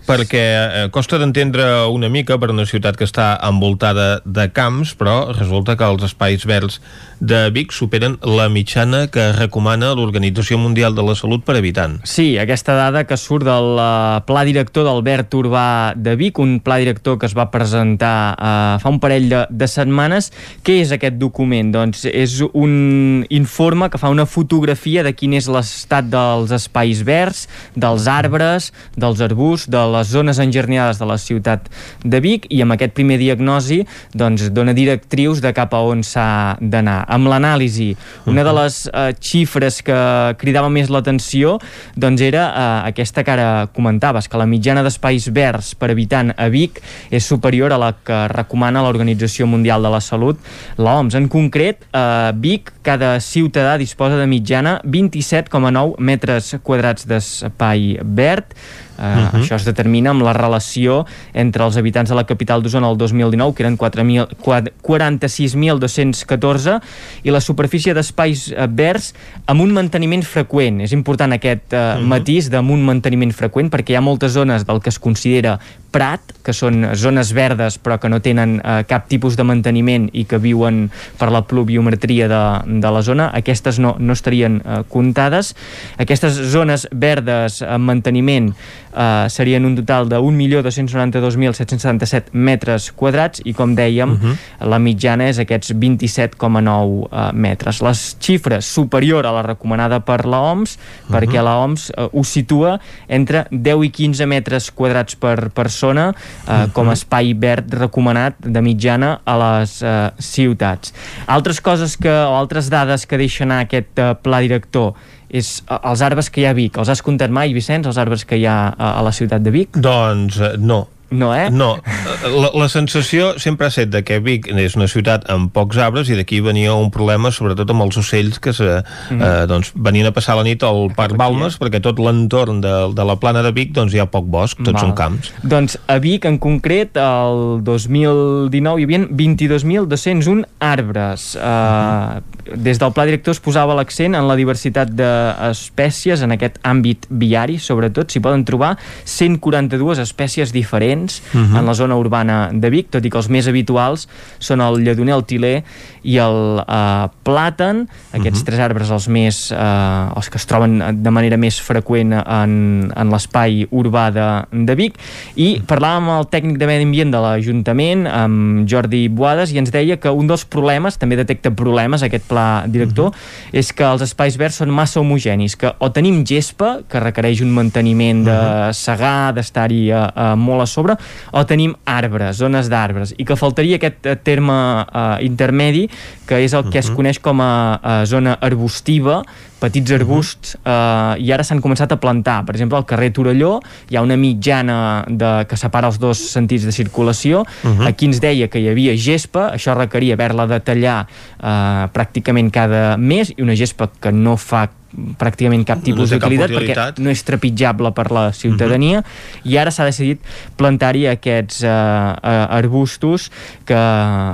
perquè costa d'entendre una mica per una ciutat que està envoltada de camps, però resulta que els espais verds de Vic superen la mitjana que recomana l'Organització Mundial de la Salut per habitant. Sí, aquesta dada que surt del uh, Pla Director d'Albert Urbà de Vic, un pla director que es va presentar uh, fa un parell de, de setmanes. Què és aquest document? Doncs és un informe que fa una fotografia de quin és l'estat dels espais verds, dels arbres, dels arbusts, de les zones enjardinades de la ciutat de Vic i amb aquest primer diagnosi doncs, dona directrius de cap a on s'ha d'anar amb l'anàlisi. Una de les uh, xifres que cridava més l'atenció doncs era uh, aquesta que ara comentaves, que la mitjana d'espais verds per habitant a Vic és superior a la que recomana l'Organització Mundial de la Salut, l'OMS. En concret, a uh, Vic, cada ciutadà disposa de mitjana 27,9 metres quadrats d'espai verd, Uh, uh -huh. Això es determina amb la relació entre els habitants de la capital d'Osona el 2019, que eren 46.214, i la superfície d'espais uh, verds amb un manteniment freqüent. És important aquest uh, uh -huh. matís d'un manteniment freqüent, perquè hi ha moltes zones del que es considera Prat, que són zones verdes però que no tenen uh, cap tipus de manteniment i que viuen per la pluviometria de, de la zona, aquestes no, no estarien uh, comptades. Aquestes zones verdes amb manteniment eh, serien un total de 1.292.777 metres quadrats i com dèiem, uh -huh. la mitjana és aquests 27,9 eh, metres. Les xifres superior a la recomanada per la OMS, uh -huh. perquè la OMS eh, ho situa entre 10 i 15 metres quadrats per persona eh, uh -huh. com a espai verd recomanat de mitjana a les eh, ciutats. Altres coses que, o altres dades que deixa anar aquest eh, pla director és els arbres que hi ha a Vic. Els has comptat mai, Vicenç, els arbres que hi ha a, a la ciutat de Vic? Doncs eh, no. No, eh? No. La, la sensació sempre ha estat de que Vic és una ciutat amb pocs arbres i d'aquí venia un problema sobretot amb els ocells que se, mm. eh, doncs, venien a passar la nit al Parc Balmes perquè tot l'entorn de, de la plana de Vic doncs, hi ha poc bosc, tots Val. són camps. Doncs a Vic en concret el 2019 hi havia 22.201 arbres. Eh, mm. Des del pla director es posava l'accent en la diversitat d'espècies en aquest àmbit viari, sobretot s'hi poden trobar 142 espècies diferents presents uh -huh. en la zona urbana de Vic, tot i que els més habituals són el lledoner, el tiler i el uh, plàtan, aquests uh -huh. tres arbres els més uh, els que es troben de manera més freqüent en, en l'espai urbà de, de Vic i parlàvem amb el tècnic de medi ambient de l'Ajuntament, amb Jordi Boades i ens deia que un dels problemes, també detecta problemes aquest pla director, uh -huh. és que els espais verds són massa homogenis, que o tenim gespa, que requereix un manteniment de uh -huh. segar, d'estar-hi uh, uh, molt a sobre sobre o tenim arbres, zones d'arbres i que faltaria aquest eh, terme uh, intermedi que és el que uh -huh. es coneix com a uh, zona arbustiva petits arbusts uh -huh. uh, i ara s'han començat a plantar. Per exemple, al carrer Torelló hi ha una mitjana de, que separa els dos sentits de circulació. Uh -huh. Aquí ens deia que hi havia gespa, això requeria haver-la de tallar uh, pràcticament cada mes i una gespa que no fa pràcticament cap tipus no d'utilitat perquè no és trepitjable per la ciutadania uh -huh. i ara s'ha decidit plantar-hi aquests uh, uh, arbustos que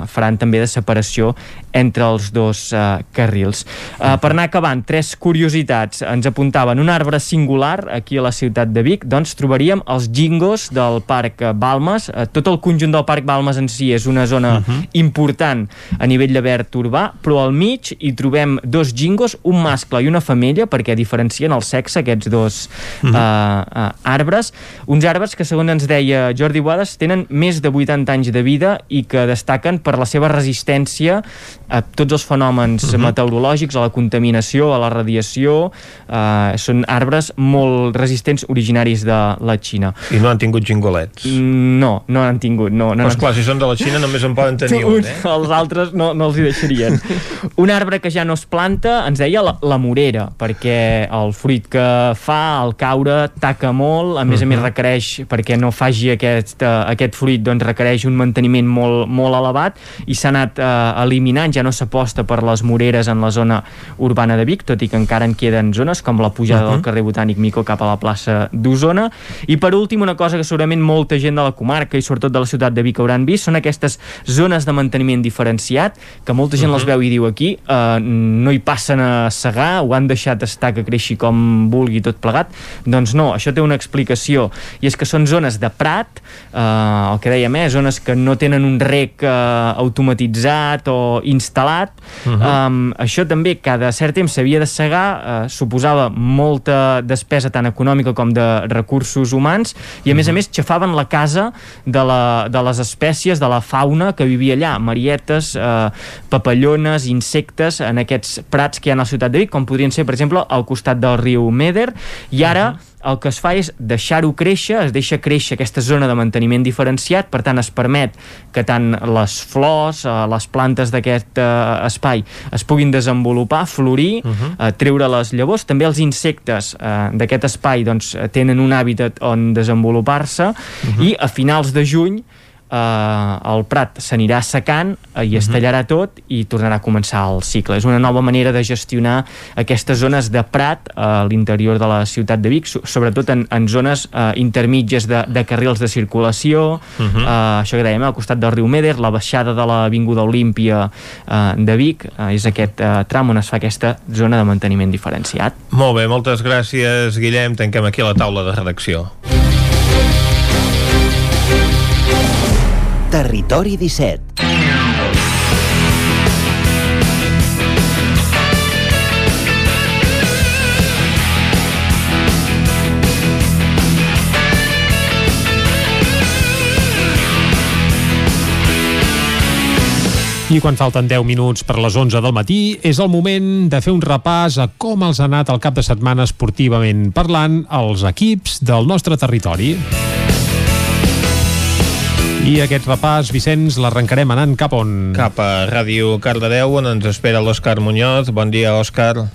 faran també de separació entre els dos uh, carrils. Uh, per anar acabant, tres curiositats. Ens apuntaven un arbre singular aquí a la ciutat de Vic, doncs trobaríem els gingos del Parc Balmes. Uh, tot el conjunt del Parc Balmes en si és una zona uh -huh. important a nivell de verd urbà, però al mig hi trobem dos gingos, un mascle i una femella perquè diferencien el sexe aquests dos mm -hmm. uh, uh, arbres uns arbres que segons ens deia Jordi Boades tenen més de 80 anys de vida i que destaquen per la seva resistència a tots els fenòmens mm -hmm. meteorològics, a la contaminació, a la radiació uh, són arbres molt resistents originaris de la Xina. I no han tingut gingolets? Mm, no, no han tingut no, no Però esclar, si són de la Xina només en poden tenir un, eh? Els altres no, no els hi deixarien. un arbre que ja no es planta, ens deia la, la morera, perquè el fruit que fa al caure taca molt, a més uh -huh. a més mhm. requereix, perquè no faci aquest, uh, aquest fruit, doncs requereix un manteniment molt, molt elevat i s'ha anat uh, eliminant, ja no s'aposta per les moreres en la zona urbana de Vic, tot i que encara en queden zones com la pujada uh -huh. del mhm. carrer Botànic Mico cap a la plaça d'Osona. I per últim, una cosa que segurament molta gent de la comarca i sobretot de la ciutat de Vic hauran vist, són aquestes zones de manteniment diferenciat, que molta gent uh -huh. les mhm. veu i diu aquí, uh, no hi passen a segar, ho han deixat deixat estar que creixi com vulgui tot plegat, doncs no, això té una explicació i és que són zones de prat eh, el que dèiem, eh, zones que no tenen un rec eh, automatitzat o instal·lat uh -huh. um, això també cada cert temps s'havia de segar eh, suposava molta despesa tant econòmica com de recursos humans i a més a més xafaven la casa de, la, de les espècies, de la fauna que vivia allà, marietes eh, papallones, insectes en aquests prats que hi ha a la ciutat de Vic com podrien ser per exemple al costat del riu Meder. I ara uh -huh el que es fa és deixar-ho créixer, es deixa créixer aquesta zona de manteniment diferenciat, per tant es permet que tant les flors, eh, les plantes d'aquest eh, espai es puguin desenvolupar, florir, uh -huh. eh, treure les llavors, també els insectes d'aquest espai doncs, tenen un hàbitat on desenvolupar-se uh -huh. i a finals de juny eh, el prat s'anirà secant eh, i es tallarà tot i tornarà a començar el cicle. És una nova manera de gestionar aquestes zones de prat a l'interior de la ciutat de Vic, sobretot en, en zones eh, intermitges de, de carrils de circulació, uh -huh. eh, això que dèiem, al costat del riu Meder, la baixada de l'Avinguda Olímpia eh, de Vic, eh, és aquest eh, tram on es fa aquesta zona de manteniment diferenciat. Molt bé, moltes gràcies, Guillem. Tanquem aquí la taula de redacció. Territori 17 I quan falten 10 minuts per les 11 del matí, és el moment de fer un repàs a com els ha anat el cap de setmana esportivament parlant els equips del nostre territori. I aquest repàs, Vicenç, l'arrencarem anant cap on? Cap a Ràdio Cardedeu, on ens espera l'Òscar Muñoz. Bon dia, Òscar.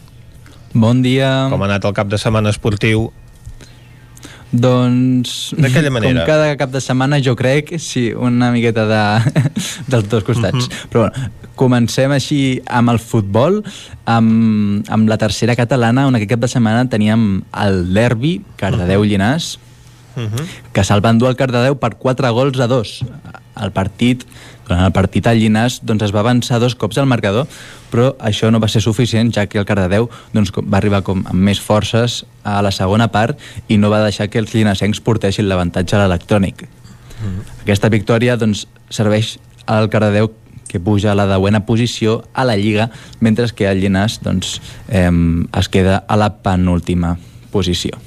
Bon dia. Com ha anat el cap de setmana esportiu? Doncs... D'aquella manera. Com cada cap de setmana, jo crec, sí, una miqueta de, dels dos costats. Uh -huh. Però bueno, comencem així amb el futbol, amb, amb la tercera catalana, on aquest cap de setmana teníem el derbi Cardedeu-Llinàs, que se'l van dur al Cardedeu per 4 gols a 2. El partit, durant el partit al Llinàs doncs es va avançar dos cops al marcador, però això no va ser suficient, ja que el Cardedeu doncs, va arribar com amb més forces a la segona part i no va deixar que els llinassencs portessin l'avantatge a l'electrònic. Mm. Aquesta victòria doncs, serveix al Cardedeu que puja a la deuena posició a la Lliga, mentre que el Llinàs doncs, eh, es queda a la penúltima posició.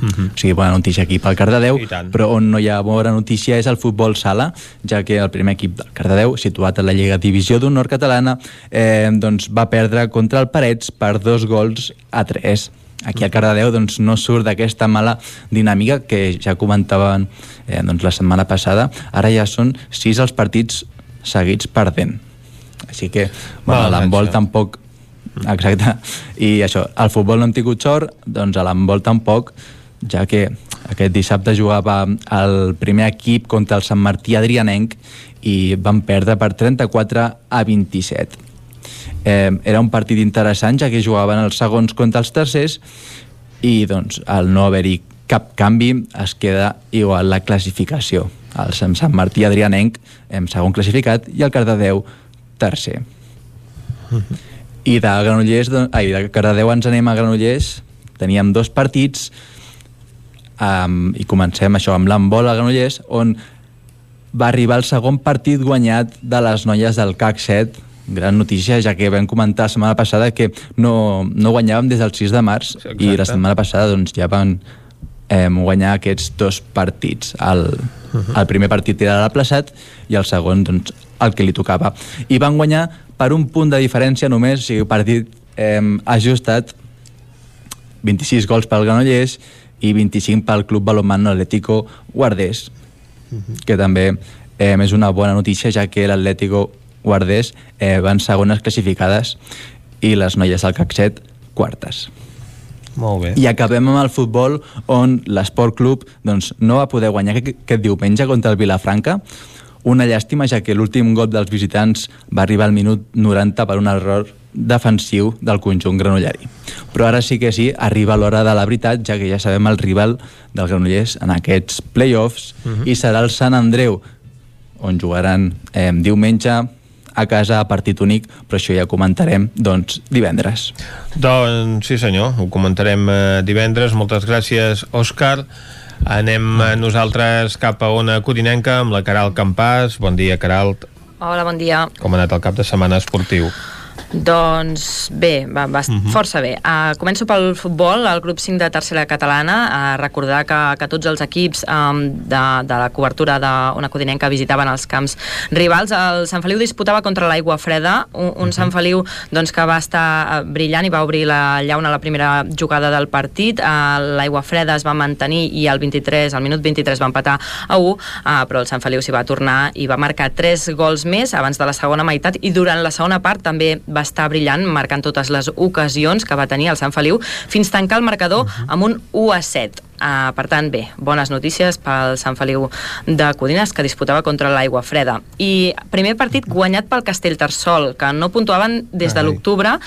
Uh -huh. O sigui, bona notícia aquí pel Cardedeu, però on no hi ha bona notícia és el futbol sala, ja que el primer equip del Cardedeu, situat a la Lliga Divisió d'Honor Catalana, eh, doncs va perdre contra el Parets per dos gols a tres. Aquí al Cardedeu doncs, no surt d'aquesta mala dinàmica que ja comentaven eh, doncs, la setmana passada. Ara ja són sis els partits seguits perdent. Així que bueno, l'handbol tampoc Exacte. I això, al futbol no hem tingut sort, doncs a l'handbol tampoc, ja que aquest dissabte jugava el primer equip contra el Sant Martí Adrianenc i van perdre per 34 a 27. Eh, era un partit interessant, ja que jugaven els segons contra els tercers i doncs al no haver-hi cap canvi es queda igual la classificació. El Sant Martí Adrianenc, en segon classificat, i el Cardedeu, tercer. I de Granollers, ai, de Cardedeu ens anem a Granollers, teníem dos partits, um, i comencem això amb l'embol a Granollers, on va arribar el segon partit guanyat de les noies del CAC 7, gran notícia, ja que vam comentar la setmana passada que no, no guanyàvem des del 6 de març Exacte. i la setmana passada doncs, ja van eh, guanyar aquests dos partits. El, uh -huh. el primer partit era l'aplaçat i el segon doncs, el que li tocava. I van guanyar per un punt de diferència només, o sigui, partit eh, ajustat, 26 gols pel Granollers i 25 pel Club Balonmano Atlético Guardés, uh -huh. que també eh, és una bona notícia, ja que l'Atlético Guardés eh, van segones classificades i les noies del CAC 7 quartes. Molt bé. I acabem amb el futbol on l'Esport Club doncs, no va poder guanyar aquest, aquest diumenge contra el Vilafranca, una llàstima, ja que l'últim gol dels visitants va arribar al minut 90 per un error defensiu del conjunt granollari. Però ara sí que sí, arriba l'hora de la veritat, ja que ja sabem el rival del Granollers en aquests play-offs, uh -huh. i serà el Sant Andreu, on jugaran eh, diumenge a casa a partit únic, però això ja comentarem doncs, divendres. Doncs sí senyor, ho comentarem eh, divendres. Moltes gràcies, Òscar. Anem eh, nosaltres cap a Ona Codinenca amb la Caral Campàs. Bon dia, Caral. Hola, bon dia. Com ha anat el cap de setmana esportiu? Doncs bé, va, va uh -huh. força bé. Uh, començo pel futbol, el grup 5 de tercera catalana. Uh, recordar que, que tots els equips um, de, de la cobertura d'una codinenca visitaven els camps rivals. El Sant Feliu disputava contra l'Aigua Freda, un, un uh -huh. Sant Feliu doncs, que va estar brillant i va obrir la llauna a la primera jugada del partit. Uh, L'Aigua Freda es va mantenir i al 23, al minut 23 va empatar a 1, uh, però el Sant Feliu s'hi va tornar i va marcar 3 gols més abans de la segona meitat i durant la segona part també va estar brillant, marcant totes les ocasions que va tenir el Sant Feliu, fins tancar el marcador uh -huh. amb un 1 a 7. Uh, per tant, bé, bones notícies pel Sant Feliu de Codines, que disputava contra l'Aigua Freda. I primer partit guanyat pel Castellterçol, que no puntuaven des de l'octubre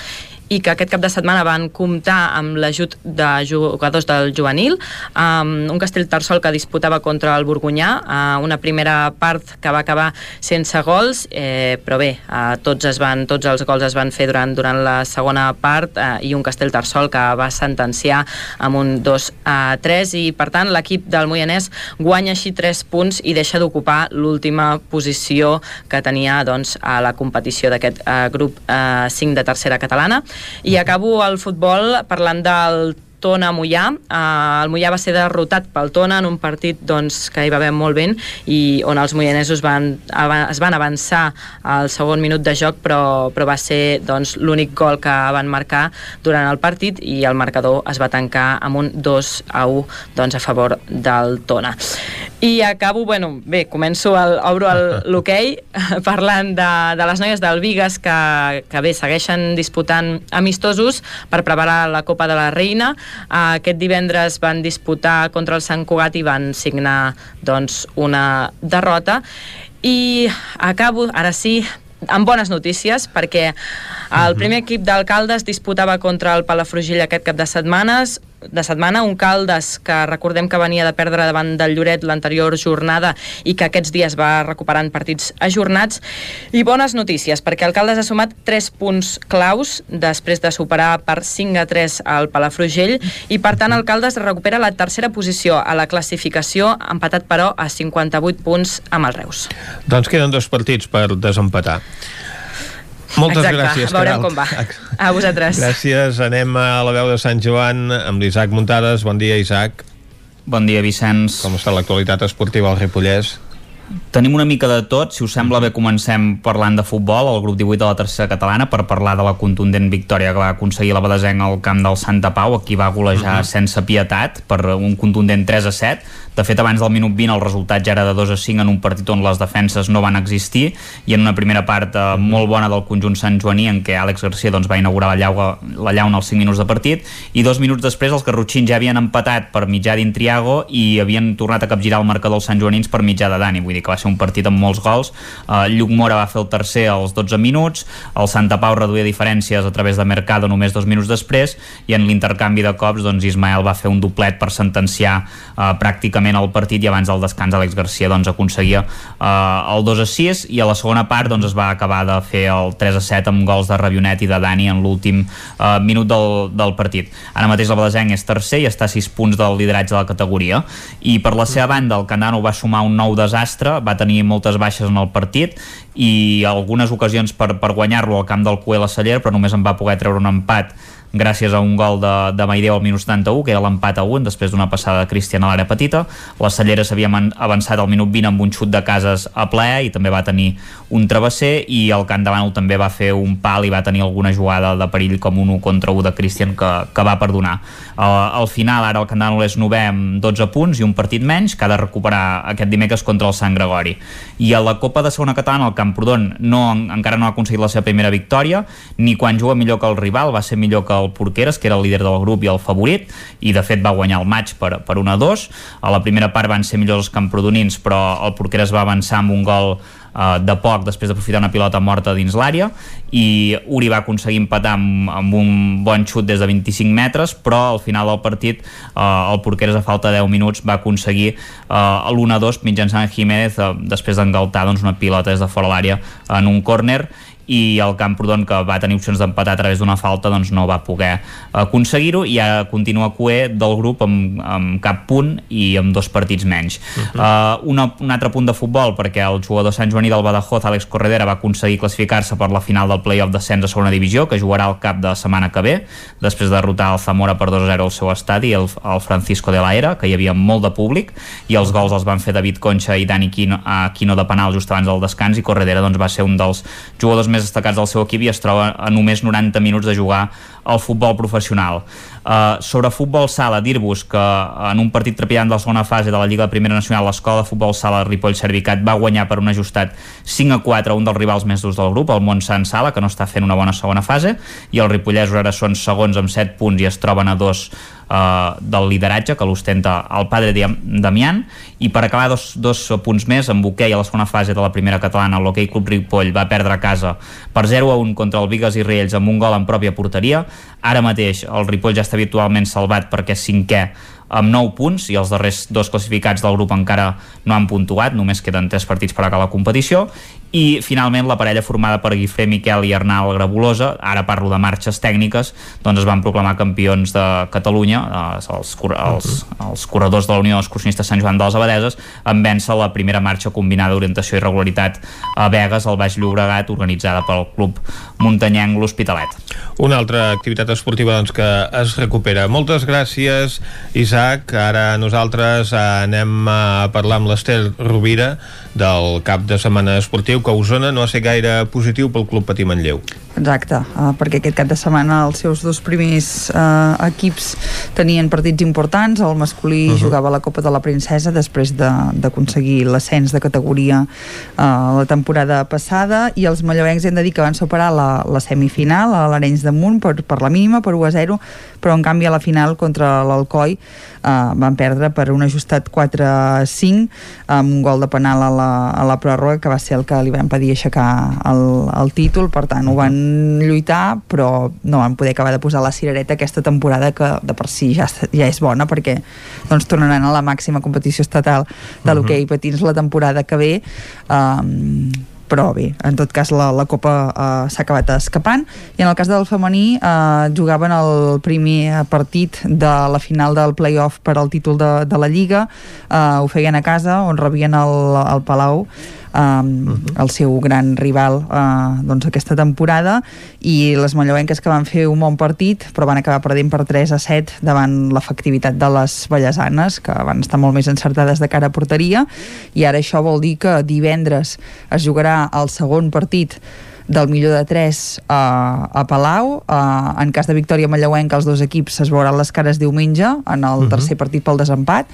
i que aquest cap de setmana van comptar amb l'ajut de jugadors del juvenil, um, un Tarsol que disputava contra el Borgunyà, uh, una primera part que va acabar sense gols, eh, però bé, uh, tots, es van, tots els gols es van fer durant, durant la segona part uh, i un Tarsol que va sentenciar amb un 2 a 3 i per tant l'equip del Moianès guanya així 3 punts i deixa d'ocupar l'última posició que tenia doncs, a la competició d'aquest uh, grup uh, 5 de tercera catalana i acabo el futbol parlant del Tona Mollà. Uh, el Mollà va ser derrotat pel Tona en un partit doncs, que hi va haver molt ben i on els moianesos van, es van avançar al segon minut de joc però, però va ser doncs, l'únic gol que van marcar durant el partit i el marcador es va tancar amb un 2 a 1 doncs, a favor del Tona. I acabo, bueno, bé, començo, el, obro l'hoquei parlant de, de les noies del Vigas que, que bé, segueixen disputant amistosos per preparar la Copa de la Reina aquest divendres van disputar contra el Sant Cugat i van signar doncs, una derrota i acabo, ara sí, amb bones notícies perquè el mhm. primer equip d'alcaldes disputava contra el Palafrugell aquest cap de setmanes de setmana, un Caldes que recordem que venia de perdre davant del Lloret l'anterior jornada i que aquests dies va recuperant partits ajornats i bones notícies perquè el Caldes ha sumat 3 punts claus després de superar per 5 a 3 al Palafrugell i per tant el Caldes recupera la tercera posició a la classificació empatat però a 58 punts amb el Reus. Doncs queden dos partits per desempatar. Moltes Exacte, gràcies, veurem com va. A vosaltres. Gràcies. Anem a la veu de Sant Joan amb l'Isaac Muntades. Bon dia, Isaac. Bon dia, Vicenç. Com està l'actualitat esportiva al Ripollès? Tenim una mica de tot, si us sembla bé comencem parlant de futbol, el grup 18 de la tercera catalana per parlar de la contundent victòria que va aconseguir la Badesenc al camp del Santa Pau, aquí va golejar uh -huh. sense pietat per un contundent 3 a 7 de fet, abans del minut 20 el resultat ja era de 2 a 5 en un partit on les defenses no van existir. I en una primera part eh, molt bona del conjunt Sant Joaní en què Àlex Garcia doncs, va inaugurar la llauna, la llauna als 5 minuts de partit. I dos minuts després els garrotxins ja havien empatat per mitjà d'Intriago i havien tornat a capgirar el marcador els Sant Joanins per mitjà de Dani, vull dir que va ser un partit amb molts gols. Uh, Lluc Mora va fer el tercer als 12 minuts, el Santa Pau reduïa diferències a través de Mercado només dos minuts després. I en l'intercanvi de cops doncs, Ismael va fer un doblet per sentenciar uh, pràcticament pràcticament el partit i abans del descans Àlex Garcia doncs, aconseguia eh, el 2 a 6 i a la segona part doncs, es va acabar de fer el 3 a 7 amb gols de Rabionet i de Dani en l'últim eh, minut del, del partit. Ara mateix el Badesenc és tercer i està a 6 punts del lideratge de la categoria i per la seva banda el Candano va sumar un nou desastre, va tenir moltes baixes en el partit i algunes ocasions per, per guanyar-lo al camp del Cué la Celler però només en va poder treure un empat gràcies a un gol de, de Maideu al minut 71, que era l'empat a 1 després d'una passada de Cristian a l'àrea petita. La Cellera s'havia avançat al minut 20 amb un xut de cases a ple i també va tenir un travesser i el Camp de Bànol també va fer un pal i va tenir alguna jugada de perill com un 1 contra 1 de Cristian que, que va perdonar. Uh, al final ara el Camp de Bànol és 9 amb 12 punts i un partit menys que ha de recuperar aquest dimecres contra el Sant Gregori. I a la Copa de Segona Catalana el Camprodon no, encara no ha aconseguit la seva primera victòria ni quan juga millor que el rival, va ser millor que el Porqueres, que era el líder del grup i el favorit, i de fet va guanyar el maig per, per 1 a 2. A la primera part van ser millors els camprodonins, però el Porqueres va avançar amb un gol eh, de poc després d'aprofitar una pilota morta dins l'àrea i Uri va aconseguir empatar amb, amb un bon xut des de 25 metres però al final del partit eh, el Porqueres a falta de 10 minuts va aconseguir eh, l'1-2 mitjançant Jiménez eh, després d'engaltar doncs, una pilota des de fora l'àrea en un córner i el Camprodon que va tenir opcions d'empatar a través d'una falta doncs no va poder aconseguir-ho i ja continua cué del grup amb, amb cap punt i amb dos partits menys uh -huh. uh, una, un altre punt de futbol perquè el jugador Sant Joaní del Badajoz Àlex Corredera va aconseguir classificar-se per la final del playoff d'ascens a segona divisió que jugarà al cap de setmana que ve després de derrotar el Zamora per 2-0 al seu estadi el, el Francisco de la Era que hi havia molt de públic i els gols els van fer David Concha i Dani Quino, uh, Quino de penal just abans del descans i Corredera doncs, va ser un dels jugadors més més destacats del seu equip i es troba a només 90 minuts de jugar al futbol professional. Uh, sobre futbol sala, dir-vos que en un partit trepidant de la segona fase de la Lliga de Primera Nacional, l'escola de futbol sala Ripoll Servicat va guanyar per un ajustat 5 a 4 un dels rivals més durs del grup, el Montsant Sala, que no està fent una bona segona fase, i els ripollesos ara són segons amb 7 punts i es troben a dos eh, del lideratge que l'ostenta el padre Damián. I per acabar dos, dos punts més. En hoquei a la segona fase de la primera catalana l'hoquei Club Ripoll va perdre a casa per 0 a 1 contra el Vigues i Riells amb un gol en pròpia porteria ara mateix el Ripoll ja està habitualment salvat perquè és cinquè amb 9 punts i els darrers dos classificats del grup encara no han puntuat, només queden 3 partits per acabar la competició i finalment la parella formada per Guifré Miquel i Arnal Grabulosa, ara parlo de marxes tècniques, doncs es van proclamar campions de Catalunya, eh, els, els, els corredors de la Unió Excursionistes Sant Joan de les Abadeses, en vèncer la primera marxa combinada d'orientació i regularitat a Vegas, al Baix Llobregat, organitzada pel Club Muntanyenc L'Hospitalet. Una altra activitat esportiva doncs, que es recupera. Moltes gràcies, Isaac. Ara nosaltres anem a parlar amb l'Ester Rovira del cap de setmana esportiu que a Osona no ha ser gaire positiu pel Club Patí Manlleu. Exacte, uh, perquè aquest cap de setmana els seus dos primers uh, equips tenien partits importants, el masculí uh -huh. jugava la Copa de la Princesa després d'aconseguir de, l'ascens de categoria uh, la temporada passada i els mallauencs hem de dir que van superar la, la semifinal a l'Arenys de Munt per, per la mínima, per 1 a 0 però en canvi a la final contra l'Alcoi uh, van perdre per un ajustat 4-5 amb un gol de penal a la, a la pròrroga que va ser el que li va impedir aixecar el, el títol, per tant ho van lluitar però no van poder acabar de posar la cirereta aquesta temporada que de per si ja, ja és bona perquè doncs tornaran a la màxima competició estatal de l'hoquei uh -huh. patins la temporada que ve. Um, però bé, en tot cas la, la Copa uh, s'ha acabat escapant. I en el cas del femení uh, jugaven el primer partit de la final del playoff per al títol de, de la Lliga. Uh, ho feien a casa on rebien el, el Palau um, uh -huh. el seu gran rival uh, doncs aquesta temporada i les mallauenques que van fer un bon partit però van acabar perdent per 3 a 7 davant l'efectivitat de les ballesanes que van estar molt més encertades de cara a porteria i ara això vol dir que divendres es jugarà el segon partit del millor de 3 a, a Palau. Uh, en cas de victòria Mallauenca, els dos equips es veuran les cares diumenge en el uh -huh. tercer partit pel desempat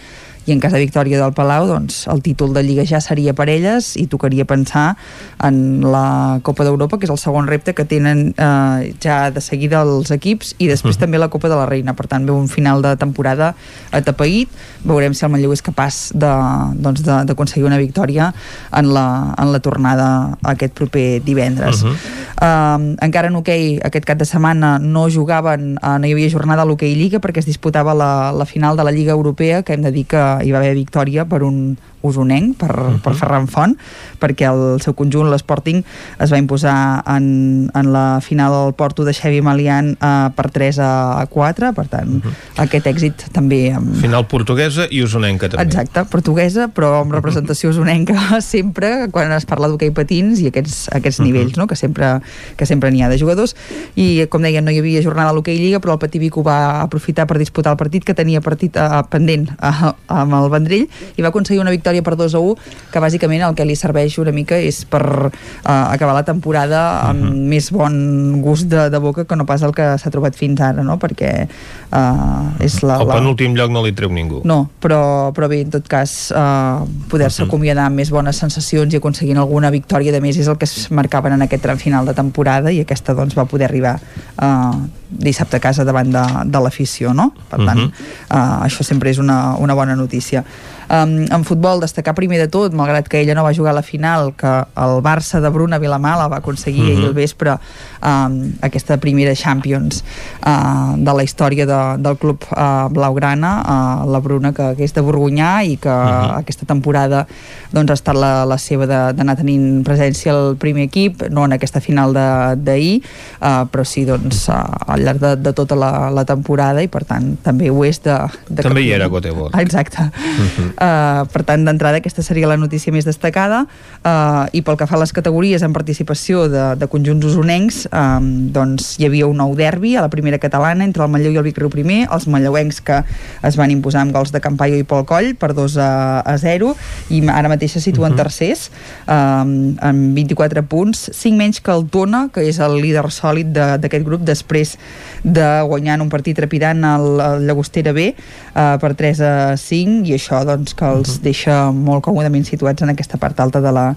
i en cas de victòria del Palau doncs el títol de Lliga ja seria per elles i tocaria pensar en la Copa d'Europa que és el segon repte que tenen eh, ja de seguida els equips i després uh -huh. també la Copa de la Reina per tant ve un final de temporada atapeït veurem si el Manlleu és capaç d'aconseguir doncs una victòria en la, en la tornada aquest proper divendres uh -huh. uh, encara en hoquei okay, aquest cap de setmana no jugaven, uh, no hi havia jornada a l'hoquei Lliga perquè es disputava la, la final de la Lliga Europea que hem de dir que hi va haver victòria per un usonenc, per, uh -huh. per Ferran Font, perquè el seu conjunt, l'Sporting, es va imposar en, en la final del Porto de Xevi Malian uh, per 3 a 4, per tant, uh -huh. aquest èxit també... Amb... Final portuguesa i usonenca també. Exacte, portuguesa, però amb representació usonenca sempre, quan es parla d'hoquei patins i aquests, aquests uh -huh. nivells, no?, que sempre que sempre n'hi ha de jugadors, i com deia, no hi havia jornada a l'hoquei Lliga, però el Patí Vic ho va aprofitar per disputar el partit que tenia partit uh, pendent uh, amb el Vendrell i va aconseguir una victòria victòria per 2 a 1, que bàsicament el que li serveix una mica és per uh, acabar la temporada amb uh mhm. -huh. més bon gust de, de boca que no pas el que s'ha trobat fins ara, no? Perquè uh, és la... El penúltim lloc no li treu ningú. No, però, però bé, en tot cas, uh, poder-se uh mhm. -huh. acomiadar amb més bones sensacions i aconseguint alguna victòria de més és el que es marcaven en aquest tram final de temporada i aquesta doncs va poder arribar uh, dissabte a casa davant de, de l'afició, no? Per tant, uh -huh. uh, això sempre és una, una bona notícia. Um, en futbol, destacar primer de tot, malgrat que ella no va jugar a la final, que el Barça de Bruna Vilamala va aconseguir uh -huh. ahir al vespre um, aquesta primera Champions uh, de la història de, del club uh, blaugrana, uh, la Bruna que, que és de Borgunyà i que uh -huh. aquesta temporada doncs, ha estat la, la seva d'anar tenint presència al primer equip, no en aquesta final d'ahir, uh, però sí doncs, uh, llarg de, de tota la, la temporada i per tant també ho és de... de també hi era Gotebor. Exacte. Uh -huh. Uh, per tant, d'entrada, aquesta seria la notícia més destacada. Uh, I pel que fa a les categories en participació de, de conjunts usonencs, um, doncs hi havia un nou derbi a la primera catalana entre el Manlleu i el Vic Riu primer, els manlleuencs que es van imposar amb gols de Campaio i Pol Coll per 2 a, a 0, i ara mateix se situen uh -huh. tercers, um, amb 24 punts, 5 menys que el Tona, que és el líder sòlid d'aquest grup, després de guanyar en un partit trepidant el, el Llagostera B uh, per 3 a 5, i això doncs, que els -huh. deixa molt còmodament situats en aquesta part alta de la,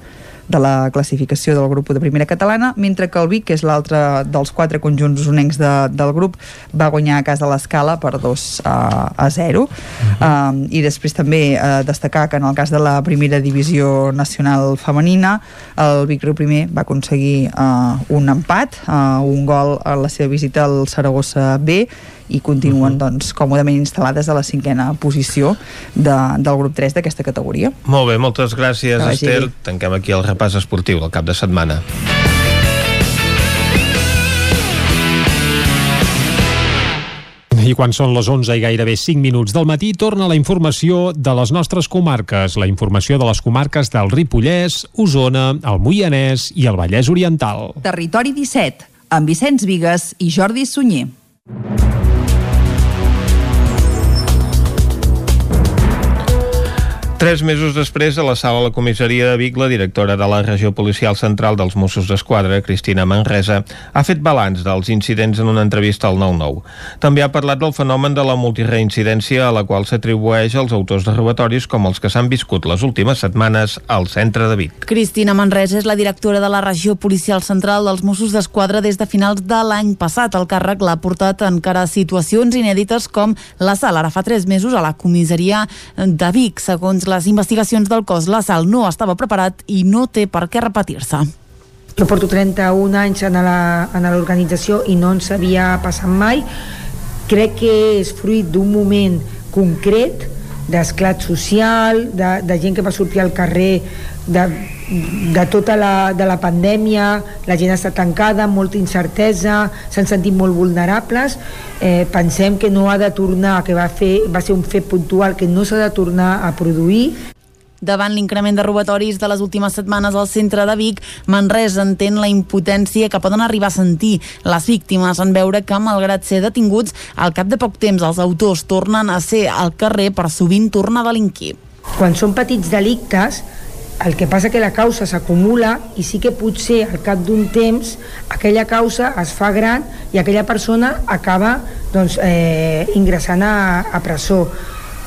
de la classificació del grup de primera catalana, mentre que el Vic, que és l'altre dels quatre conjunts unencs de, del grup, va guanyar a casa de l'escala per 2 a, a 0. Uh -huh. um, I després també uh, destacar que en el cas de la primera divisió nacional femenina, el Vic Riu primer va aconseguir uh, un empat, uh, un gol a la seva visita al Saragossa B, i continuen uh -huh. doncs, còmodament instal·lades a la cinquena posició de, del grup 3 d'aquesta categoria. Molt bé, moltes gràcies, Esther. Tanquem aquí el repàs esportiu del cap de setmana. I quan són les 11 i gairebé 5 minuts del matí, torna la informació de les nostres comarques, la informació de les comarques del Ripollès, Osona, el Moianès i el Vallès Oriental. Territori 17, amb Vicenç Vigues i Jordi Sunyer. Tres mesos després, a la sala de la comissaria de Vic, la directora de la regió policial central dels Mossos d'Esquadra, Cristina Manresa, ha fet balanç dels incidents en una entrevista al 9-9. També ha parlat del fenomen de la multireincidència a la qual s'atribueix als autors de robatoris com els que s'han viscut les últimes setmanes al centre de Vic. Cristina Manresa és la directora de la regió policial central dels Mossos d'Esquadra des de finals de l'any passat. El càrrec l'ha portat encara a situacions inèdites com la sala ara fa tres mesos a la comissaria de Vic, segons les investigacions del cos, l'assalt no estava preparat i no té per què repetir-se. Jo porto 31 anys en l'organització i no ens havia passat mai. Crec que és fruit d'un moment concret d'esclat social, de, de gent que va sortir al carrer de, de tota la, de la pandèmia, la gent està tancada, molta incertesa, s'han sentit molt vulnerables. Eh, pensem que no ha de tornar, que va, fer, va ser un fet puntual, que no s'ha de tornar a produir. Davant l'increment de robatoris de les últimes setmanes al centre de Vic, Manresa entén la impotència que poden arribar a sentir les víctimes en veure que, malgrat ser detinguts, al cap de poc temps els autors tornen a ser al carrer per sovint tornar a delinquir. Quan són petits delictes, el que passa que la causa s'acumula i sí que potser al cap d'un temps aquella causa es fa gran i aquella persona acaba doncs, eh, ingressant a, a presó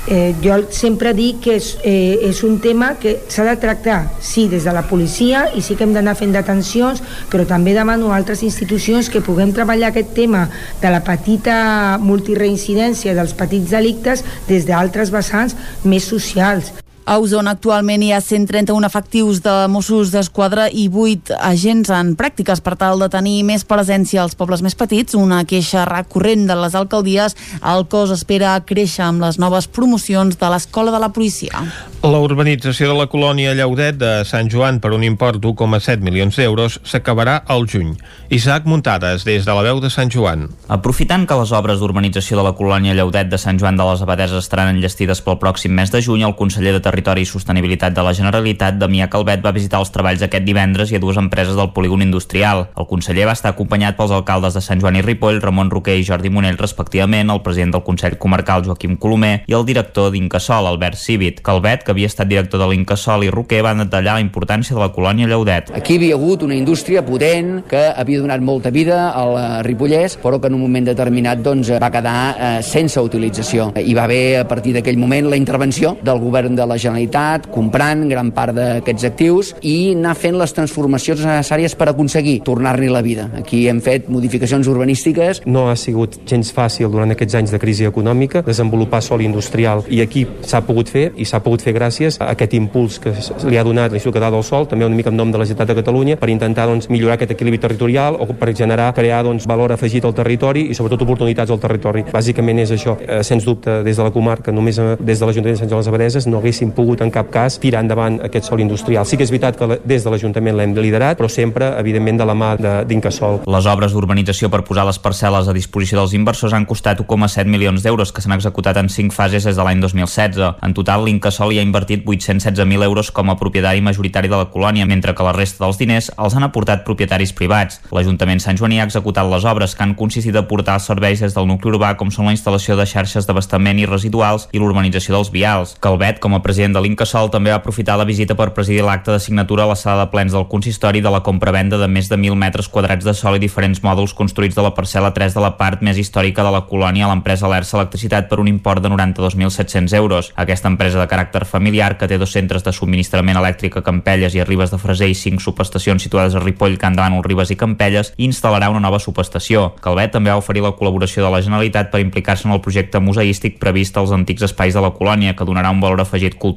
Eh, jo sempre dic que és, eh, és un tema que s'ha de tractar, sí, des de la policia i sí que hem d'anar fent detencions, però també demano a altres institucions que puguem treballar aquest tema de la petita multireincidència dels petits delictes des d'altres vessants més socials. A Osona actualment hi ha 131 efectius de Mossos d'Esquadra i 8 agents en pràctiques per tal de tenir més presència als pobles més petits, una queixa recurrent de les alcaldies. El cos espera créixer amb les noves promocions de l'Escola de la Policia. La urbanització de la colònia Llaudet de Sant Joan per un import d'1,7 milions d'euros s'acabarà al juny. Isaac Muntades, des de la veu de Sant Joan. Aprofitant que les obres d'urbanització de la colònia Llaudet de Sant Joan de les Abadeses estaran enllestides pel pròxim mes de juny, el conseller de Territori i Sostenibilitat de la Generalitat, Damià Calvet va visitar els treballs aquest divendres i a dues empreses del polígon industrial. El conseller va estar acompanyat pels alcaldes de Sant Joan i Ripoll, Ramon Roquer i Jordi Monell, respectivament, el president del Consell Comarcal, Joaquim Colomer, i el director d'Incasol, Albert Civit. Calvet, que havia estat director de l'Incasol, i Roquer van detallar la importància de la colònia Lleudet. Aquí hi havia hagut una indústria potent que havia donat molta vida al Ripollès, però que en un moment determinat doncs, va quedar eh, sense utilització. Hi va haver, a partir d'aquell moment, la intervenció del govern de la Generalitat, comprant gran part d'aquests actius i anar fent les transformacions necessàries per aconseguir tornar-li la vida. Aquí hem fet modificacions urbanístiques. No ha sigut gens fàcil durant aquests anys de crisi econòmica desenvolupar sol industrial i aquí s'ha pogut fer i s'ha pogut fer gràcies a aquest impuls que li ha donat l'Institut Català del Sol, també una mica en nom de la Generalitat de Catalunya, per intentar doncs, millorar aquest equilibri territorial o per generar, crear doncs, valor afegit al territori i sobretot oportunitats al territori. Bàsicament és això. Eh, sens dubte, des de la comarca, només eh, des de l'Ajuntament de Sant Joan les Abadeses, no haguéssim pogut en cap cas tirar endavant aquest sol industrial. Sí que és veritat que des de l'Ajuntament l'hem liderat, però sempre, evidentment, de la mà d'Incasol. Les obres d'urbanització per posar les parcel·les a disposició dels inversors han costat 1,7 milions d'euros que s'han executat en 5 fases des de l'any 2016. En total, l'Incasol hi ha invertit 816.000 euros com a propietari majoritari de la colònia, mentre que la resta dels diners els han aportat propietaris privats. L'Ajuntament Sant Joaní ha executat les obres que han consistit a portar serveis des del nucli urbà com són la instal·lació de xarxes d'abastament i residuals i l'urbanització dels vials. Calvet, com a president de l'Incasol, també va aprofitar la visita per presidir l'acte de signatura a la sala de plens del consistori de la compra-venda de més de 1.000 metres quadrats de sol i diferents mòduls construïts de la parcel·la 3 de la part més històrica de la colònia a l'empresa Lersa Electricitat per un import de 92.700 euros. Aquesta empresa de caràcter familiar, que té dos centres de subministrament elèctric a Campelles i a Ribes de Freser i cinc subestacions situades a Ripoll, Can Davant, Ribes i Campelles, instal·larà una nova subestació. Calvet també va oferir la col·laboració de la Generalitat per implicar-se en el projecte museístic previst als antics espais de la colònia, que donarà un valor afegit cultural.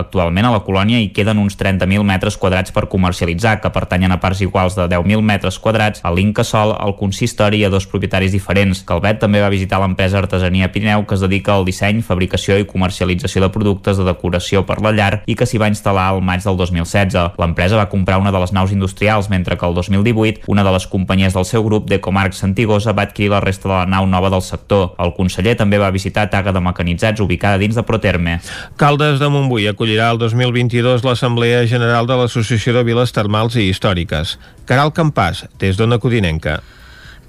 Actualment a la colònia hi queden uns 30.000 metres quadrats per comercialitzar, que pertanyen a parts iguals de 10.000 metres quadrats a l'Incasol, al consistori i a dos propietaris diferents. Calvet també va visitar l'empresa Artesania Pirineu, que es dedica al disseny, fabricació i comercialització de productes de decoració per la llar i que s'hi va instal·lar al maig del 2016. L'empresa va comprar una de les naus industrials, mentre que el 2018 una de les companyies del seu grup, Decomarc Santigosa, va adquirir la resta de la nau nova del sector. El conseller també va visitar Taga de Mecanitzats, ubicada dins de Proterme. Caldes de Montbui acollirà el 2022 l'Assemblea General de l'Associació de Viles Termals i Històriques. Caral Campàs, des d'Ona Codinenca.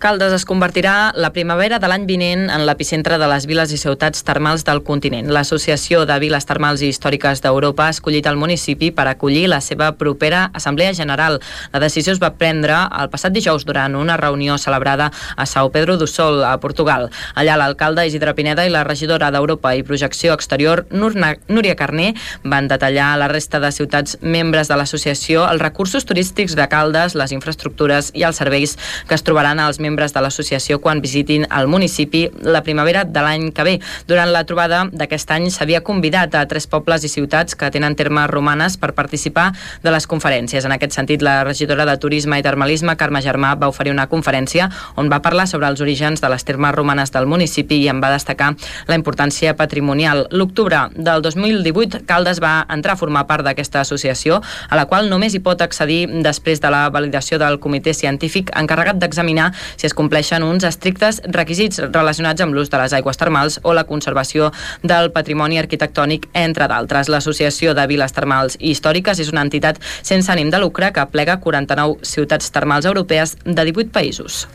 Caldes es convertirà la primavera de l'any vinent en l'epicentre de les viles i ciutats termals del continent. L'Associació de Viles Termals i Històriques d'Europa ha escollit el municipi per acollir la seva propera Assemblea General. La decisió es va prendre el passat dijous durant una reunió celebrada a São Pedro do Sol, a Portugal. Allà l'alcalde Isidre Pineda i la regidora d'Europa i Projecció Exterior, Núria Carné, van detallar a la resta de ciutats membres de l'associació els recursos turístics de Caldes, les infraestructures i els serveis que es trobaran als membres membres de l'associació quan visitin el municipi la primavera de l'any que ve. Durant la trobada d'aquest any s'havia convidat a tres pobles i ciutats que tenen termes romanes per participar de les conferències. En aquest sentit, la regidora de Turisme i Termalisme, Carme Germà, va oferir una conferència on va parlar sobre els orígens de les termes romanes del municipi i en va destacar la importància patrimonial. L'octubre del 2018, Caldes va entrar a formar part d'aquesta associació, a la qual només hi pot accedir després de la validació del comitè científic encarregat d'examinar si es compleixen uns estrictes requisits relacionats amb l'ús de les aigües termals o la conservació del patrimoni arquitectònic, entre d'altres. L'Associació de Viles Termals i Històriques és una entitat sense ànim de lucre que plega 49 ciutats termals europees de 18 països.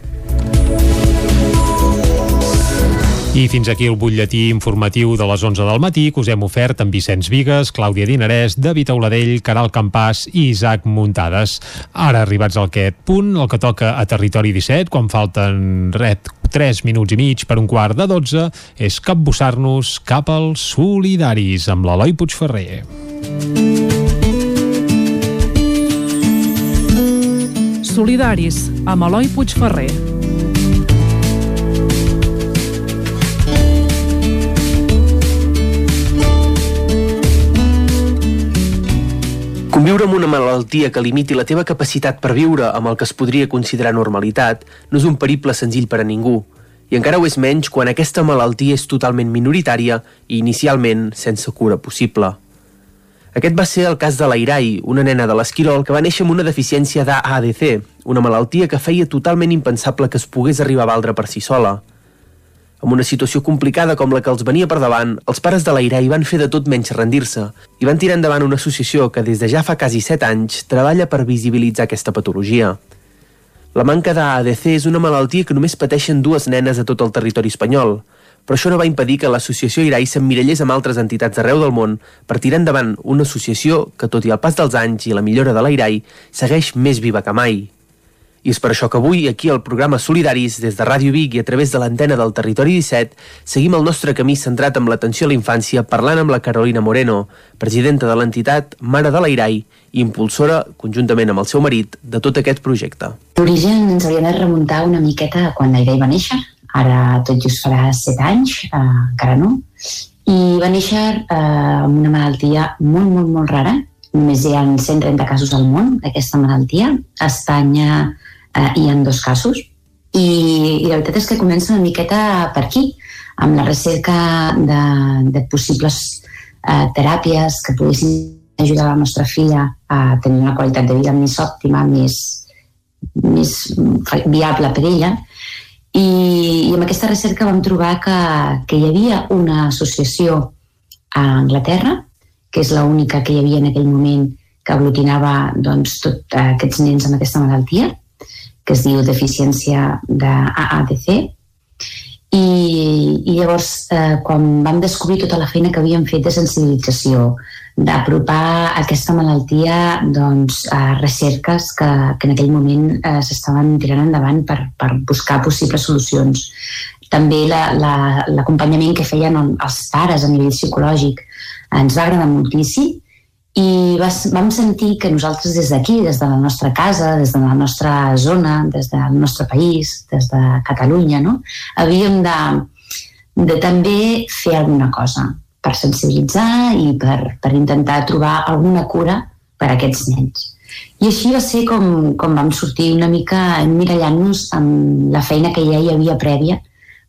I fins aquí el butlletí informatiu de les 11 del matí que us hem ofert amb Vicenç Vigues, Clàudia Dinarès, David Auladell, Caral Campàs i Isaac Muntades. Ara arribats al aquest punt, el que toca a Territori 17, quan falten ret 3 minuts i mig per un quart de 12, és capbussar-nos cap als solidaris amb l'Eloi Puigferrer. Solidaris amb Eloi Puigferrer. Conviure amb una malaltia que limiti la teva capacitat per viure amb el que es podria considerar normalitat no és un periple senzill per a ningú, i encara ho és menys quan aquesta malaltia és totalment minoritària i inicialment sense cura possible. Aquest va ser el cas de l'Airai, una nena de l'Esquirol que va néixer amb una deficiència d'AADC, una malaltia que feia totalment impensable que es pogués arribar a valdre per si sola. Amb una situació complicada com la que els venia per davant, els pares de l'Airai van fer de tot menys rendir-se i van tirar endavant una associació que des de ja fa quasi 7 anys treballa per visibilitzar aquesta patologia. La manca d'AADC és una malaltia que només pateixen dues nenes a tot el territori espanyol, però això no va impedir que l'associació Irai s'emmirallés amb altres entitats d'arreu del món per tirar endavant una associació que, tot i el pas dels anys i la millora de l'Airai, segueix més viva que mai. I és per això que avui, aquí al programa Solidaris, des de Ràdio Vic i a través de l'antena del Territori 17, seguim el nostre camí centrat amb l'atenció a la infància parlant amb la Carolina Moreno, presidenta de l'entitat Mare de l'Airai i impulsora, conjuntament amb el seu marit, de tot aquest projecte. L'origen ens hauria de remuntar una miqueta quan l'Airai va néixer, ara tot just farà 7 anys, eh, encara no, i va néixer eh, amb una malaltia molt, molt, molt rara, només hi ha 130 casos al món d'aquesta malaltia. A Espanya eh, hi ha dos casos i, i la veritat és que comença una miqueta per aquí, amb la recerca de, de possibles eh, teràpies que poguessin ajudar la nostra filla a tenir una qualitat de vida més òptima, més, més viable per ella. I, I amb aquesta recerca vam trobar que, que hi havia una associació a Anglaterra, que és l'única que hi havia en aquell moment que aglutinava doncs, tots aquests nens amb aquesta malaltia, que es diu deficiència d'AADC, i, i llavors eh, quan vam descobrir tota la feina que havíem fet de sensibilització, d'apropar aquesta malaltia doncs, a recerques que, que en aquell moment eh, s'estaven tirant endavant per, per buscar possibles solucions. També l'acompanyament la, la, que feien els pares a nivell psicològic ens va agradar moltíssim i vas, vam sentir que nosaltres des d'aquí, des de la nostra casa, des de la nostra zona, des del nostre país, des de Catalunya, no? havíem de, de també fer alguna cosa per sensibilitzar i per, per intentar trobar alguna cura per a aquests nens. I així va ser com, com vam sortir una mica emmirallant-nos amb la feina que ja hi havia prèvia,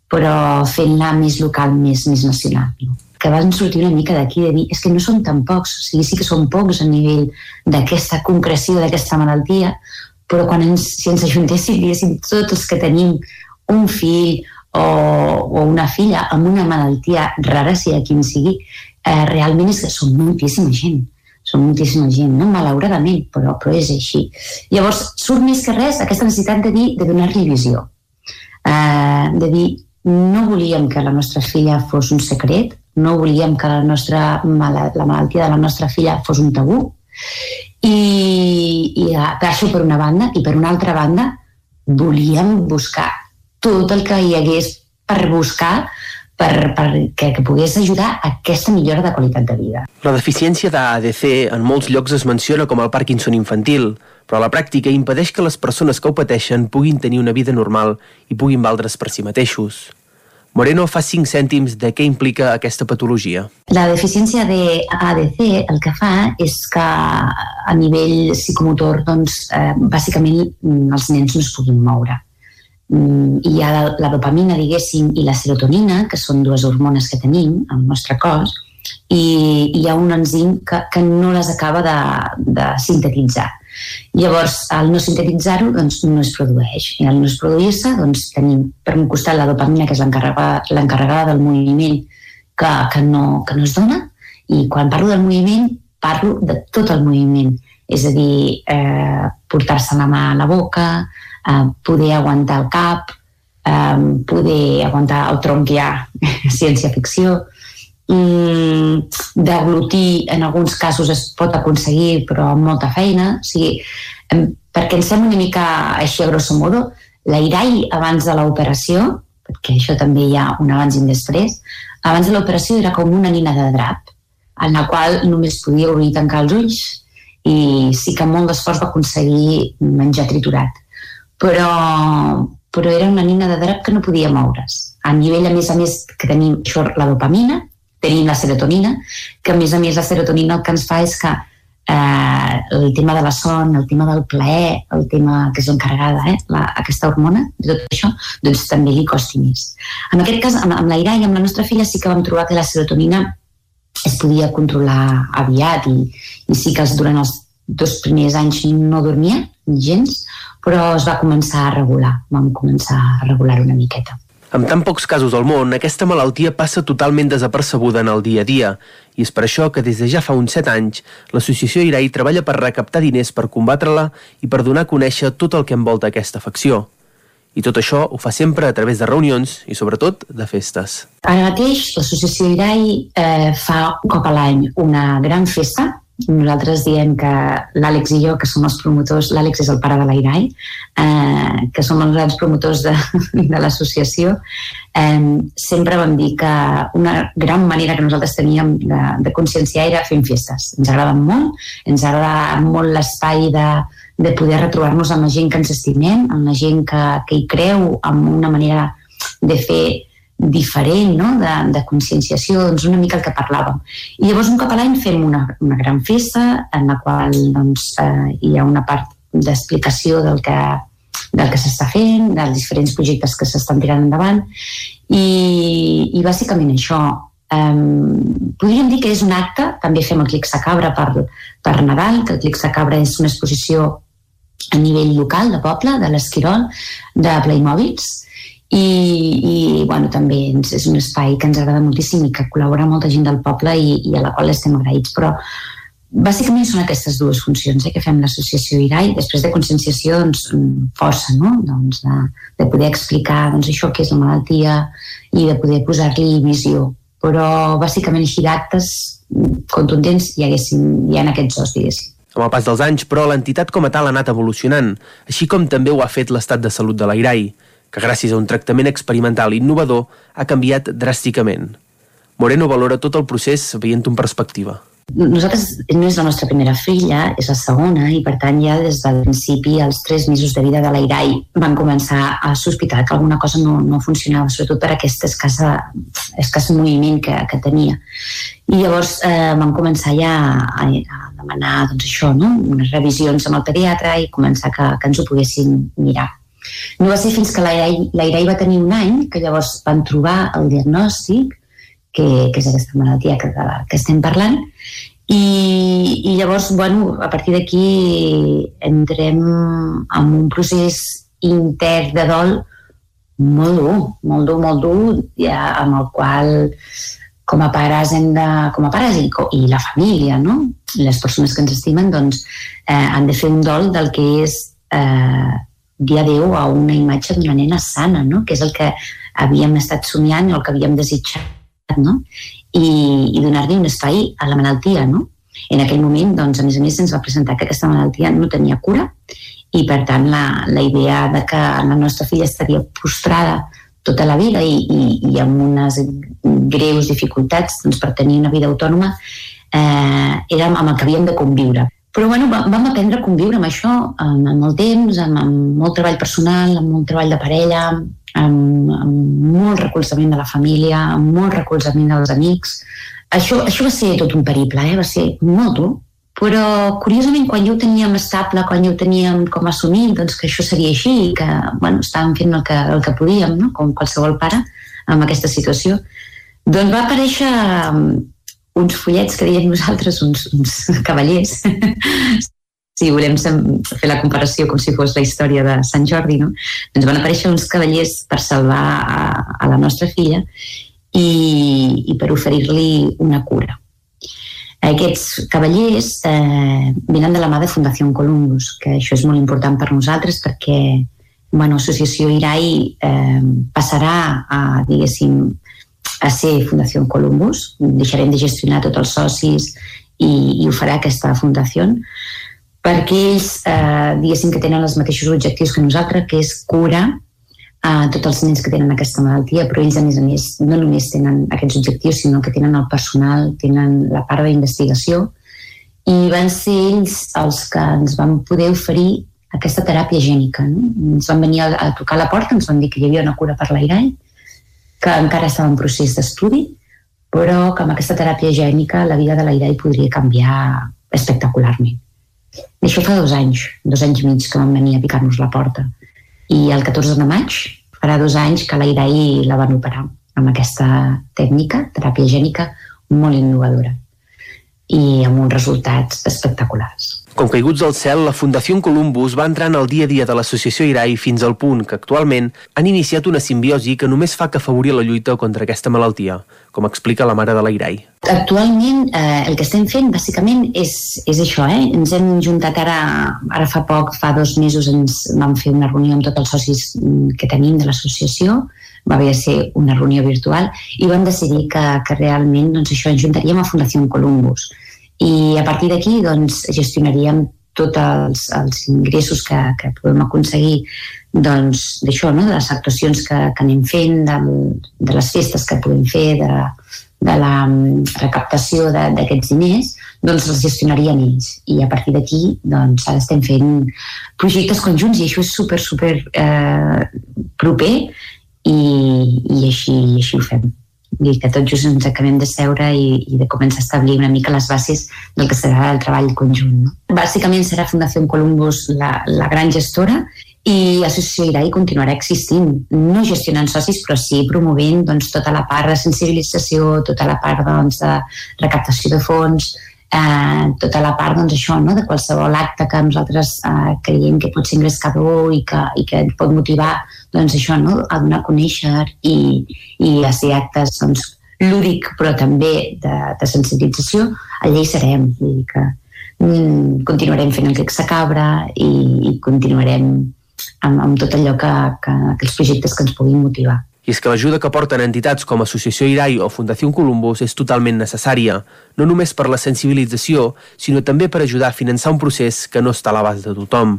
però fent-la més local, més, més nacional. No? Que van sortir una mica d'aquí de dir és que no són tan pocs, o sigui, sí que són pocs a nivell d'aquesta concreció d'aquesta malaltia, però quan ens, si ens ajuntéssim, diguéssim, tots els que tenim un fill o, o una filla amb una malaltia rara, sigui quin sigui, eh, realment és que són moltíssima gent són moltíssima gent, no? malauradament, però, però és així. Llavors, surt més que res aquesta necessitat de dir, de donar-li visió, eh, de dir, no volíem que la nostra filla fos un secret, no volíem que la, nostra, la malaltia de la nostra filla fos un tabú i, i això per una banda i per una altra banda volíem buscar tot el que hi hagués per buscar per, per que, que pogués ajudar a aquesta millora de qualitat de vida. La deficiència d'ADC en molts llocs es menciona com el Parkinson infantil, però la pràctica impedeix que les persones que ho pateixen puguin tenir una vida normal i puguin valdre's per si mateixos. Moreno fa 5 cèntims de què implica aquesta patologia. La deficiència de ADC el que fa és que a nivell psicomotor, doncs, eh, bàsicament mm, els nens no es puguin moure. Mm, hi ha la, dopamina, diguéssim, i la serotonina, que són dues hormones que tenim al nostre cos, i hi ha un enzim que, que no les acaba de, de sintetitzar. Llavors, al no sintetitzar-ho, doncs, no es produeix. I al no es produir-se, doncs, tenim per un costat la dopamina, que és l'encarregada del moviment, que, que, no, que no es dona, i quan parlo del moviment, parlo de tot el moviment. És a dir, eh, portar-se la mà a la boca, eh, poder aguantar el cap, eh, poder aguantar el tronquiar, ciència-ficció, mm, deglutir en alguns casos es pot aconseguir però amb molta feina. O sigui, perquè ens sembla una mica així a grosso modo l'airai abans de l'operació perquè això també hi ha un abans i un després abans de l'operació era com una nina de drap en la qual només podia obrir i tancar els ulls i sí que molt d'esforç va aconseguir menjar triturat. Però, però era una nina de drap que no podia moure's. A nivell a més a més que tenim això, la dopamina tenim la serotonina, que a més a més la serotonina el que ens fa és que eh, el tema de la son, el tema del plaer, el tema que és l'encarregada, eh, la, aquesta hormona, de tot això, doncs també li costi més. En aquest cas, amb, amb la Ira i amb la nostra filla sí que vam trobar que la serotonina es podia controlar aviat i, i sí que durant els dos primers anys no dormia gens, però es va començar a regular, vam començar a regular una miqueta. Amb tan pocs casos al món, aquesta malaltia passa totalment desapercebuda en el dia a dia i és per això que des de ja fa uns 7 anys l'associació IRAI treballa per recaptar diners per combatre-la i per donar a conèixer tot el que envolta aquesta afecció. I tot això ho fa sempre a través de reunions i, sobretot, de festes. Ara mateix l'associació IRAI eh, fa un cop a l'any una gran festa nosaltres diem que l'Àlex i jo, que som els promotors, l'Àlex és el pare de l'Airai, eh, que som els grans promotors de, de l'associació, eh, sempre vam dir que una gran manera que nosaltres teníem de, de conscienciar era fent festes. Ens agrada molt, ens agrada molt l'espai de, de poder retrobar-nos amb la gent que ens estimem, amb la gent que, que hi creu, amb una manera de fer diferent no? de, de conscienciació, doncs una mica el que parlàvem. I llavors un cop a l'any fem una, una gran festa en la qual doncs, eh, hi ha una part d'explicació del que, del que s'està fent, dels diferents projectes que s'estan tirant endavant i, i bàsicament això. Um, podríem dir que és un acte, també fem el Clic Cabra per, per Nadal, que el Clic Cabra és una exposició a nivell local de poble, de l'Esquirol, de Playmobils, i, i bueno, també ens, és un espai que ens agrada moltíssim i que col·labora molta gent del poble i, i a la qual estem agraïts però bàsicament són aquestes dues funcions eh, que fem l'associació IRAI després de conscienciació doncs, força no? doncs de, de poder explicar doncs, això que és la malaltia i de poder posar-li visió però bàsicament així d'actes contundents hi, haguessin, hi ha en aquests dos, diguéssim. Amb el pas dels anys, però, l'entitat com a tal ha anat evolucionant, així com també ho ha fet l'estat de salut de l'AIRAI que gràcies a un tractament experimental innovador ha canviat dràsticament. Moreno valora tot el procés veient en perspectiva. Nosaltres no és la nostra primera filla, és la segona, i per tant ja des del principi, els tres mesos de vida de l'Airai, van començar a sospitar que alguna cosa no, no funcionava, sobretot per aquest escassa, escàs moviment que, que tenia. I llavors eh, van començar ja a, a demanar doncs, això, no? unes revisions amb el pediatre i començar que, que ens ho poguessin mirar. No va ser fins que l'Airai va tenir un any que llavors van trobar el diagnòstic, que, que és aquesta malaltia que, que estem parlant, i, i llavors, bueno, a partir d'aquí entrem en un procés intern de dol molt dur, molt dur, molt dur, ja, amb el qual com a pares hem de, com a pares i, i la família, no? les persones que ens estimen, doncs, eh, han de fer un dol del que és eh, dir adeu a una imatge d'una nena sana, no? que és el que havíem estat somiant o el que havíem desitjat, no? i, i donar-li un espai a la malaltia. No? En aquell moment, doncs, a més a més, ens va presentar que aquesta malaltia no tenia cura i, per tant, la, la idea de que la nostra filla estaria postrada tota la vida i, i, i amb unes greus dificultats doncs, per tenir una vida autònoma eh, era amb el que havíem de conviure. Però bueno, vam aprendre a conviure amb això amb, amb el temps, amb, amb molt treball personal, amb molt treball de parella, amb, amb molt recolzament de la família, amb molt recolzament dels amics. Això, això va ser tot un periple, eh? va ser molt dur, però curiosament quan ja ho teníem estable, quan ja ho teníem com assumit, doncs que això seria així i que bueno, estàvem fent el que, el que podíem, no? com qualsevol pare, amb aquesta situació, doncs va aparèixer uns fullets que diem nosaltres, uns, uns cavallers, si volem fer la comparació com si fos la història de Sant Jordi, no? doncs van aparèixer uns cavallers per salvar a, a la nostra filla i, i per oferir-li una cura. Aquests cavallers eh, venen de la mà de Fundació Columbus, que això és molt important per nosaltres perquè bueno, Associació IRAI eh, passarà a, diguéssim, a ser Fundació Columbus. Deixarem de gestionar tots els socis i, i ho farà aquesta fundació perquè ells, eh, diguéssim que tenen els mateixos objectius que nosaltres, que és curar a eh, tots els nens que tenen aquesta malaltia, però ells, a més a més, no només tenen aquests objectius, sinó que tenen el personal, tenen la part d'investigació, i van ser ells els que ens van poder oferir aquesta teràpia gènica. No? Ens van venir a, a tocar la porta, ens van dir que hi havia una cura per l'airall, que encara estava en procés d'estudi, però que amb aquesta teràpia gènica la vida de l'Airai podria canviar espectacularment. I això fa dos anys, dos anys i mig que vam venir a picar-nos la porta. I el 14 de maig farà dos anys que l'Airai la van operar amb aquesta tècnica, teràpia gènica, molt innovadora i amb uns resultats espectaculars. Com caiguts del cel, la Fundació Columbus va entrar en el dia a dia de l'associació IRAI fins al punt que actualment han iniciat una simbiosi que només fa que afavorir la lluita contra aquesta malaltia, com explica la mare de la IRAI. Actualment eh, el que estem fent bàsicament és, és això, eh? ens hem juntat ara, ara fa poc, fa dos mesos ens vam fer una reunió amb tots els socis mm, que tenim de l'associació, va haver de ser una reunió virtual i vam decidir que, que realment doncs això, ens juntaríem a Fundació Columbus I a partir d'aquí doncs, gestionaríem tots els, els ingressos que, que podem aconseguir doncs, d'això, no? de les actuacions que, que anem fent, de, de les festes que podem fer, de, de la mm, recaptació d'aquests diners, doncs els gestionarien ells. I a partir d'aquí, doncs, ara estem fent projectes conjunts i això és super, super eh, proper i, i, així, i així ho fem i que tots just ens acabem de seure i, i de començar a establir una mica les bases del que serà el treball conjunt. No? Bàsicament serà Fundació Columbus la, la gran gestora i Associació IRAI continuarà existint, no gestionant socis, però sí promovent doncs, tota la part de sensibilització, tota la part doncs, de recaptació de fons, eh, tota la part doncs, això, no? de qualsevol acte que nosaltres eh, creiem que pot ser engrescador i que, i que pot motivar doncs, això, no? a donar a conèixer i, i a ser actes doncs, lúdic però també de, de sensibilització, allà hi serem. Dir que mm, continuarem fent el Texa Cabra i, i continuarem amb, amb tot allò que, que, que els projectes que ens puguin motivar. I és que l'ajuda que porten entitats com Associació Irai o Fundació Columbus és totalment necessària, no només per la sensibilització, sinó també per ajudar a finançar un procés que no està a l'abast de tothom.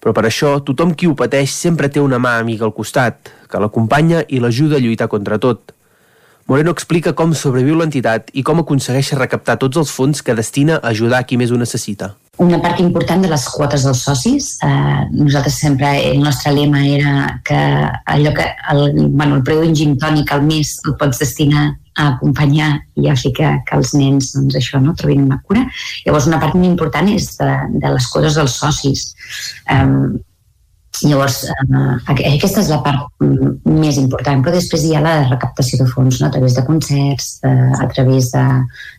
Però per això, tothom qui ho pateix sempre té una mà amiga al costat, que l'acompanya i l'ajuda a lluitar contra tot. Moreno explica com sobreviu l'entitat i com aconsegueix recaptar tots els fons que destina a ajudar a qui més ho necessita una part important de les quotes dels socis. Eh, nosaltres sempre, el nostre lema era que allò que el, bueno, el preu d'un tònic al mes el pots destinar a acompanyar i a fer que, que els nens doncs, això, no, trobin una cura. Llavors, una part molt important és de, de les quotes dels socis. Um, llavors, uh, aquesta és la part més important, però després hi ha la recaptació de fons no? a través de concerts, uh, a través de,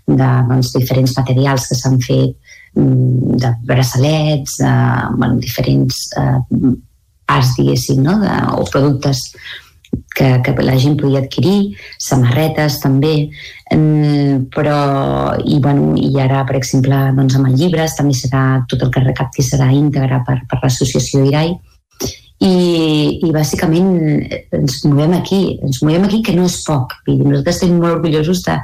de doncs, diferents materials que s'han fet, Mm, de braçalets, de, bueno, diferents eh, parts, diguéssim, no? de, o productes que, que la gent podia adquirir, samarretes també, mm, però i, bueno, i ara, per exemple, doncs, amb els llibres també serà tot el que recapti serà íntegre per, per l'associació IRAI i, i bàsicament ens movem aquí, ens movem aquí que no és poc. I nosaltres estem molt orgullosos de,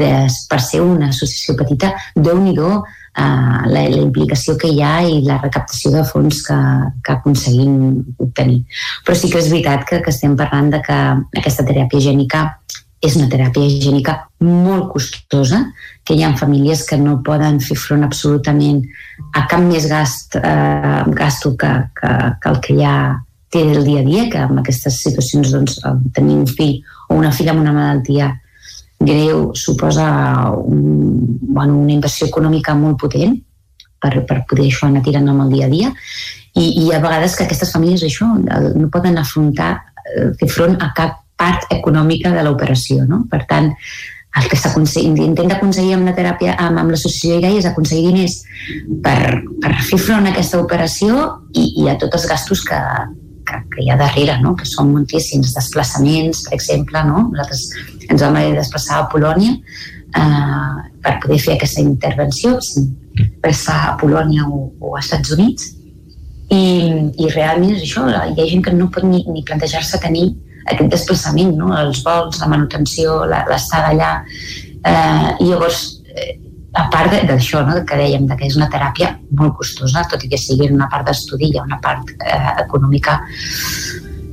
de per ser una associació petita, déu nhi uh, la, la implicació que hi ha i la recaptació de fons que, que aconseguim obtenir. Però sí que és veritat que, que estem parlant de que aquesta teràpia gènica és una teràpia higiènica molt costosa, que hi ha famílies que no poden fer front absolutament a cap més gast, eh, gasto que, que, que el que ja té el dia a dia, que en aquestes situacions doncs, tenir un fill o una filla amb una malaltia greu suposa un, bueno, una inversió econòmica molt potent per, per poder això anar tirant amb el dia a dia. I, i a vegades que aquestes famílies això no poden afrontar eh, fer front a cap part econòmica de l'operació no? per tant el que intenta aconseguir amb la teràpia amb, amb l'associació IRAI és aconseguir diners per, per fer front a aquesta operació i, i a tots els gastos que, que, que hi ha darrere, no? que són moltíssims desplaçaments, per exemple, no? nosaltres ens vam haver de desplaçar a Polònia eh, per poder fer aquesta intervenció, per estar a Polònia o, o a Estats Units, i, i realment és això, hi ha gent que no pot ni, ni plantejar-se tenir aquest desplaçament, no? els vols, la manutenció, l'estada allà, eh, i llavors eh, a part d'això, no, que dèiem que és una teràpia molt costosa, tot i que sigui una part d'estudi, ha una part eh, econòmica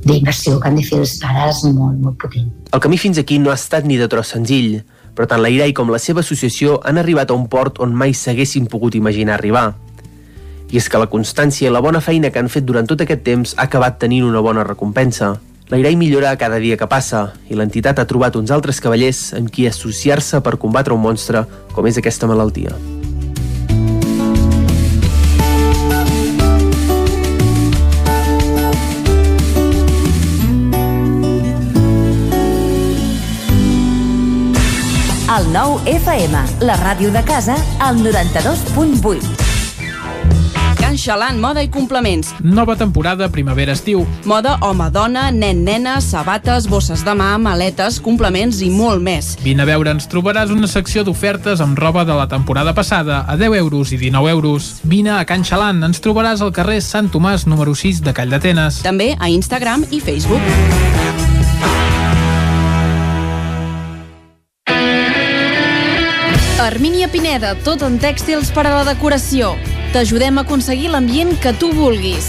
d'inversió que han de fer els pares molt, molt potent. El camí fins aquí no ha estat ni de tros senzill, però tant la IRAI com la seva associació han arribat a un port on mai s'haguessin pogut imaginar arribar. I és que la constància i la bona feina que han fet durant tot aquest temps ha acabat tenint una bona recompensa. L'Airai millora cada dia que passa i l'entitat ha trobat uns altres cavallers amb qui associar-se per combatre un monstre com és aquesta malaltia. El nou FM, la ràdio de casa, al 92.8. Can Xalant, moda i complements. Nova temporada primavera-estiu. Moda home-dona, nen-nena, sabates, bosses de mà, maletes, complements i molt més. Vine a veure, ens trobaràs una secció d'ofertes amb roba de la temporada passada a 10 euros i 19 euros. Vine a Can Xalant, ens trobaràs al carrer Sant Tomàs número 6 de Call d'Atenes. També a Instagram i Facebook. Armínia Pineda, tot en tèxtils per a la decoració. T'ajudem a aconseguir l'ambient que tu vulguis.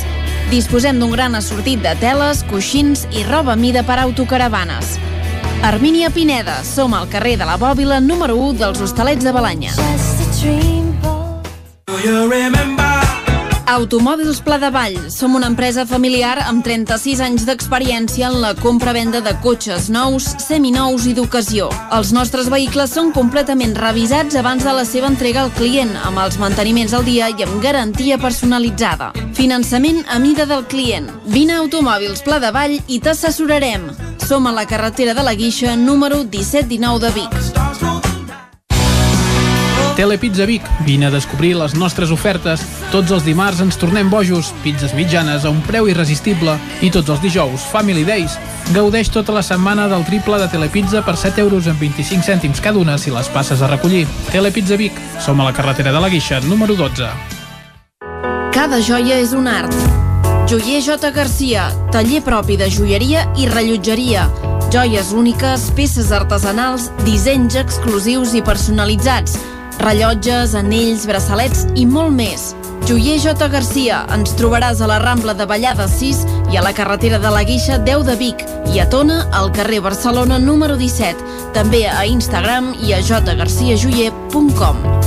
Disposem d'un gran assortit de teles, coixins i roba mida per autocaravanes. Armínia Pineda, som al carrer de la Bòbila número 1 dels Hostalets de Balanya. Automòbils Pla de Vall. Som una empresa familiar amb 36 anys d'experiència en la compra-venda de cotxes nous, seminous i d'ocasió. Els nostres vehicles són completament revisats abans de la seva entrega al client, amb els manteniments al dia i amb garantia personalitzada. Finançament a mida del client. Vine a Automòbils Pla de Vall i t'assessorarem. Som a la carretera de la Guixa, número 1719 de Vic. Telepizza Vic. Vine a descobrir les nostres ofertes. Tots els dimarts ens tornem bojos, pizzas mitjanes a un preu irresistible i tots els dijous, Family Days. Gaudeix tota la setmana del triple de Telepizza per 7 euros amb 25 cèntims cada una si les passes a recollir. Telepizza Vic. Som a la carretera de la Guixa, número 12. Cada joia és un art. Joier J. Garcia, taller propi de joieria i rellotgeria. Joies úniques, peces artesanals, dissenys exclusius i personalitzats rellotges, anells, braçalets i molt més. Joier J. Garcia, ens trobaràs a la Rambla de Vallada 6 i a la carretera de la Guixa 10 de Vic i a Tona, al carrer Barcelona número 17. També a Instagram i a jgarciajoyer.com.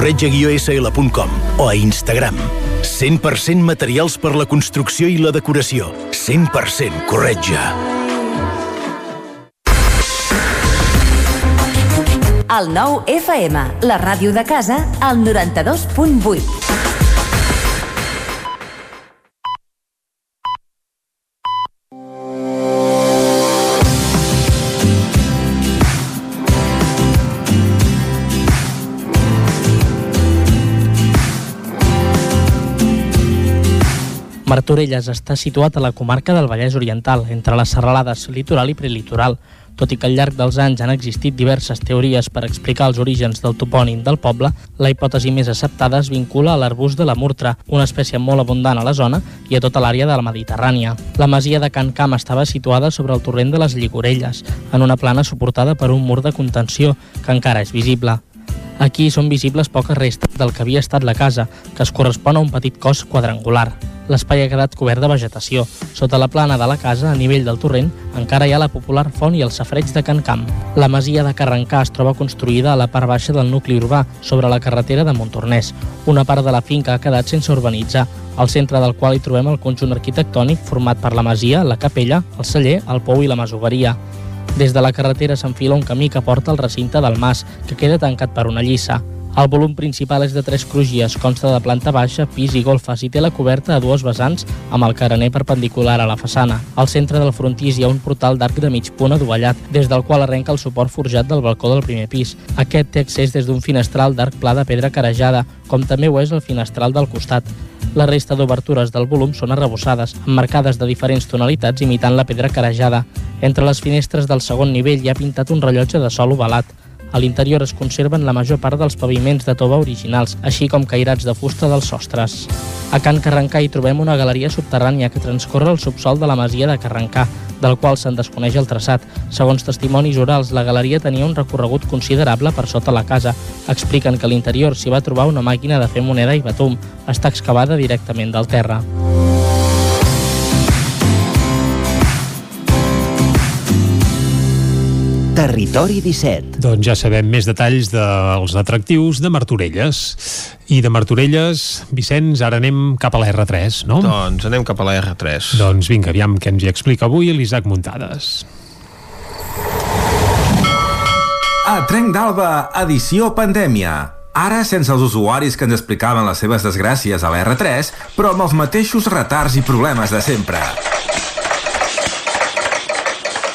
corretja-sl.com o a Instagram. 100% materials per la construcció i la decoració. 100% corretja. El nou FM, la ràdio de casa, al 92.8. Martorelles està situat a la comarca del Vallès Oriental, entre les serralades litoral i prelitoral. Tot i que al llarg dels anys han existit diverses teories per explicar els orígens del topònim del poble, la hipòtesi més acceptada es vincula a l'arbust de la murtra, una espècie molt abundant a la zona i a tota l'àrea de la Mediterrània. La masia de Can Camp estava situada sobre el torrent de les Lligorelles, en una plana suportada per un mur de contenció, que encara és visible. Aquí són visibles poques restes del que havia estat la casa, que es correspon a un petit cos quadrangular. L'espai ha quedat cobert de vegetació. Sota la plana de la casa, a nivell del torrent, encara hi ha la popular font i el safreig de Can Camp. La masia de Carrencà es troba construïda a la part baixa del nucli urbà, sobre la carretera de Montornès. Una part de la finca ha quedat sense urbanitzar, al centre del qual hi trobem el conjunt arquitectònic format per la masia, la capella, el celler, el pou i la masoveria. Des de la carretera s'enfila un camí que porta al recinte del mas, que queda tancat per una lliça. El volum principal és de tres crugies, consta de planta baixa, pis i golfes i té la coberta a dues vessants amb el carener perpendicular a la façana. Al centre del frontis hi ha un portal d'arc de mig punt adovellat, des del qual arrenca el suport forjat del balcó del primer pis. Aquest té accés des d'un finestral d'arc pla de pedra carejada, com també ho és el finestral del costat. La resta d'obertures del volum són arrebossades, emmarcades de diferents tonalitats imitant la pedra carejada. Entre les finestres del segon nivell hi ha pintat un rellotge de sol ovalat. A l'interior es conserven la major part dels paviments de tova originals, així com cairats de fusta dels sostres. A Can Carrencà hi trobem una galeria subterrània que transcorre el subsol de la masia de Carrencà, del qual se'n desconeix el traçat. Segons testimonis orals, la galeria tenia un recorregut considerable per sota la casa. Expliquen que a l'interior s'hi va trobar una màquina de fer moneda i batum. Està excavada directament del terra. Territori 17. Doncs ja sabem més detalls dels atractius de Martorelles. I de Martorelles, Vicenç, ara anem cap a la R3, no? Doncs anem cap a la R3. Doncs vinga, aviam què ens hi explica avui l'Isaac Muntades. A Trenc d'Alba, edició pandèmia. Ara sense els usuaris que ens explicaven les seves desgràcies a la R3, però amb els mateixos retards i problemes de sempre.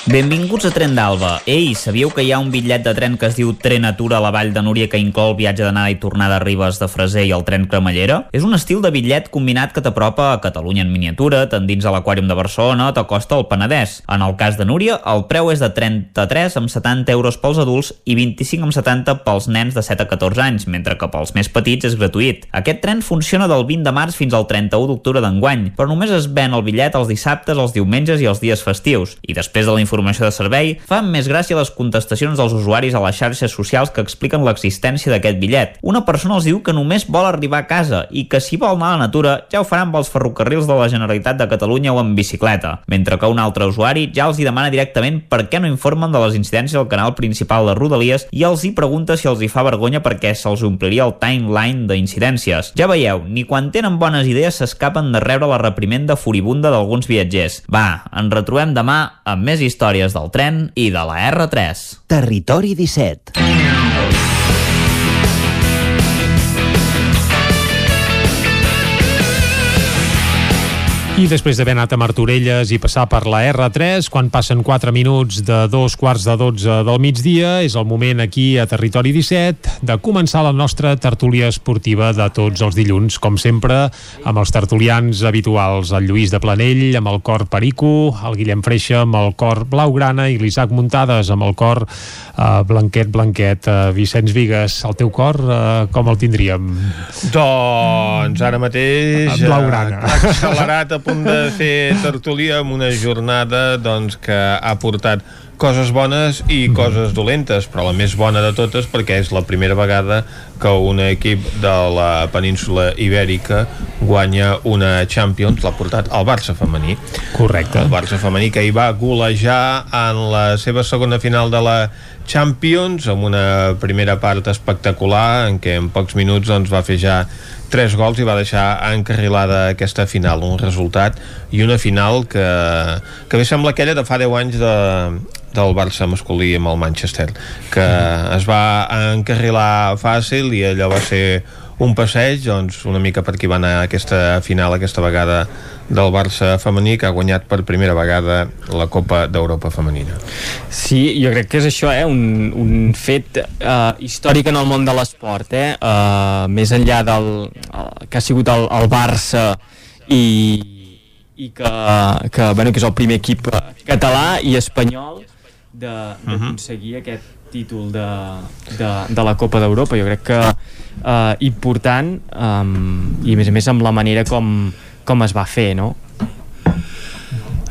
Benvinguts a Tren d'Alba. Ei, sabíeu que hi ha un bitllet de tren que es diu Trenatura a la Vall de Núria que inclou el viatge d'anada i tornada a Ribes de Freser i el tren cremallera? És un estil de bitllet combinat que t'apropa a Catalunya en miniatura, t'endins a l'Aquàrium de Barcelona t'acosta al Penedès. En el cas de Núria, el preu és de 33 amb 70 euros pels adults i 25 amb 70 pels nens de 7 a 14 anys, mentre que pels més petits és gratuït. Aquest tren funciona del 20 de març fins al 31 d'octubre d'enguany, però només es ven el bitllet els dissabtes, els diumenges i els dies festius. I després de la informació de servei, fan més gràcia les contestacions dels usuaris a les xarxes socials que expliquen l'existència d'aquest bitllet. Una persona els diu que només vol arribar a casa i que si vol anar a la natura ja ho faran pels ferrocarrils de la Generalitat de Catalunya o en bicicleta, mentre que un altre usuari ja els hi demana directament per què no informen de les incidències al canal principal de Rodalies i els hi pregunta si els hi fa vergonya perquè se'ls ompliria el timeline d'incidències. Ja veieu, ni quan tenen bones idees s'escapen de rebre la reprimenda furibunda d'alguns viatgers. Va, ens retrobem demà amb més històries del tren i de la R3. Territori 17. I després d'haver anat a Martorelles i passar per la R3, quan passen 4 minuts de dos quarts de 12 del migdia, és el moment aquí a Territori 17 de començar la nostra tertúlia esportiva de tots els dilluns, com sempre, amb els tertulians habituals, el Lluís de Planell, amb el cor Perico, el Guillem Freixa, amb el cor Blaugrana, i l'Isaac Muntades, amb el cor uh, Blanquet, Blanquet. Uh, Vicenç Vigues, el teu cor, uh, com el tindríem? Doncs ara mateix... Blaugrana. eh, accelerat a punt de fer tertúlia amb una jornada doncs, que ha portat coses bones i coses dolentes, però la més bona de totes perquè és la primera vegada que un equip de la península ibèrica guanya una Champions, l'ha portat el Barça femení. Correcte. El Barça femení que hi va golejar en la seva segona final de la Champions amb una primera part espectacular en què en pocs minuts doncs, va fer ja tres gols i va deixar encarrilada aquesta final, un resultat i una final que, que bé sembla aquella de fa 10 anys de, del Barça masculí amb el Manchester que es va encarrilar fàcil i allò va ser un passeig, doncs una mica per qui va anar aquesta final aquesta vegada del Barça femení que ha guanyat per primera vegada la Copa d'Europa femenina. Sí, jo crec que és això, eh? un, un fet eh, històric en el món de l'esport, eh? eh? més enllà del el, que ha sigut el, el Barça i, i que, que, bueno, que és el primer equip català i espanyol d'aconseguir uh -huh. aquest títol de, de, de la Copa d'Europa. Jo crec que eh, important um, i a més a més amb la manera com, com es va fer, no?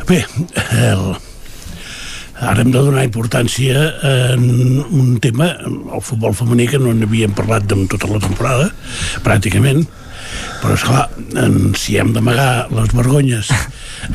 Bé, el, ara hem de donar importància en un tema, el futbol femení, que no n'havíem parlat de tota la temporada, pràcticament, però esclar, en, si hem d'amagar les vergonyes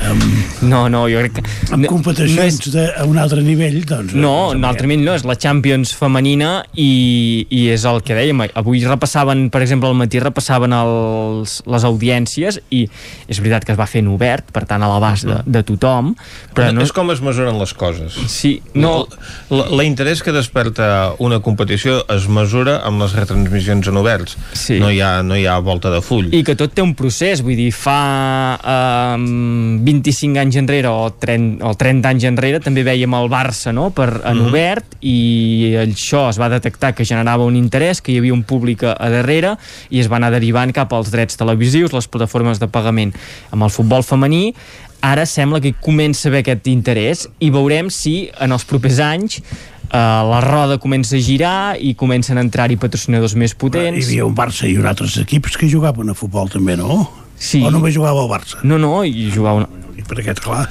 amb, no, no, jo crec que amb competicions no és... de, a un altre nivell doncs, no, un altre nivell no, és la Champions femenina i, i és el que dèiem avui repassaven, per exemple al matí repassaven els, les audiències i és veritat que es va fer en obert per tant a l'abast de, de tothom però no... és com es mesuren les coses. Sí, no... l'interès que desperta una competició es mesura amb les retransmissions en oberts. Sí. no, hi ha, no hi ha volta de full. I que tot té un procés, vull dir, fa eh, 25 anys enrere o 30, o 30 anys enrere també veiem el Barça no? per, en mm -hmm. obert i això es va detectar que generava un interès, que hi havia un públic a darrere i es va anar derivant cap als drets televisius, les plataformes de pagament. Amb el futbol femení ara sembla que comença a haver aquest interès i veurem si en els propers anys Uh, la roda comença a girar i comencen a entrar-hi patrocinadors més potents. Hi havia un Barça i un altres equips que jugaven a futbol també, no? Sí. O només jugava al Barça? No, no, i jugava... Una... perquè, clar...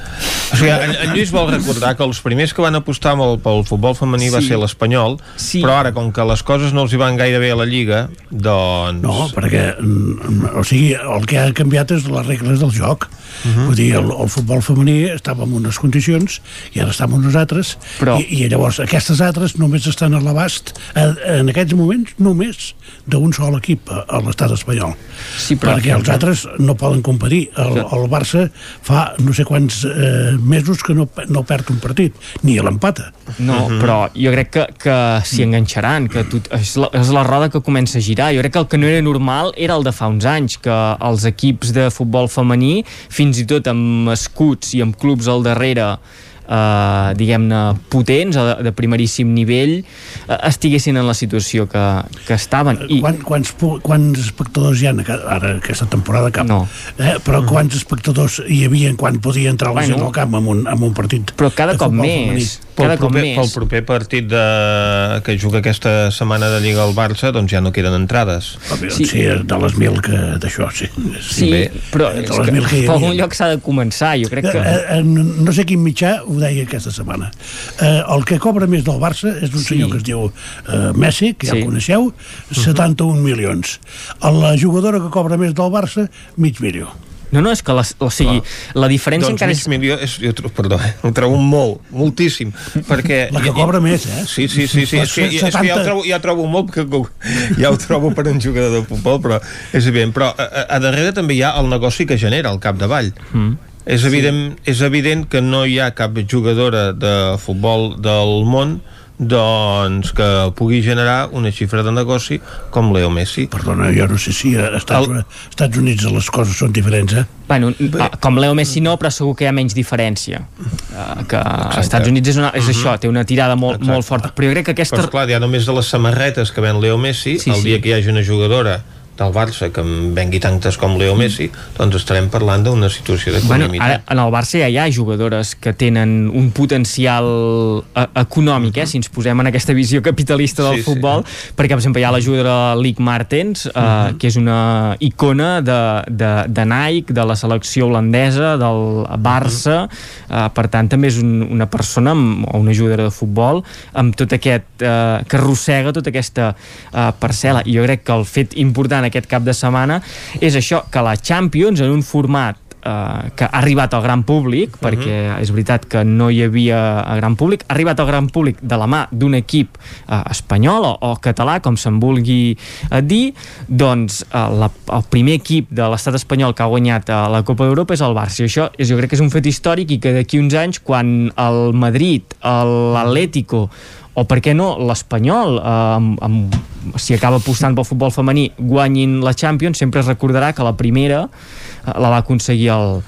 O sigui, en, en Lluís vol recordar que els primers que van apostar pel, pel futbol femení sí. va ser l'Espanyol, sí. però ara, com que les coses no els hi van gaire bé a la Lliga, doncs... No, perquè, o sigui, el que ha canviat és les regles del joc. Uh -huh. Vull dir, el, el futbol femení estava en unes condicions i ara està en unes altres. Però... i, i llavors aquestes altres només estan a l'abast en aquests moments només d'un sol equip a, a l'estat espanyol. Sí, però... perquè els altres no poden competir. El, el Barça fa no sé quants eh, mesos que no, no perd un partit ni l'empata. No, uh -huh. però jo crec que, que s'hi enganxaran que tot, és, la, és la roda que comença a girar. Jo crec que el que no era normal era el de fa uns anys que els equips de futbol femení fins i tot amb escuts i amb clubs al darrere eh, diguem-ne, potents de, de primeríssim nivell eh, estiguessin en la situació que, que estaven. I... Quan, quants, quants espectadors hi ha ara aquesta temporada cap? No. Eh, però quants espectadors hi havia quan podia entrar la gent al camp amb un, amb un partit Però cada cop més. Femení? Cada pel proper, cop més. Pel proper partit de, que juga aquesta setmana de Lliga al Barça, doncs ja no queden entrades. Sí, sí de les mil que d'això, sí. Sí, Bé, però de les mil que per algun lloc s'ha de començar, jo crec que... Eh, eh, no sé quin mitjà ho deia aquesta setmana. Eh, el que cobra més del Barça és un sí. senyor que es diu eh, Messi, que ja sí. el coneixeu, 71 uh -huh. milions. La jugadora que cobra més del Barça, mig milió. No, no, és que la, o sigui, Clar. la diferència doncs encara és... milió, és, jo, perdó, eh, ho trobo molt, moltíssim, perquè... La que cobra més, eh? Sí, sí, sí, sí és, que, és que ja ho, trobo, ja ho trobo molt, perquè ja ho trobo per un jugador de futbol, però és evident. Però a, a, a darrere també hi ha el negoci que genera al capdavall. Mm. És evident, sí. és evident que no hi ha cap jugadora de futbol del món doncs que pugui generar una xifra de negoci com Leo Messi. Perdona, jo no sé si a Estats, El... Estats Units les coses són diferents, eh? Bueno, com Leo Messi no, però segur que hi ha menys diferència. Uh, que als Estats Units és, una, és uh mhm. -huh. això, té una tirada molt, Exacte. molt forta. Però jo crec que aquesta... Però esclar, ja només de les samarretes que ven Leo Messi, sí, el dia sí. que hi hagi una jugadora del Barça que en vengui tantes com Leo. Messi, doncs estarem parlant d'una situació de bueno, ara, en el Barça ja hi ha jugadores que tenen un potencial e econòmic, eh, si ens posem en aquesta visió capitalista del sí, futbol, sí. perquè per exemple hi ha la jugadora Lick Martens, eh, uh mhm. -huh. que és una icona de, de, de Nike, de la selecció holandesa, del Barça, uh -huh. eh, per tant també és un, una persona amb, o una jugadora de futbol amb tot aquest, eh, que arrossega tota aquesta eh, parcel·la, i jo crec que el fet important aquest cap de setmana és això, que la Champions en un format eh, que ha arribat al gran públic, uh mhm. -huh. perquè és veritat que no hi havia a gran públic, ha arribat al gran públic de la mà d'un equip uh, espanyol o, o català, com se'n vulgui uh, dir, doncs uh, la, el primer equip de l'estat espanyol que ha guanyat uh, la Copa d'Europa és el Barça, i això és, jo crec que és un fet històric i que d'aquí uns anys, quan el Madrid, l'Atlético o per què no l'Espanyol eh, si acaba apostant pel futbol femení guanyin la Champions? Sempre es recordarà que la primera eh, la va aconseguir el,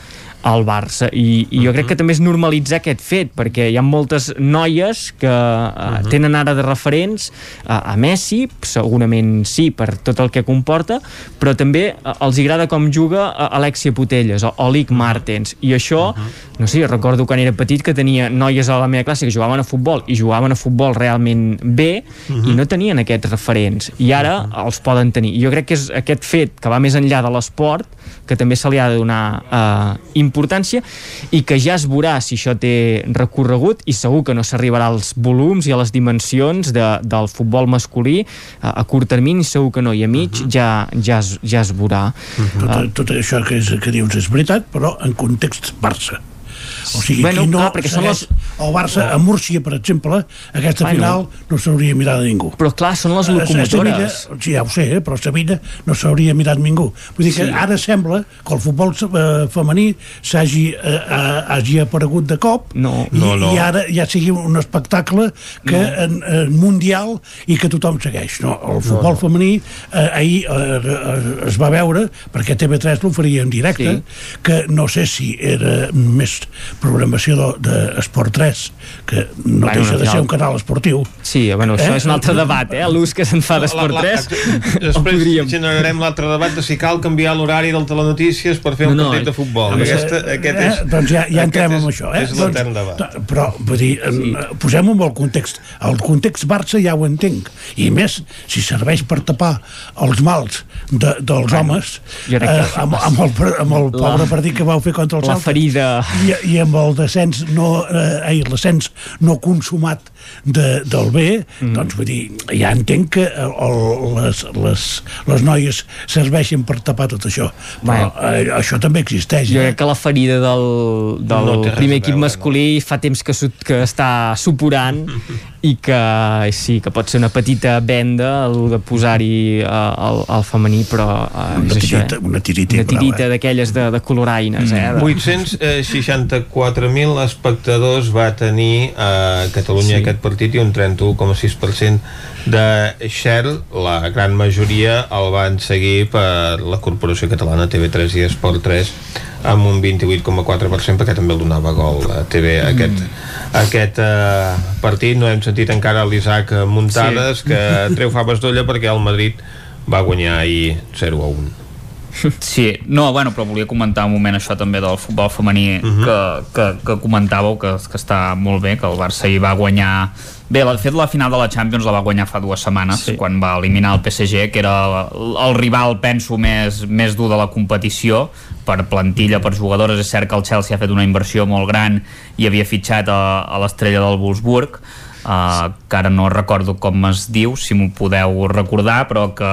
al Barça. I, i jo crec que també és normalitzar aquest fet perquè hi ha moltes noies que uh, tenen ara de referents uh, a Messi, segurament sí per tot el que comporta, però també uh, els agrada com juga uh, Alexia Putelles o, o Lic Martens. I això, uh -huh. no sé, recordo quan era petit que tenia noies a la meva classe que jugaven a futbol i jugaven a futbol realment bé uh -huh. i no tenien aquests referents. I ara uh -huh. els poden tenir. I jo crec que és aquest fet que va més enllà de l'esport que també se li ha de donar uh, importància i que ja es veurà si això té recorregut i segur que no s'arribarà als volums i a les dimensions de, del futbol masculí a, a curt termini segur que no i a mig uh -huh. ja, ja, es, ja es veurà uh -huh. tot, tot això que, és, que dius és veritat però en context Barça o sigui, bueno, no clar, perquè són les... el Barça a Múrcia, per exemple, aquesta bueno, final no s'hauria mirat a ningú. Però clar, són les locomotores. A sí, ja ho sé, eh? però a Sevilla no s'hauria mirat ningú. Vull dir sí. que ara sembla que el futbol eh, femení s'hagi eh, hagi aparegut de cop no, i, no, no. i ara ja sigui un espectacle que no. en, en mundial i que tothom segueix. No, el futbol no, no. femení eh, ahir eh, es va veure, perquè TV3 l'oferia en directe, sí. que no sé si era més programació d'Esport 3, que no bueno, deixa de ser un canal esportiu. Sí, bueno, això eh? és un altre debat, eh? L'ús que se'n fa d'Esport 3. Després podríem... generarem l'altre debat de si cal canviar l'horari del Telenotícies per fer un no, no, partit de futbol. No, Aquesta, aquest és, eh? Doncs ja, ja entrem en això. Eh? És l'etern doncs, debat. Però, vull dir, sí. posem-ho en el context. El context Barça ja ho entenc. I més, si serveix per tapar els mals de, dels bueno, homes eh, amb, amb, el, amb el pobre la, partit que vau fer contra el Salta. La ferida. I, i amb el descens no, eh, l'ascens no consumat de, del bé, mm. doncs vull dir, ja entenc que el, les, les, les noies serveixen per tapar tot això, però eh, això també existeix. Jo eh? crec que la ferida del, del no primer equip masculí no. fa temps que, que està suporant i que sí, que pot ser una petita venda el de posar-hi uh, el, el femení però uh, una, tirita, eh? una tirita, una tirita d'aquelles de, de coloraines eh, de... 864.000 espectadors va tenir a Catalunya sí. aquest partit i un 31,6% de share. La gran majoria el van seguir per la Corporació Catalana TV3 i Esport 3 amb un 28,4% perquè també el donava gol a TV Mm. aquest, aquest uh, partit no hem sentit encara l'Isaac Muntades Sí. que treu faves d'olla perquè el Madrid va guanyar ahir 0 a 1 Sí, no, bueno, però volia comentar un moment això també del futbol femení uh -huh. que, que, que comentàveu que, que està molt bé, que el Barça hi va guanyar Bé, de fet la final de la Champions la va guanyar fa dues setmanes sí. quan va eliminar el PSG que era el, el rival, penso, més, més dur de la competició per plantilla, per jugadores, és cert que el Chelsea ha fet una inversió molt gran i havia fitxat a, a l'estrella del Wolfsburg uh, que ara no recordo com es diu si m'ho podeu recordar però que,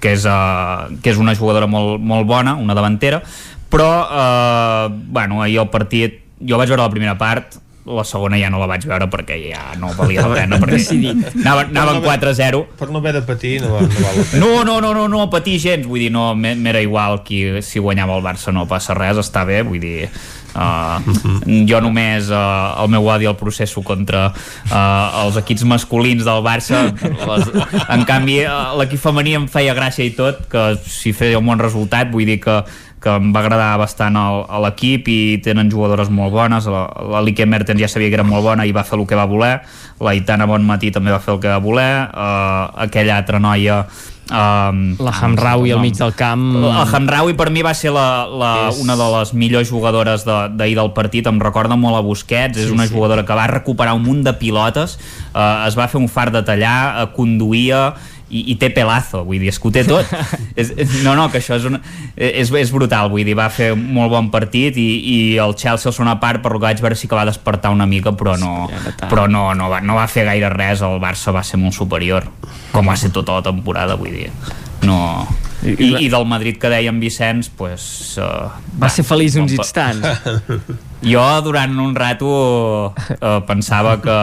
que, és, uh, que és una jugadora molt, molt bona, una davantera. Però uh, bueno, ahir el partit jo vaig veure la primera part la segona ja no la vaig veure perquè ja no valia la pena perquè anava, anaven 4-0 per no haver de patir no, no val la pena. No, no, no, no, no patir gens. Vull dir, no, m'e- m'era igual qui, si guanyava el Barça no passa res, està bé. Vull dir Uh, jo només uh, el meu odi al processo contra uh, els equips masculins del Barça les, en canvi uh, l'equip femení em feia gràcia i tot que si feia un bon resultat vull dir que que em va agradar bastant a l'equip i tenen jugadores molt bones. La, la Lique Mertens ja sabia que era molt bona i va fer el que va voler. La Itana Bonmatí també va fer el que va voler. Uh, aquella altra noia Um, La Hamraoui al mig del camp. el Hamraoui per mi va ser la, la, És- una de les millors jugadores d'ahir de, del partit, em recorda molt a Busquets, és Sí, una sí. jugadora que va recuperar un munt de pilotes, eh, es va fer un far de tallar, eh, conduïa i, i té pelazo, vull dir, és que ho té tot. És, no, no, que això és, una, és, és brutal, vull dir, va fer un molt bon partit i, i el Chelsea al segona part per lo que vaig veure sí que va despertar una mica però no, però no, no, va, no va fer gaire res el Barça va ser molt superior com va ser tota la temporada, vull dir. No... I, i del Madrid que deia en Vicenç pues, uh, Va ser feliç uns instants. jo durant un rato uh, pensava que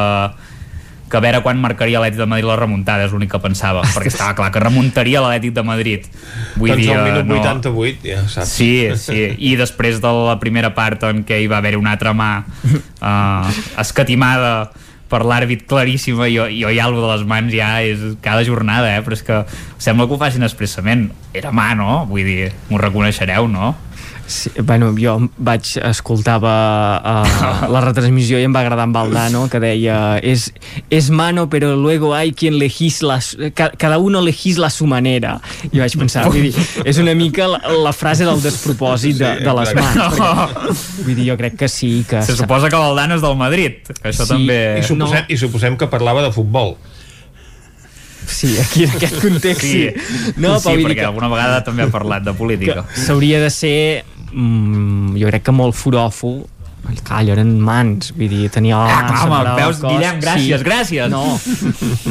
que a veure quan marcaria l'Atlètic de Madrid la remuntada és l'únic que pensava, perquè estava clar que remuntaria l'Atlètic de Madrid vull doncs dir, al eh, minut 88 ja saps Sí, sí, i després de la primera part en què hi va haver una altra mà uh, escatimada per l'àrbit claríssima jo, jo ja algo de les mans ja és cada jornada, eh? però és que sembla que ho facin expressament era mà, no? Vull dir, m'ho reconeixereu, no? Sí, bueno, jo vaig escoltava uh, la retransmissió i em va agradar en Valdano que deia és, és mano però luego hay quien legisla ca, cada uno legisla a su manera i vaig pensar, vull dir, és una mica la, la frase del despropòsit de, de les mans perquè, vull dir, jo crec que sí que Se suposa que Valdano és del Madrid que això Sí, també... I suposem, I suposem que parlava de futbol. Sí, aquí en aquest context sí. No, sí, vull dir perquè que- alguna vegada també ha parlat de política. s'hauria de ser mm, jo crec que molt foròfol Clar, allò eren mans, vull dir, tenia la Ah, clar, home, veus, cos. Guillem, gràcies, gràcies. No,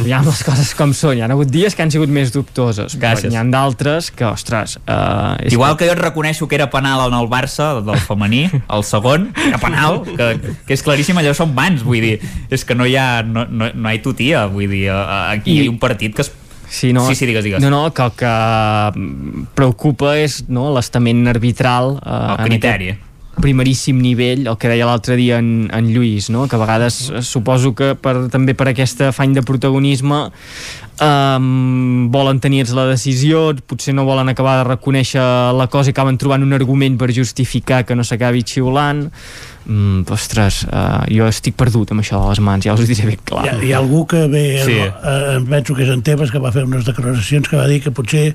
hi ha les coses com són, hi ha hagut dies que han sigut més dubtoses, Gràcies. però n'hi ha d'altres que, ostres... Uh, és Igual que jo et reconeixo que era penal en el Barça del femení, el segon, era penal, que, que és claríssim, allò són mans, vull dir, és que no hi ha, no, no, no hi ha tutia, vull dir, eh, aquí I- hi ha un partit que es Sí, no, Sí, sí, digues, digues. No, no, que el que preocupa és no, l'estament arbitral uh, El criteri. primeríssim nivell, el que deia l'altre dia en, en Lluís, no? que a vegades eh, suposo que per, també per aquest afany de protagonisme um, volen tenir-se la decisió, potser no volen acabar de reconèixer la cosa i acaben trobant un argument per justificar que no s'acabi xiulant mm, ostres, uh, jo estic perdut amb això de les mans, ja us ho diré ben clar Hi ha, hi ha algú que ve, Sí. eh, em penso que és en Tebas, que va fer unes declaracions que va dir que potser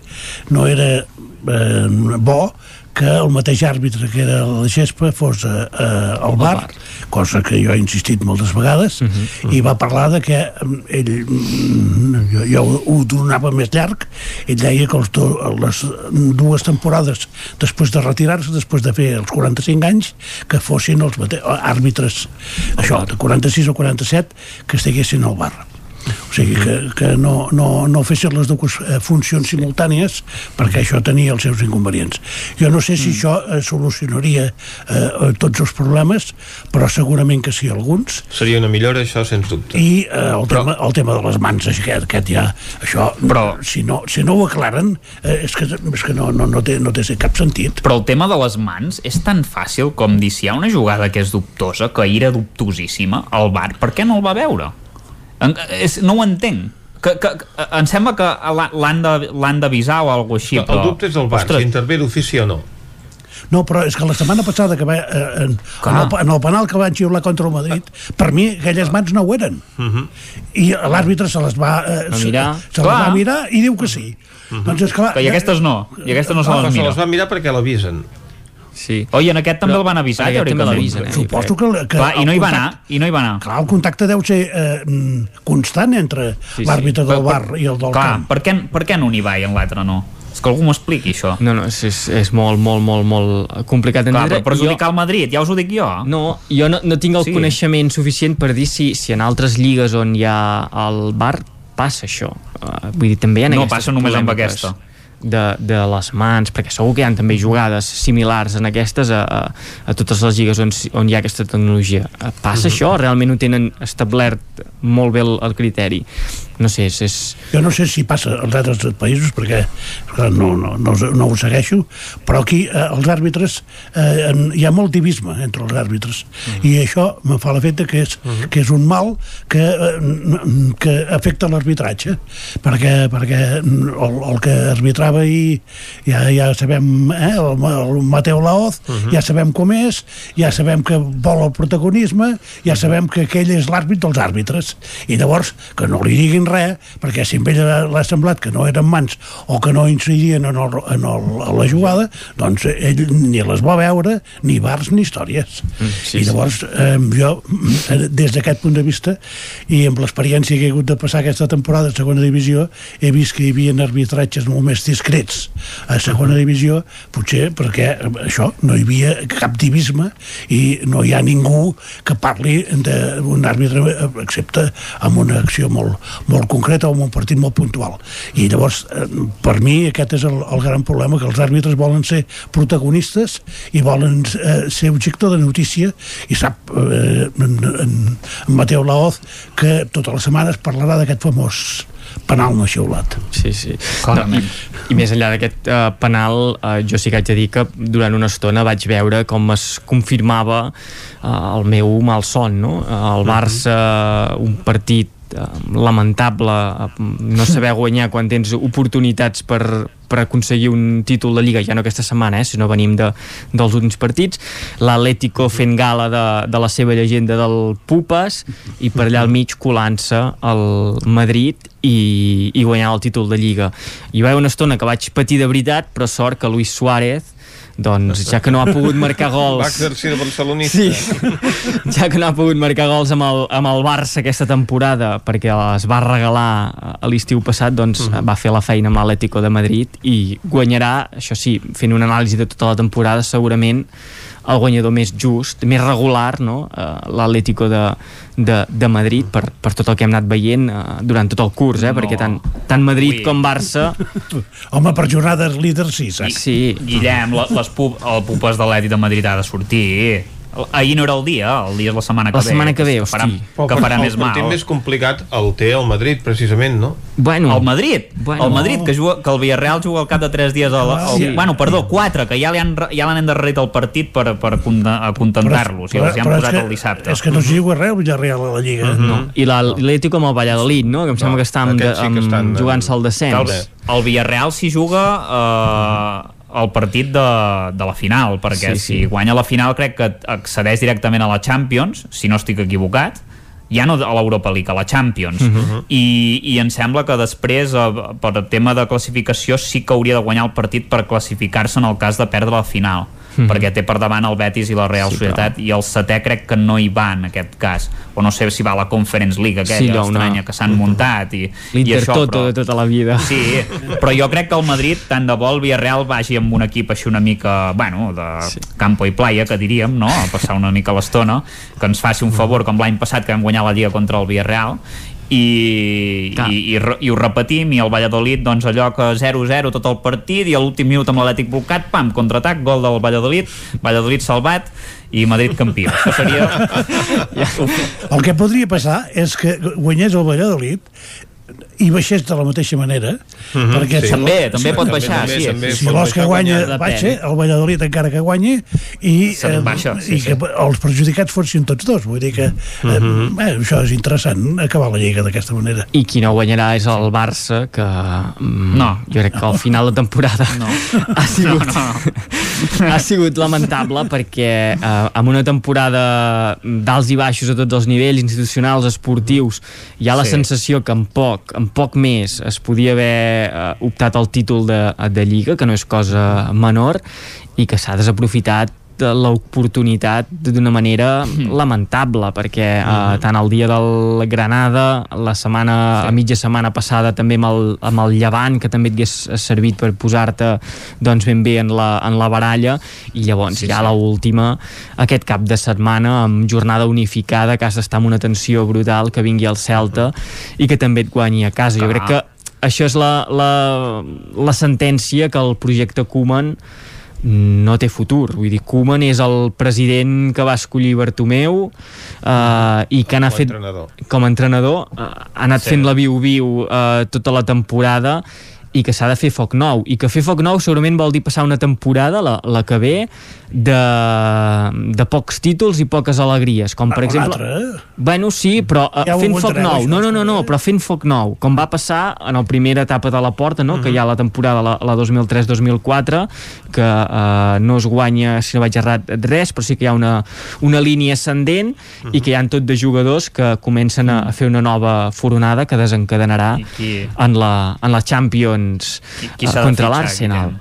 no era eh, bo que el mateix àrbitre que era la gespa fos eh, eh, al bar, cosa que jo he insistit moltes vegades, uh -huh. i va parlar de que mm, ell, mm, jo, jo ho donava més llarg, ell deia que els do, les dues temporades després de retirar-se, després de fer els 45 anys, que fossin els mate- àrbitres, això, de 46 o 47, que estiguessin al bar o sigui que, que no, no, no fessin les dues eh, funcions simultànies perquè això tenia els seus inconvenients jo no sé si això eh, solucionaria eh, tots els problemes però segurament que sí alguns Seria una millora, això, sens dubte. i eh, el, tema, el tema de les mans aquest, aquest ja, això, però, si, no, si no ho aclaren eh, és que, és que no, no, no, té, no té cap sentit Però el tema de les mans és tan fàcil com dir si hi ha una jugada que és dubtosa, que era dubtosíssima, el bar, per què no el va veure? En, és, no ho entenc. Que, que, que, em sembla que l'ha- l'han d'avisar o alguna cosa així, El però... dubte és el bar, Ostres, si intervé d'ofici o no. No, però és que la setmana passada que va, eh, en, en, el, en el penal que van xiular contra el Madrid, per mi aquelles mans no ho eren. Uh -huh. I l'àrbitre se les va, eh, Va se, mirar. se les va mirar i diu que sí. Uh -huh. Doncs és clar, I aquestes no, i aquestes no se Ah, les se mira. les va mirar perquè l'avisen. Sí. Oi, en aquest també Però- el van avisar, teòricament. l'avisen, eh? Suposo que... que Clar, i no hi va anar, i no hi va anar. Clar, el contacte deu ser eh, mm, constant entre Sí, sí. l'àrbitre del bar per- i el del Clar, camp. per què, per què en un hi va i en l'altre no? És que algú m'ho expliqui, això. No, no, és, és, és molt, molt, molt, molt complicat Clar, d'entendre. però perjudicar el Madrid, ja us ho dic jo. No, jo no, no tinc el Sí. coneixement suficient per dir si, si en altres lligues on hi ha el bar passa això. Uh, vull dir, també hi ha No aquestes passa només amb polèmiques aquesta. De, de les mans, perquè segur que hi ha també jugades similars en aquestes a, a, a totes les lligues on, on hi ha aquesta tecnologia. Eh, Passa Mhm. això? Realment ho tenen establert molt bé el, el criteri? No sé, és... és... Jo no sé si passa als altres països perquè clar, no, no, no, no ho segueixo però aquí eh, els àrbitres eh, en, hi ha molt divisme entre els àrbitres. I això me fa l'efecte que, és, que és un mal que, eh, que afecta l'arbitratge. Perquè, perquè el, el que arbitrava i ja, ja sabem eh, el, el Mateu Laoz ja sabem com és ja sabem que vol el protagonisme ja sabem que aquell és l'àrbit dels àrbitres. I llavors que no li diguin res perquè si a ell l'ha semblat que no eren mans o que no incidien en, el, en, el, en la jugada doncs ell ni les va veure ni bars ni històries. Sí, i llavors eh, jo des d'aquest punt de vista i amb l'experiència que he hagut de passar aquesta temporada a segona divisió he vist que hi havia arbitratges molt més discrets a segona divisió potser perquè eh, això no hi havia cap divisme i no hi ha ningú que parli d'un àrbitre eh, excepte amb una acció molt, molt concreta o amb un partit molt puntual i llavors eh, per mi aquest és el, el gran problema que els àrbitres volen ser protagonistes i volen eh, ser objecte de notícia i sap eh, en, en, en Mateu Laoz que totes les setmanes parlarà d'aquest famós penal no xiulat Sí, sí. Clarament. No, i, I més enllà d'aquest uh, penal, uh, jo sí que haig de dir que durant una estona vaig veure com es confirmava uh, el meu malson, no? Uh, el Barça, uh, un partit lamentable, uh, no saber guanyar quan tens oportunitats per, per aconseguir un títol de Lliga, ja no aquesta setmana, eh, sinó venim de, dels últims partits, l'Atlético fent gala de, de la seva llegenda del Pupas i per allà al mig colant-se el Madrid i, i guanyar el títol de Lliga. I va haver una estona que vaig patir de veritat, però sort que Luis Suárez doncs ja que no ha pogut marcar Va gols exercir de barcelonista. Sí. ja que no ha pogut marcar gols amb el, amb el Barça aquesta temporada perquè es va regalar a l'estiu passat doncs Mhm. va fer la feina amb l'Atlético de Madrid i guanyarà, això sí, fent una anàlisi de tota la temporada segurament el guanyador més just, més regular no? uh, l'Atlético de, de, de Madrid per, per tot el que hem anat veient uh, durant tot el curs, eh? No. perquè tant, tant Madrid Ui. com Barça home per jornades líders sí, saps? sí. Guillem, la, les pu el pupes de l'Eti de Madrid ha de sortir. Ahir no era el dia, el dia és la setmana que La ve. setmana que ve, que farà, hosti. que farà el més mal. partit més complicat el té el Madrid, precisament, no? Bueno, El Madrid, Bueno. el Madrid que, juga, que el Villarreal juga al cap de 3 dies al, al, Sí. bueno, perdó, 4 que ja li han, ja l'han endarrerit el partit per, per conten- acontentar-los i els hi han posat que- el dissabte és que no s'hi juga res el Villarreal a la Lliga no. i l'Atlético amb el Valladolid, no? que em sembla que està amb, sí que estan, eh, jugant-se al el, descens el Villarreal s'hi juga eh, el partit de, de la final perquè Sí, sí, si guanya la final crec que accedeix directament a la Champions si no estic equivocat. Ja no a l'Europa League, a la Champions. Mhm. I, i em sembla que després eh, per tema de classificació sí que hauria de guanyar el partit per classificar-se en el cas de perdre la final Mhm. perquè té per davant el Betis i la Real Sí, Societat i el setè crec que no hi va en aquest cas o no sé si va a la Conference League aquella Sí, una- estranya que s'han muntat i, i això, però... de tota la vida Sí, però jo crec que el Madrid, tant de bo el Villarreal vagi amb un equip així una mica, bueno, de sí. campo i playa, que diríem, no? A passar una mica l'estona, que ens faci un favor, com l'any passat que vam guanyar la Lliga contra el Villarreal, i, Clar. i, i, i ho repetim i el Valladolid doncs allò que 0-0 tot el partit i a l'últim minut amb l'Atlètic blocat pam, contraatac, gol del Valladolid Valladolid salvat i Madrid campió això seria El que podria passar és que guanyés el Valladolid i baixés de la mateixa manera Mhm, perquè sí. també, també pot baixar també, sí. també. si l'Osca baixar, guanya baixa, el Valladolid encara que guanyi i, Se baixa, sí, i sí. que els perjudicats fossin tots dos vull dir que eh, Mhm. eh, això és interessant acabar la Lliga d'aquesta manera i qui no guanyarà és el Barça que mm, No. jo crec que al final de temporada no. ha sigut no, no. ha sigut lamentable perquè eh, amb una temporada d'alts i baixos a tots els nivells institucionals, esportius hi ha la Sí. sensació que en poc, en poc més es podia haver eh, optat al títol de, de Lliga, que no és cosa menor i que s'ha desaprofitat de l'oportunitat d'una manera lamentable perquè eh, tant el dia del Granada la setmana, sí. a mitja setmana passada també amb el, amb el Llevant que també et hagués servit per posar-te doncs ben bé en la, en la baralla i llavors Sí, ja sí. la última aquest cap de setmana amb jornada unificada que has d'estar amb una tensió brutal que vingui el Celta i que també et guanyi a casa jo Clar. crec que això és la, la, la sentència que el projecte Koeman no té futur. Vull dir, Koeman és el president que va escollir Bartomeu eh, i que n'ha fet entrenador. com a entrenador eh, ha anat sí. fent la viu-viu eh, tota la temporada i que s'ha de fer foc nou. I que fer foc nou segurament vol dir passar una temporada la, la que ve de, de pocs títols i poques alegries com per Ah, exemple eh? bueno sí però uh, Ja fent foc nou. no, no, no, no, però fent foc nou com va passar en la primera etapa de la porta no? que hi ha la temporada la, la 2003-2004 que uh, no es guanya si no vaig errat res però sí que hi ha una, una línia ascendent i que hi han tot de jugadors que comencen a, a fer una nova foronada que desencadenarà en la, en la Champions Qui- qui eh, contra l'Arsenal?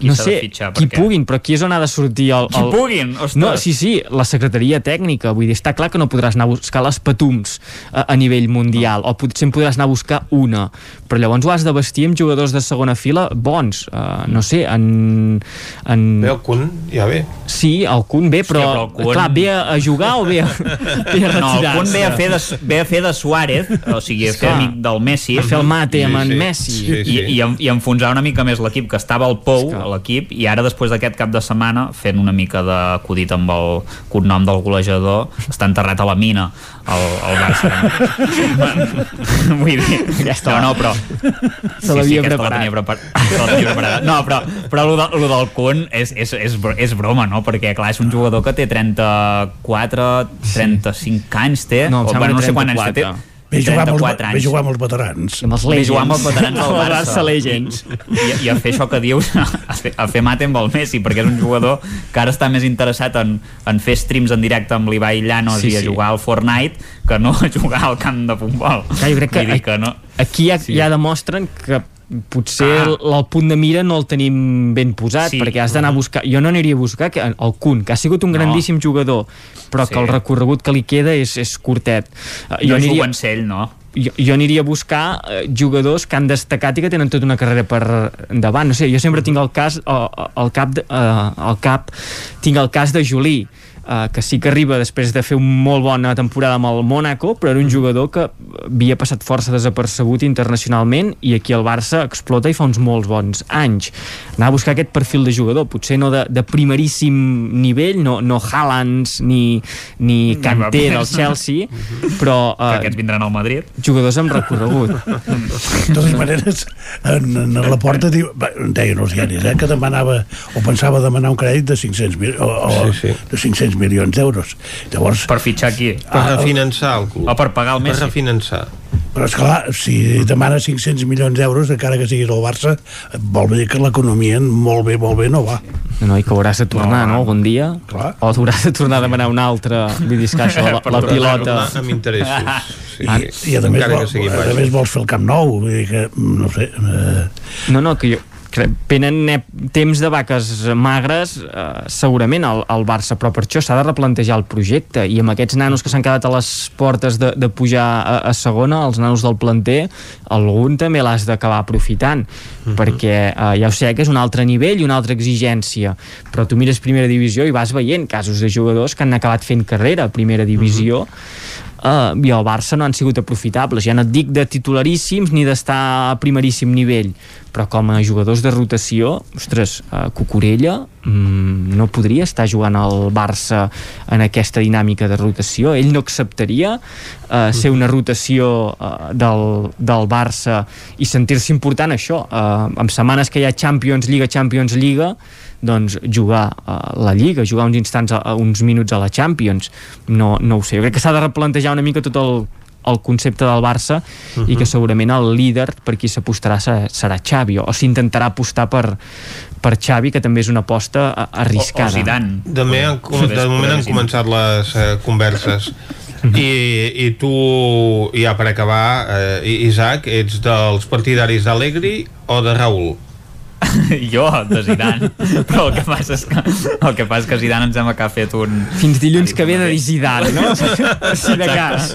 Qui no s'ha de sé, fitxar, qui per què? puguin, però aquí és on ha de sortir el... Qui el... puguin, ostres. No, sí, sí, la secretaria tècnica, vull dir, està clar que no podràs anar a buscar les patums a, a nivell mundial, o potser en podràs anar a buscar una, però llavors ho has de vestir amb jugadors de segona fila bons, uh, no sé, en... en... Bé, el Kun ja ve. Sí, el Kun ve, però, però el Kun- clar, ve a, a jugar o ve a, ve a No, el punt ve a fer de, ve a fer de Suárez, o sigui, a fer amic del Messi. A fer el mate amb en sí. Messi. I, i, i, en- i enfonsar una mica més l'equip, que estava al Pou, l'equip, i ara després d'aquest cap de setmana, fent una mica d'acudit amb el cognom del golejador, està enterrat a la mina, el, el Barça. Vull dir, ja està. No, no, però... Se l'havia aquesta preparat. La tenia preparat. Se preparada. No, però, però lo, de, lo del Kun és, és, és, és broma, no? Perquè, clar, és un jugador que té 34, 35 anys, té. No, o, bueno, no sé quants anys té. 34. té. Ve jugar, amb els, 34 ve anys. jugar amb els veterans. Amb els Ve jugar amb els veterans del El Barça. Barça Legends. I, I a fer això que dius, a fer, a fer mate amb el Messi, perquè és un jugador que ara està més interessat en, en fer streams en directe amb l'Ibai Llanos Sí, i a sí. jugar al Fortnite que no a jugar al camp de futbol. Clar, jo crec que, que no... aquí ja, sí. ja demostren que potser Ah. el, el punt de mira no el tenim ben posat, Sí. perquè has d'anar a buscar... Jo no aniria a buscar que, el Kun, que ha sigut un No. grandíssim jugador, però Sí. que el recorregut que li queda és, és curtet. Eh, No juga en sell, no? jo, jo aniria a buscar eh, jugadors que han destacat i que tenen tota una carrera per endavant no sé, jo sempre tinc el cas eh, al cap, de, eh, al cap tinc el cas de Juli eh, que sí que arriba després de fer una molt bona temporada amb el Mónaco, però era un jugador que havia passat força desapercebut internacionalment i aquí el Barça explota i fa uns molts bons anys. Anar a buscar aquest perfil de jugador, potser no de, de primeríssim nivell, no, no Haalands ni, ni Kanté del Chelsea, però... Que aquests vindran al Madrid. Jugadors amb recorregut. De totes maneres, en, en la porta diu, va, deien els diaris, eh, que demanava o pensava demanar un crèdit de 500, mil, o, o, Sí, sí. de 500 milions d'euros. Llavors, Per fitxar aquí. Per refinançar el club. O per pagar el Per Messi. refinançar. però és clar, si demana 500 milions d'euros, encara que siguis el Barça, vol dir que l'economia molt bé, molt bé no va. No, i que hauràs de tornar, no, algun dia? Clar. O hauràs de tornar a demanar una altra, vull dir, això, la, Per la pilota... Amb interessos. Sí, I, i a, més, vol, a més vols fer el Camp Nou, vull dir que, no sé... Eh, No, no, que jo venen temps de vaques magres eh, segurament al, al Barça però per això s'ha de replantejar el projecte. I amb aquests nanos que s'han quedat a les portes de, de pujar a, a segona els nanos del planter algun també l'has d'acabar aprofitant perquè eh, ja ho sé que és un altre nivell i una altra exigència però tu mires primera divisió i vas veient casos de jugadors que han acabat fent carrera a primera divisió Uh, i el Barça no han sigut aprofitables. Ja no et dic de titularíssims ni d'estar a primeríssim nivell però com a jugadors de rotació ostres, uh, Cucurella mm, no podria estar jugant al Barça en aquesta dinàmica de rotació. Ell no acceptaria uh, ser una rotació uh, del, del Barça i sentir-se important això. Uh, amb setmanes que hi ha Champions Lliga, Champions Lliga doncs jugar a la Lliga, jugar uns instants a, a uns minuts a la Champions no, no ho sé, jo crec que s'ha de replantejar una mica tot el el concepte del Barça uh -huh. i que Mhm. segurament el líder per qui s'apostarà serà, Xavi o, o s'intentarà apostar per, per Xavi que també és una aposta arriscada O- o Zidane. De, moment, han, de moment han començat les eh, converses I, i tu ja per acabar eh, Isaac, ets dels partidaris d'Alegri o de Raül? jo, de Zidane. Però el que passa és que, el que, passa és que Zidane ens sembla que ha fet un fins dilluns que ve de dir Zidane no? si de cas.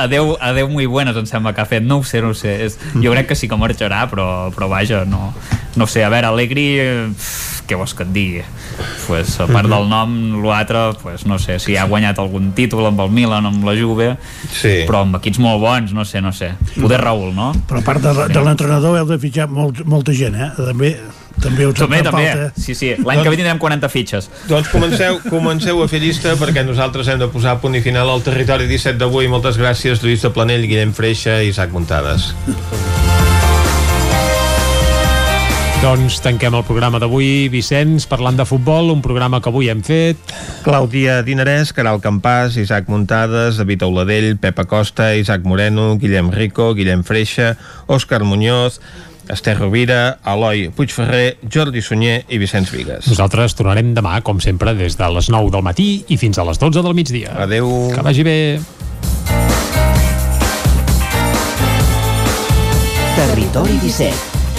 Adeu, adeu muy buenas em sembla que ha fet, no ho sé, no ho sé. És, jo crec que sí que marxarà però, però vaja, no, no sé, a veure Allegri eh, què vols que et digui pues, a part del nom l'altre, pues, no sé, si ha guanyat algun títol amb el Milan, amb la Juve sí. però amb equips molt bons, no sé, no sé poder Raül, no? Però a part de, de l'entrenador heu de fitxar molt, molta gent, eh? També, també us també, també, falta. sí, sí, l'any que ve tindrem 40 fitxes Doncs comenceu, comenceu a fer llista perquè nosaltres hem de posar punt i final al territori 17 d'avui. Moltes gràcies, Lluís de Planell, Guillem Freixa i Isaac Muntades. Doncs tanquem el programa d'avui, Vicenç, parlant de futbol, un programa que avui hem fet... Clàudia Dinarès, Caral Campàs, Isaac Muntades, David Auladell, Pepa Costa, Isaac Moreno, Guillem Rico, Guillem Freixa, Òscar Muñoz, Esther Rovira, Eloi Puigferrer, Jordi Sunyer i Vicenç Vigues. Nosaltres tornarem demà, com sempre, des de les 9 del matí i fins a les 12 del migdia. Adeu. Que vagi bé. Territori 17,